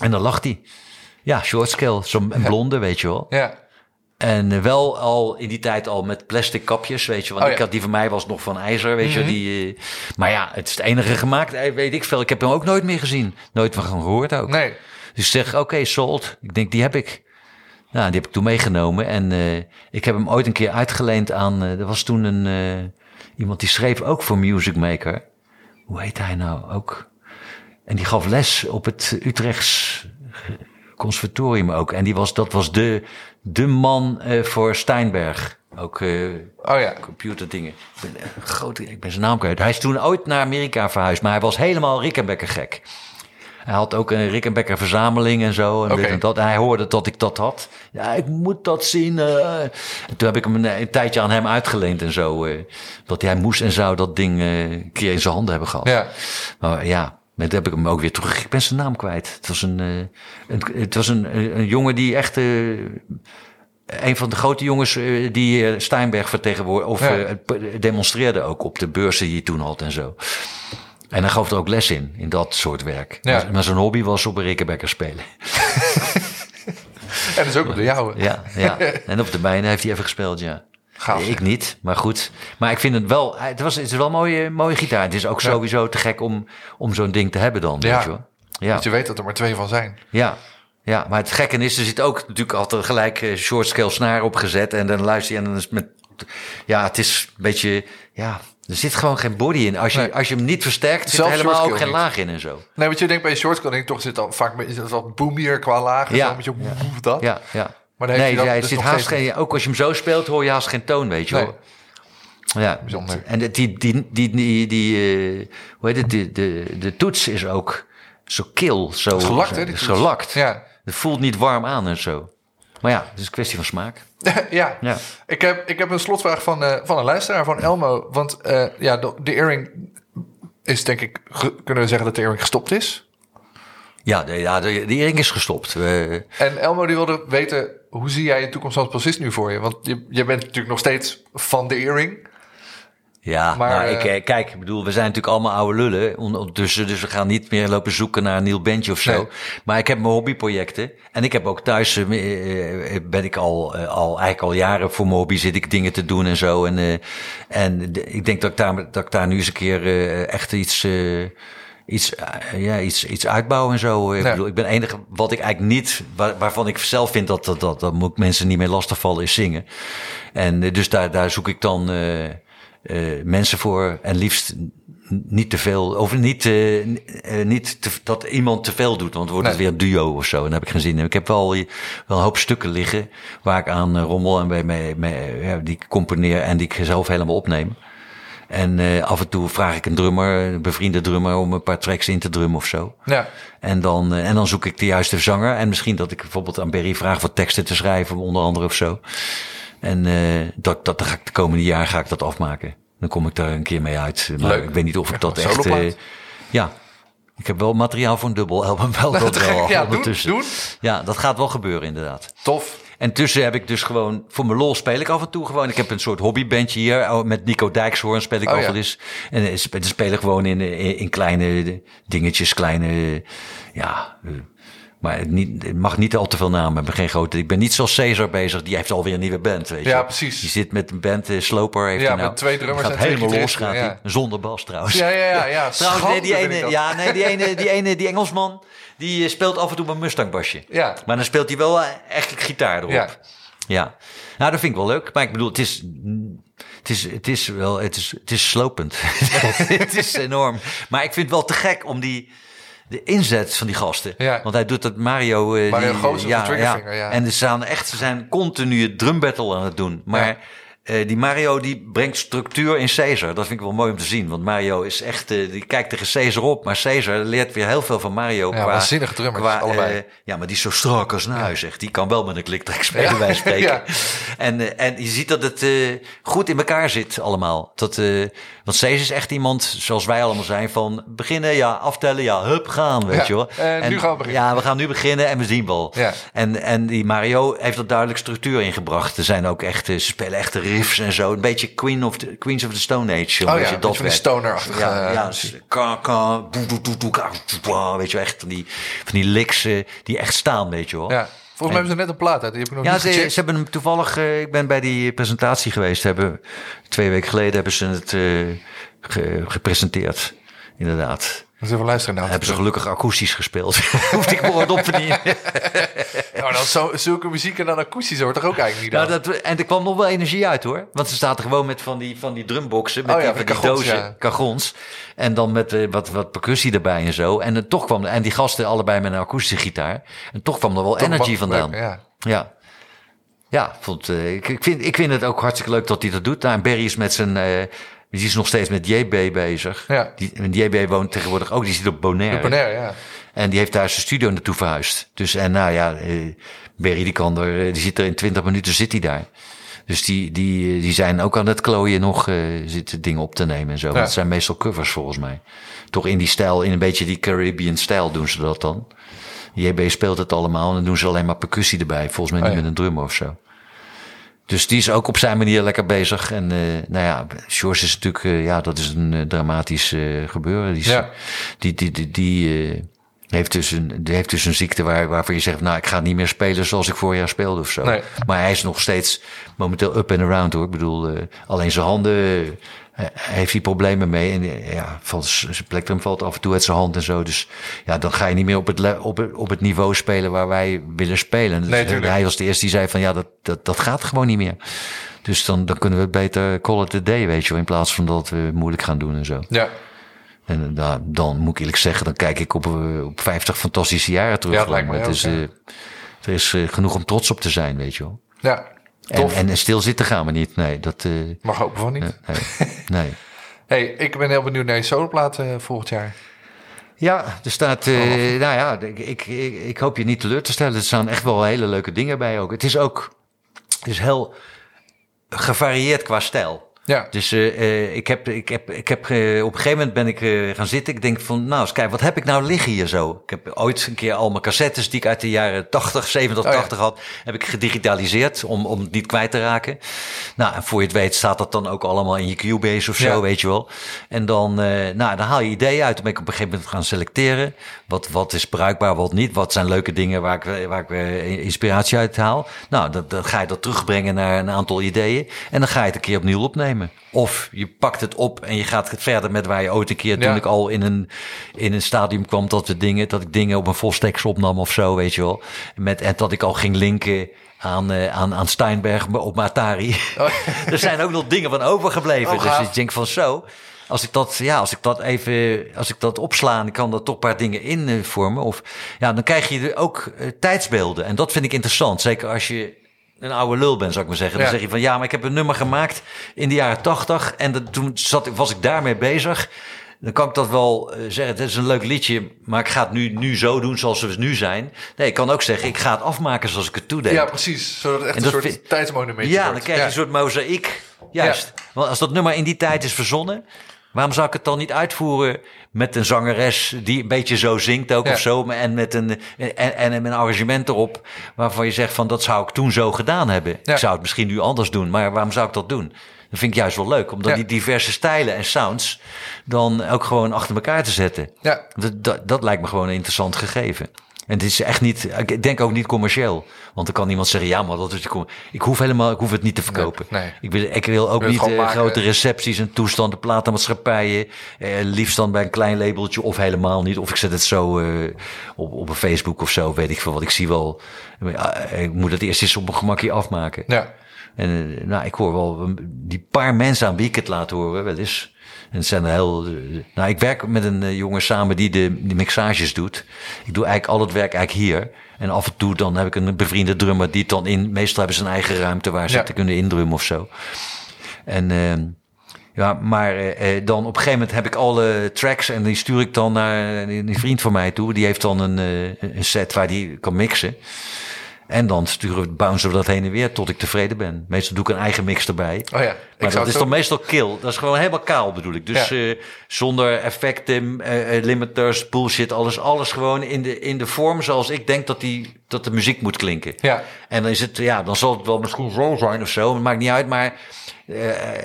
En dan lag hij. Ja, short scale. Zo'n blonde, weet je wel. ja. En eh, wel al in die tijd al met plastic kapjes, weet je. Want Oh, ik ja. had die van mij was nog van ijzer, weet je. Die, eh, maar ja, het is het enige gemaakt, eh, weet ik veel. Ik heb hem ook nooit meer gezien. Nooit van gehoord ook. Nee. Dus ik zeg, oké, sold. Ik denk, die heb ik. Nou, die heb ik toen meegenomen. En ik heb hem ooit een keer uitgeleend aan... er was toen een, iemand die schreef ook voor Music Maker. Hoe heet hij nou ook? En die gaf les op het Utrechts conservatorium ook. En die was, dat was de, de man eh, voor Steinberg. Ook eh Oh ja. computerdingen. Ik ben, groot, ik ben zijn naam kwijt. Hij is toen ooit naar Amerika verhuisd, maar hij was helemaal Rickenbacker gek. Hij had ook een Rickenbacker verzameling en zo. En, dit en, dat. en hij hoorde dat ik dat had. Ja, ik moet dat zien. eh. En toen heb ik hem een, een tijdje aan hem uitgeleend en zo. eh, dat hij moest en zou dat ding een keer in zijn handen hebben gehad. Ja. Maar ja, met heb ik hem ook weer terug. Ik ben zijn naam kwijt. Het was een, eh, een, het was een, een, jongen die echt. eh, een van de grote jongens eh, die eh, Steinberg vertegenwoordigde. Of Ja. eh, demonstreerde ook op de beurzen die hij toen had en zo. En hij gaf er ook les in, in dat soort werk. Ja. Maar, maar zijn hobby was op een Rickenbacker spelen. En dat is ook op de jouwe. Ja, ja. En op de mijne heeft hij even gespeeld, ja. Gaaf. Ik niet, maar goed. Maar ik vind het wel, het, was, het is wel een mooie, mooie gitaar. Het is ook Ja. sowieso te gek om, om zo'n ding te hebben dan, Ja. weet je wel. Ja, Want je weet dat er maar twee van zijn. ja. Ja, maar het gekke is, er zit ook natuurlijk altijd gelijk uh, short scale snaar opgezet. En dan luister je en dan is met... Ja, het is een beetje... Ja, er zit gewoon geen body in. Als je, Nee. als je hem niet versterkt, zit er helemaal ook geen scale laag in en zo. Nee, want je denkt bij short denk ik toch zit al vaak is het wat boomier qua lagen. Ja. Zo, woe, dat. Ja, ja. Maar dan heeft nee, hij dus zit haast geen, ook als je hem zo speelt, hoor je haast geen toon, weet je Nee. wel. Ja, Bijzonder. En de- die, die, die, die, die eh, hoe heet het, de, de, de toets is ook zo kil, zo, Gelakt, hè? zo, die zo toets. lakt. Ja. Het voelt niet warm aan en zo. Maar ja, het is een kwestie van smaak. ja. Ja. Ik, heb, ik heb een slotvraag van, eh, van een luisteraar, van Elmo. Want eh, ja, de, de earring is denk ik, kunnen we zeggen dat de earring gestopt is. Ja, de, ja, de, de earring is gestopt. We- En Elmo die wilde weten, hoe zie jij je toekomst als bassist nu voor je? Want je, je bent natuurlijk nog steeds van de earring. Ja, Maar, maar, eh, ik, eh, kijk, ik bedoel, we zijn natuurlijk allemaal oude lullen on- ondertussen, dus we gaan niet meer lopen zoeken naar een nieuw bandje of zo. Nee. Maar ik heb mijn hobbyprojecten en ik heb ook thuis, eh, eh, eh, ben ik al, eh, al eigenlijk al jaren voor mijn hobby zit ik dingen te doen en zo. En, eh, en ik denk dat ik daar, dat ik daar nu eens een keer eh, echt iets, eh, iets, eh, ja, iets, iets uitbouw en zo. Ik Ja. bedoel, ik ben enige wat ik eigenlijk niet, waar- waarvan ik zelf vind dat dat, dat, dat moet mensen niet meer lastigvallen, is zingen. En eh, dus daar, daar zoek ik dan eh, mensen voor en liefst niet te veel, of niet, niet te- dat iemand te veel doet, want dan wordt het weer een duo of zo. En daar heb ik geen zin in. Ik heb wel, wel een hoop stukken liggen waar ik aan rommel en bij, mee, mee- ja, die ik componeer en die ik zelf helemaal opneem. En eh, af en toe vraag ik een drummer, een bevriende drummer, om een paar tracks in te drummen of zo. Ja. En dan, eh, en dan zoek ik de juiste zanger. En misschien dat ik bijvoorbeeld aan Berry vraag wat teksten te schrijven, onder andere of zo. En eh, dat, dat, dan ga ik de komende jaar ga ik dat afmaken. Dan kom ik daar een keer mee uit. Maar Leuk. ik weet niet of ik dat echt... ja, ik heb wel materiaal voor een dubbel album. Wel dat wel Ja, doen. Ja, dat gaat wel gebeuren inderdaad. Tof. En tussen heb ik dus gewoon, voor mijn lol speel ik af en toe gewoon. Ik heb een soort hobbybandje hier. oh, Met Nico Dijkshoorn speel ik Oh, en eens. En eh, dan spelen gewoon in, in, in kleine dingetjes, kleine, ja. eh, Maar het, niet, het mag niet al te veel namen hebben, geen grote. Ik ben niet zoals Caesar bezig, die heeft alweer een nieuwe band, weet je. Ja, precies. Die zit met een band, eh, Sloper heeft Ja, hij nou. met twee drummers gaat en twee helemaal los, gitaristen, gaat ja. Zonder bas trouwens. Ja, ja, ja. ja. Trouwens, nee, die ene, ja, nee, die ene, die ene, die Engelsman, die speelt af en toe een Mustang-basje. Ja. Maar dan speelt hij wel echt gitaar erop. Ja. Ja. Nou, dat vind ik wel leuk. Maar ik bedoel, het is, het is, het is wel, het is, het is slopend. het is enorm. Maar ik vind het wel te gek om die, de inzet van die gasten. Ja. Want hij doet dat Mario. eh, Mario die, Triggerfinger, ja. En ze staan echt, ze zijn continu het drum battle aan het doen. Maar Eh, die Mario die brengt structuur in Caesar. Dat vind ik wel mooi om te zien. Want Mario is echt, eh, die kijkt tegen Caesar op. Maar Caesar leert weer heel veel van Mario. Ja, waanzinnige drummers, allebei. eh, ja, maar die is zo strak als een huis, echt. Die kan wel met een kliktrek spelen, Ja. wij spreken. Ja. En, en je ziet dat het goed in elkaar zit allemaal. Dat, want Caesar is echt iemand, zoals wij allemaal zijn, van beginnen, ja, aftellen, ja, hup, gaan, weet je wel. en nu gaan we beginnen. Ja, we gaan nu beginnen en we zien wel. Ja. En, en die Mario heeft er duidelijk structuur in gebracht. Er zijn ook echt, ze spelen echte riffs en zo. Een beetje Queen of the, Queens of the Stone Age. Oh ja, beetje een stoner-achtige, Ja, ja ka, weet je echt van die, van die licks eh, die echt staan, weet je wel. Ja. Volgens mij hebben ze net een plaat uit. Die heb ik nog Ja, niet ze, gecheckt. ze hebben hem toevallig. eh, ik ben bij die presentatie geweest. Hebben, twee weken geleden hebben ze het eh, ge- gepresenteerd. Inderdaad. Moet even luisteren nou. Hebben ze gelukkig akoestisch gespeeld. Hoefde ik me wat op te verdienen. Nou, dan zo, zulke muziek en dan akoestisch hoort toch ook eigenlijk niet Nou, dat, en er kwam nog wel energie uit hoor. Want ze staat er gewoon met van die, van die drumboxen. Met Oh ja, die, kagons, dozen, ja. kagons. En dan met eh, wat, wat percussie erbij en zo. En het toch kwam en die gasten allebei met een akoestische gitaar. En toch kwam er wel Toch energy vandaan. leuk, ja. Ja. Ja, ik vond, eh, ik, ik, vind, ik vind het ook hartstikke leuk dat hij dat doet. Nou, en Barry is met zijn... die is nog steeds met JB bezig. Ja. Die, en JB woont tegenwoordig ook. Die zit op Bonaire. Bonaire, ja. En die heeft daar zijn studio naartoe verhuisd. Dus en nou ja, eh, Barry die kan er, eh, die zit er in 20 minuten zit hij daar. Dus die, die, eh, die zijn ook aan het klooien nog eh, zitten dingen op te nemen en zo. Want het zijn meestal covers volgens mij. Toch in die stijl, in een beetje die Caribbean stijl doen ze dat dan. JB speelt het allemaal en dan doen ze alleen maar percussie erbij. Volgens mij Oh niet ja. met een drummer of zo. Dus die is ook op zijn manier lekker bezig. En eh, nou ja, George is natuurlijk, eh, ja, dat is een eh, dramatisch gebeuren. Die, Ja. die, die, die, die, heeft, dus een, die heeft dus een ziekte waar, waarvan je zegt, nou, ik ga niet meer spelen zoals ik vorig jaar speelde of zo. Nee. Maar hij is nog steeds momenteel up and around hoor. Ik bedoel, alleen zijn handen heeft hij problemen mee. En ja, valt, zijn plektrum valt af en toe uit zijn hand en zo. Dus ja, dan ga je niet meer op het, op het, op het niveau spelen waar wij willen spelen. Dus Nee, hij tuurlijk. was de eerste die zei van ja, dat, dat, dat gaat gewoon niet meer. Dus dan, dan kunnen we het beter call it a day, weet je wel. In plaats van dat we moeilijk gaan doen en zo. Ja, En eh, nou, dan moet ik eerlijk zeggen, dan kijk ik op, eh, op 50 fantastische jaren terug. Ja, lijkt Maar mij het is, eh, er is eh, genoeg om trots op te zijn, weet je wel. ja. En, Tof. en stil zitten gaan we niet. Nee, dat. eh, Mag hopen van niet. nee, nee. hey, ik ben heel benieuwd naar je soloplaat eh, volgend jaar. Ja, er staat. eh, nou ja, ik, ik, ik, ik hoop je niet teleur te stellen. Er staan echt wel hele leuke dingen bij ook. Het is ook. Het is heel gevarieerd qua stijl. Ja, Dus eh, eh, ik heb, ik heb, ik heb eh, op een gegeven moment ben ik gaan zitten. Ik denk van, nou eens kijk, wat heb ik nou liggen hier zo? Ik heb ooit een keer al mijn cassettes die ik uit de jaren 80, 70, Oh ja. 80 had, heb ik gedigitaliseerd om, om het niet kwijt te raken. Nou, en voor je het weet staat dat dan ook allemaal in je Cubase of zo, Ja. weet je wel. En dan, nou, dan haal je ideeën uit. Dan ben ik op een gegeven moment gaan selecteren. Wat, wat is bruikbaar, wat niet? Wat zijn leuke dingen waar ik, waar ik inspiratie uit haal? Nou, dan, dan ga je dat terugbrengen naar een aantal ideeën. En dan ga je het een keer opnieuw opnemen. Of je pakt het op en je gaat verder met waar je ooit een keer... toen Ja. ik al in een, in een stadium kwam dat, we dingen, dat ik dingen op een volsteks opnam of zo, weet je wel. Met, en dat ik al ging linken aan, eh, aan, aan Steinberg op mijn Atari. er zijn ook nog dingen van overgebleven. Oh, dus ik denk van zo... Als ik dat, ja, als ik dat even, als ik dat opsla, en ik kan er toch een paar dingen in vormen. Of ja, dan krijg je er ook eh, tijdsbeelden. En dat vind ik interessant. Zeker als je een oude lul bent, zou ik maar zeggen. Dan Ja. zeg je van ja, maar ik heb een nummer gemaakt in de jaren tachtig. En dat, toen zat, was ik daarmee bezig. Dan kan ik dat wel eh, zeggen. Het is een leuk liedje, maar ik ga het nu, nu zo doen zoals we nu zijn. Nee, ik kan ook zeggen, ik ga het afmaken zoals ik het toedeed. ja precies. Zodat het echt En een soort vind- tijdsmonument Ja, wordt. dan krijg je Ja. een soort mozaïek. Juist. Want als dat nummer in die tijd is verzonnen, waarom zou ik het dan niet uitvoeren met een zangeres die een beetje zo zingt ook Ja. of zo, en met een, en, en een arrangement erop waarvan je zegt van dat zou ik toen zo gedaan hebben. Ja. Ik zou het misschien nu anders doen, maar waarom zou ik dat doen? Dat vind ik juist wel leuk, omdat Ja. die diverse stijlen en sounds dan ook gewoon achter elkaar te zetten. Ja. Dat, dat, dat lijkt me gewoon een interessant gegeven. En het is echt niet, ik denk ook niet commercieel. Want dan kan iemand zeggen, ja, maar dat is. Ik hoef helemaal, ik hoef het niet te verkopen. Nee, nee. Ik, wil, ik wil ook Wil niet eh, grote recepties en toestanden, platenmaatschappijen. Eh, liefst dan bij een klein labeltje of helemaal niet. Of ik zet het zo eh, op, op een Facebook of zo, weet ik veel wat. Ik zie wel, eh, ik moet het eerst eens op mijn gemakje afmaken. Ja. En nou, ik hoor wel die paar mensen aan wie ik het laat horen, wel eens. En het zijn heel. eh, Nou, ik werk met een eh, jongen samen die de, die mixages doet. Ik doe eigenlijk al het werk eigenlijk hier. En af en toe dan heb ik een bevriende drummer die het dan in. Meestal hebben ze een eigen ruimte waar ze Ja. te kunnen indrummen of zo. En eh, ja, maar eh, eh, dan op een gegeven moment heb ik alle tracks en die stuur ik dan naar die die vriend van mij toe. Die heeft dan een, eh, een set waar die kan mixen. En dan sturen we, bouncen we dat heen en weer tot ik tevreden ben. Meestal doe ik een eigen mix erbij. Oh ja. Maar dat is dan meestal kill. Dat is gewoon helemaal kaal bedoel ik. Dus Ja. eh, zonder effecten, eh, eh, limiters, bullshit, alles, alles gewoon in de, in de vorm zoals ik denk dat, die, dat de muziek moet klinken. Ja. En dan is het, ja, dan zal het wel misschien zo zijn of zo. Het maakt niet uit, maar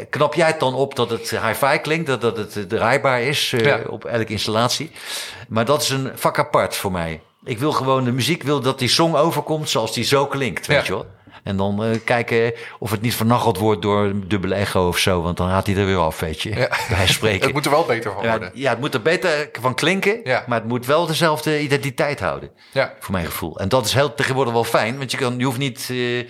knap jij het dan op dat het hi-fi klinkt, dat, dat het draaibaar is Ja. op elke installatie. Maar dat is een vak apart voor mij. Ik wil gewoon de muziek, wil dat die song overkomt zoals die zo klinkt, weet Ja. je wel. En dan eh, kijken of het niet vernacheld wordt door een dubbele echo of zo. Want dan gaat hij er weer af, weet je. Ja. Bij spreken. Het moet er wel beter van worden. ja, het moet er beter van klinken. Ja. Maar het moet wel dezelfde identiteit houden. Ja. Voor mijn gevoel. En dat is heel tegenwoordig wel fijn. Want je, kan, je hoeft niet eh, eh,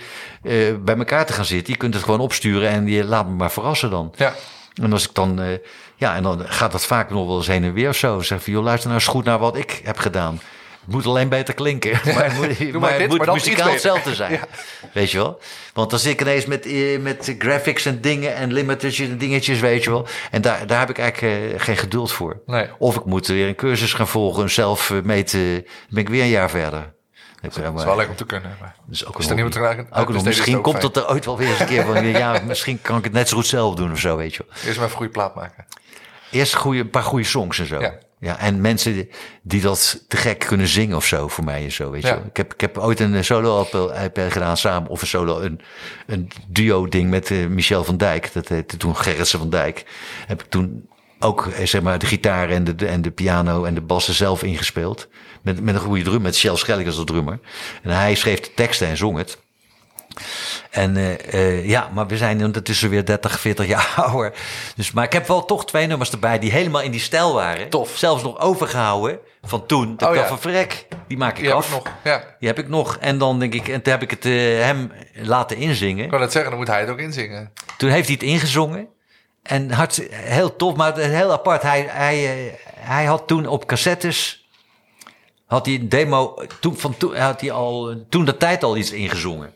bij elkaar te gaan zitten. Je kunt het gewoon opsturen en je laat me maar verrassen dan. Ja. En als ik dan, ja, en dan gaat dat vaak nog wel eens heen en weer of zo. Zeg van, joh, luister nou eens goed naar wat ik heb gedaan. Het moet alleen beter klinken. Maar het moet, maar maar dit, het moet maar muzikaal hetzelfde zijn. Ja. Weet je wel? Want dan zit ik ineens met, eh, met graphics en dingen en limiters en dingetjes, weet je wel. En daar, daar heb ik eigenlijk eh, geen geduld voor. Nee. Of ik moet weer een cursus gaan volgen, zelf eh, meten. Dan ben ik weer een jaar verder. Dat Dat is wel lekker om te kunnen. Maar is ook Is er niemand raken? Ook nog, misschien komt het er ooit wel weer eens een keer van. Ja, misschien kan ik het net zo goed zelf doen of zo, weet je wel. Eerst maar een goede plaat maken. Eerst goeie, een paar goede songs en zo. Ja. Ja. en mensen die- dat te gek kunnen zingen of zo voor mij en zo, weet je Ja. Ik heb, ik heb ooit een solo LP gedaan samen, of een solo, een, een duo ding met eh, Michel van Dijk. Dat heette toen Gerritsen van Dijk. Heb ik toen ook, eh, zeg maar, de gitaar en de, de- en de piano en de bassen zelf ingespeeld. Met, met een goede drum, met Shell Schelling als de drummer. En hij schreef de teksten en zong het. En ja, maar we zijn ondertussen weer 30, 40 jaar ouder. Dus, maar ik heb wel toch twee nummers erbij die helemaal in die stijl waren. Tof. Zelfs nog overgehouden van toen. Dat Oh, ik ja. van verrek, die maak ik Die heb af. ik nog. Ja. Die heb ik nog. En dan denk ik, en toen heb ik het eh, hem laten inzingen. Ik kan het zeggen, dan moet hij het ook inzingen. Toen heeft hij het ingezongen. En hart, heel tof, maar heel apart. Hij, hij, eh, hij had toen op cassettes. Had hij een demo. Toen, van toen had hij al. Toen de tijd al iets ingezongen.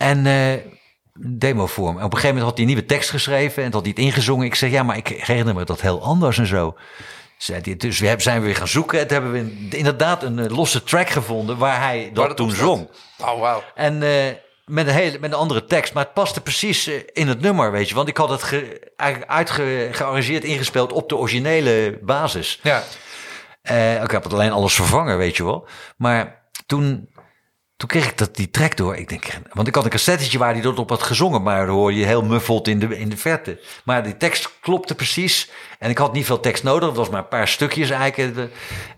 En. eh demovorm. En op een gegeven moment had hij een nieuwe tekst geschreven. En had hij het ingezongen. Ik zeg ja, maar ik herinner me dat heel anders en zo. Dus we zijn we weer gaan zoeken. En toen hebben we inderdaad een eh, losse track gevonden. waar hij dat, Waar dat toen zong. Oh, wauw. En eh, met, een hele, met een andere tekst. Maar het paste precies in het nummer, weet je. Want ik had het ge, eigenlijk uitge, gearrangeerd, ingespeeld op de originele basis. Ja. Ik heb het alleen alles vervangen, weet je wel. Maar toen, toen kreeg ik dat, die track door. Ik denk, want ik had een cassettetje waar hij dat op had gezongen. Maar dan hoor je heel muffeld in de, in de verte. Maar die tekst klopte precies. En ik had niet veel tekst nodig. Het was maar een paar stukjes eigenlijk.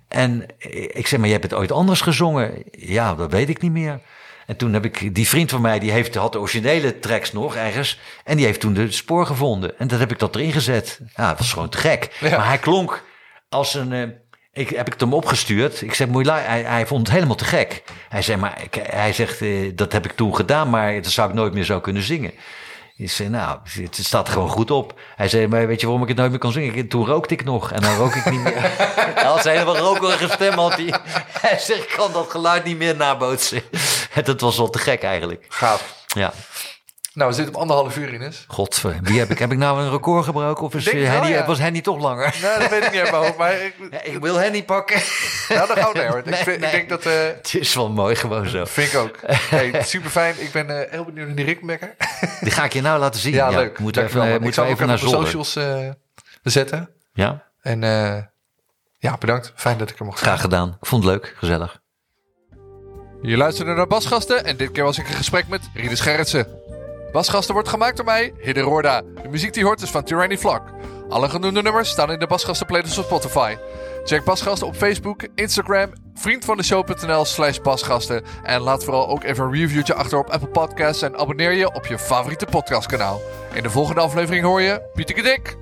En ik zeg, maar je hebt het ooit anders gezongen? Ja, dat weet ik niet meer. En toen heb ik, die vriend van mij, die heeft, had de originele tracks nog ergens. En die heeft toen de spoor gevonden. En dat heb ik dat erin gezet. Ja, dat was gewoon te gek. Ja. Maar hij klonk als een... ik heb ik het hem opgestuurd. Ik zeg, je lu- hij, hij vond het helemaal te gek. Hij zei, maar ik, hij zegt, eh, dat heb ik toen gedaan, maar dat zou ik nooit meer zo kunnen zingen. Ik zei, nou, het staat gewoon goed op. Hij zei, maar weet je waarom ik het nooit meer kan zingen? Toen rookte ik nog en dan rook ik niet meer. hij had zijn helemaal rokerige stem. Had hij. hij zegt, ik kan dat geluid niet meer nabootsen. En dat was wel te gek eigenlijk. Gaaf. Ja, Nou, we zitten op anderhalf uur, Ines. god, wie heb ik? Heb ik nou een record gebroken? Of is eh, Henny, ja. was Henny toch langer? Nou, dat weet ik niet uit mijn hoofd, maar ik, Ja, ik wil Henny pakken. nou, nee, hoor. Nee, ik, vind- nee. ik denk dat... eh Het is wel mooi gewoon zo. vind ik ook. Hey, super fijn. Ik ben eh, heel benieuwd naar die Rikmekker. Die ga ik je nou laten zien. Ja, leuk. Moeten we even, eh, moeten we hem even naar Zolder. socials eh, zetten. Ja, En eh, ja, bedankt. Fijn dat ik er mocht zijn. graag gedaan. Ik vond het leuk, gezellig. Je luisterde naar Basgasten en dit keer was ik in gesprek met Riede Scherritsen. Basgasten wordt gemaakt door mij, Hidde Roorda. De muziek die hoort is van Tyranny Vlak. Alle genoemde nummers staan in de Basgasten playlist op Spotify. Check Basgasten op Facebook, Instagram, vriendvandeshow.nl slash basgasten. En laat vooral ook even een reviewtje achter op Apple Podcasts en abonneer je op je favoriete podcastkanaal. In de volgende aflevering hoor je Pieter Dik.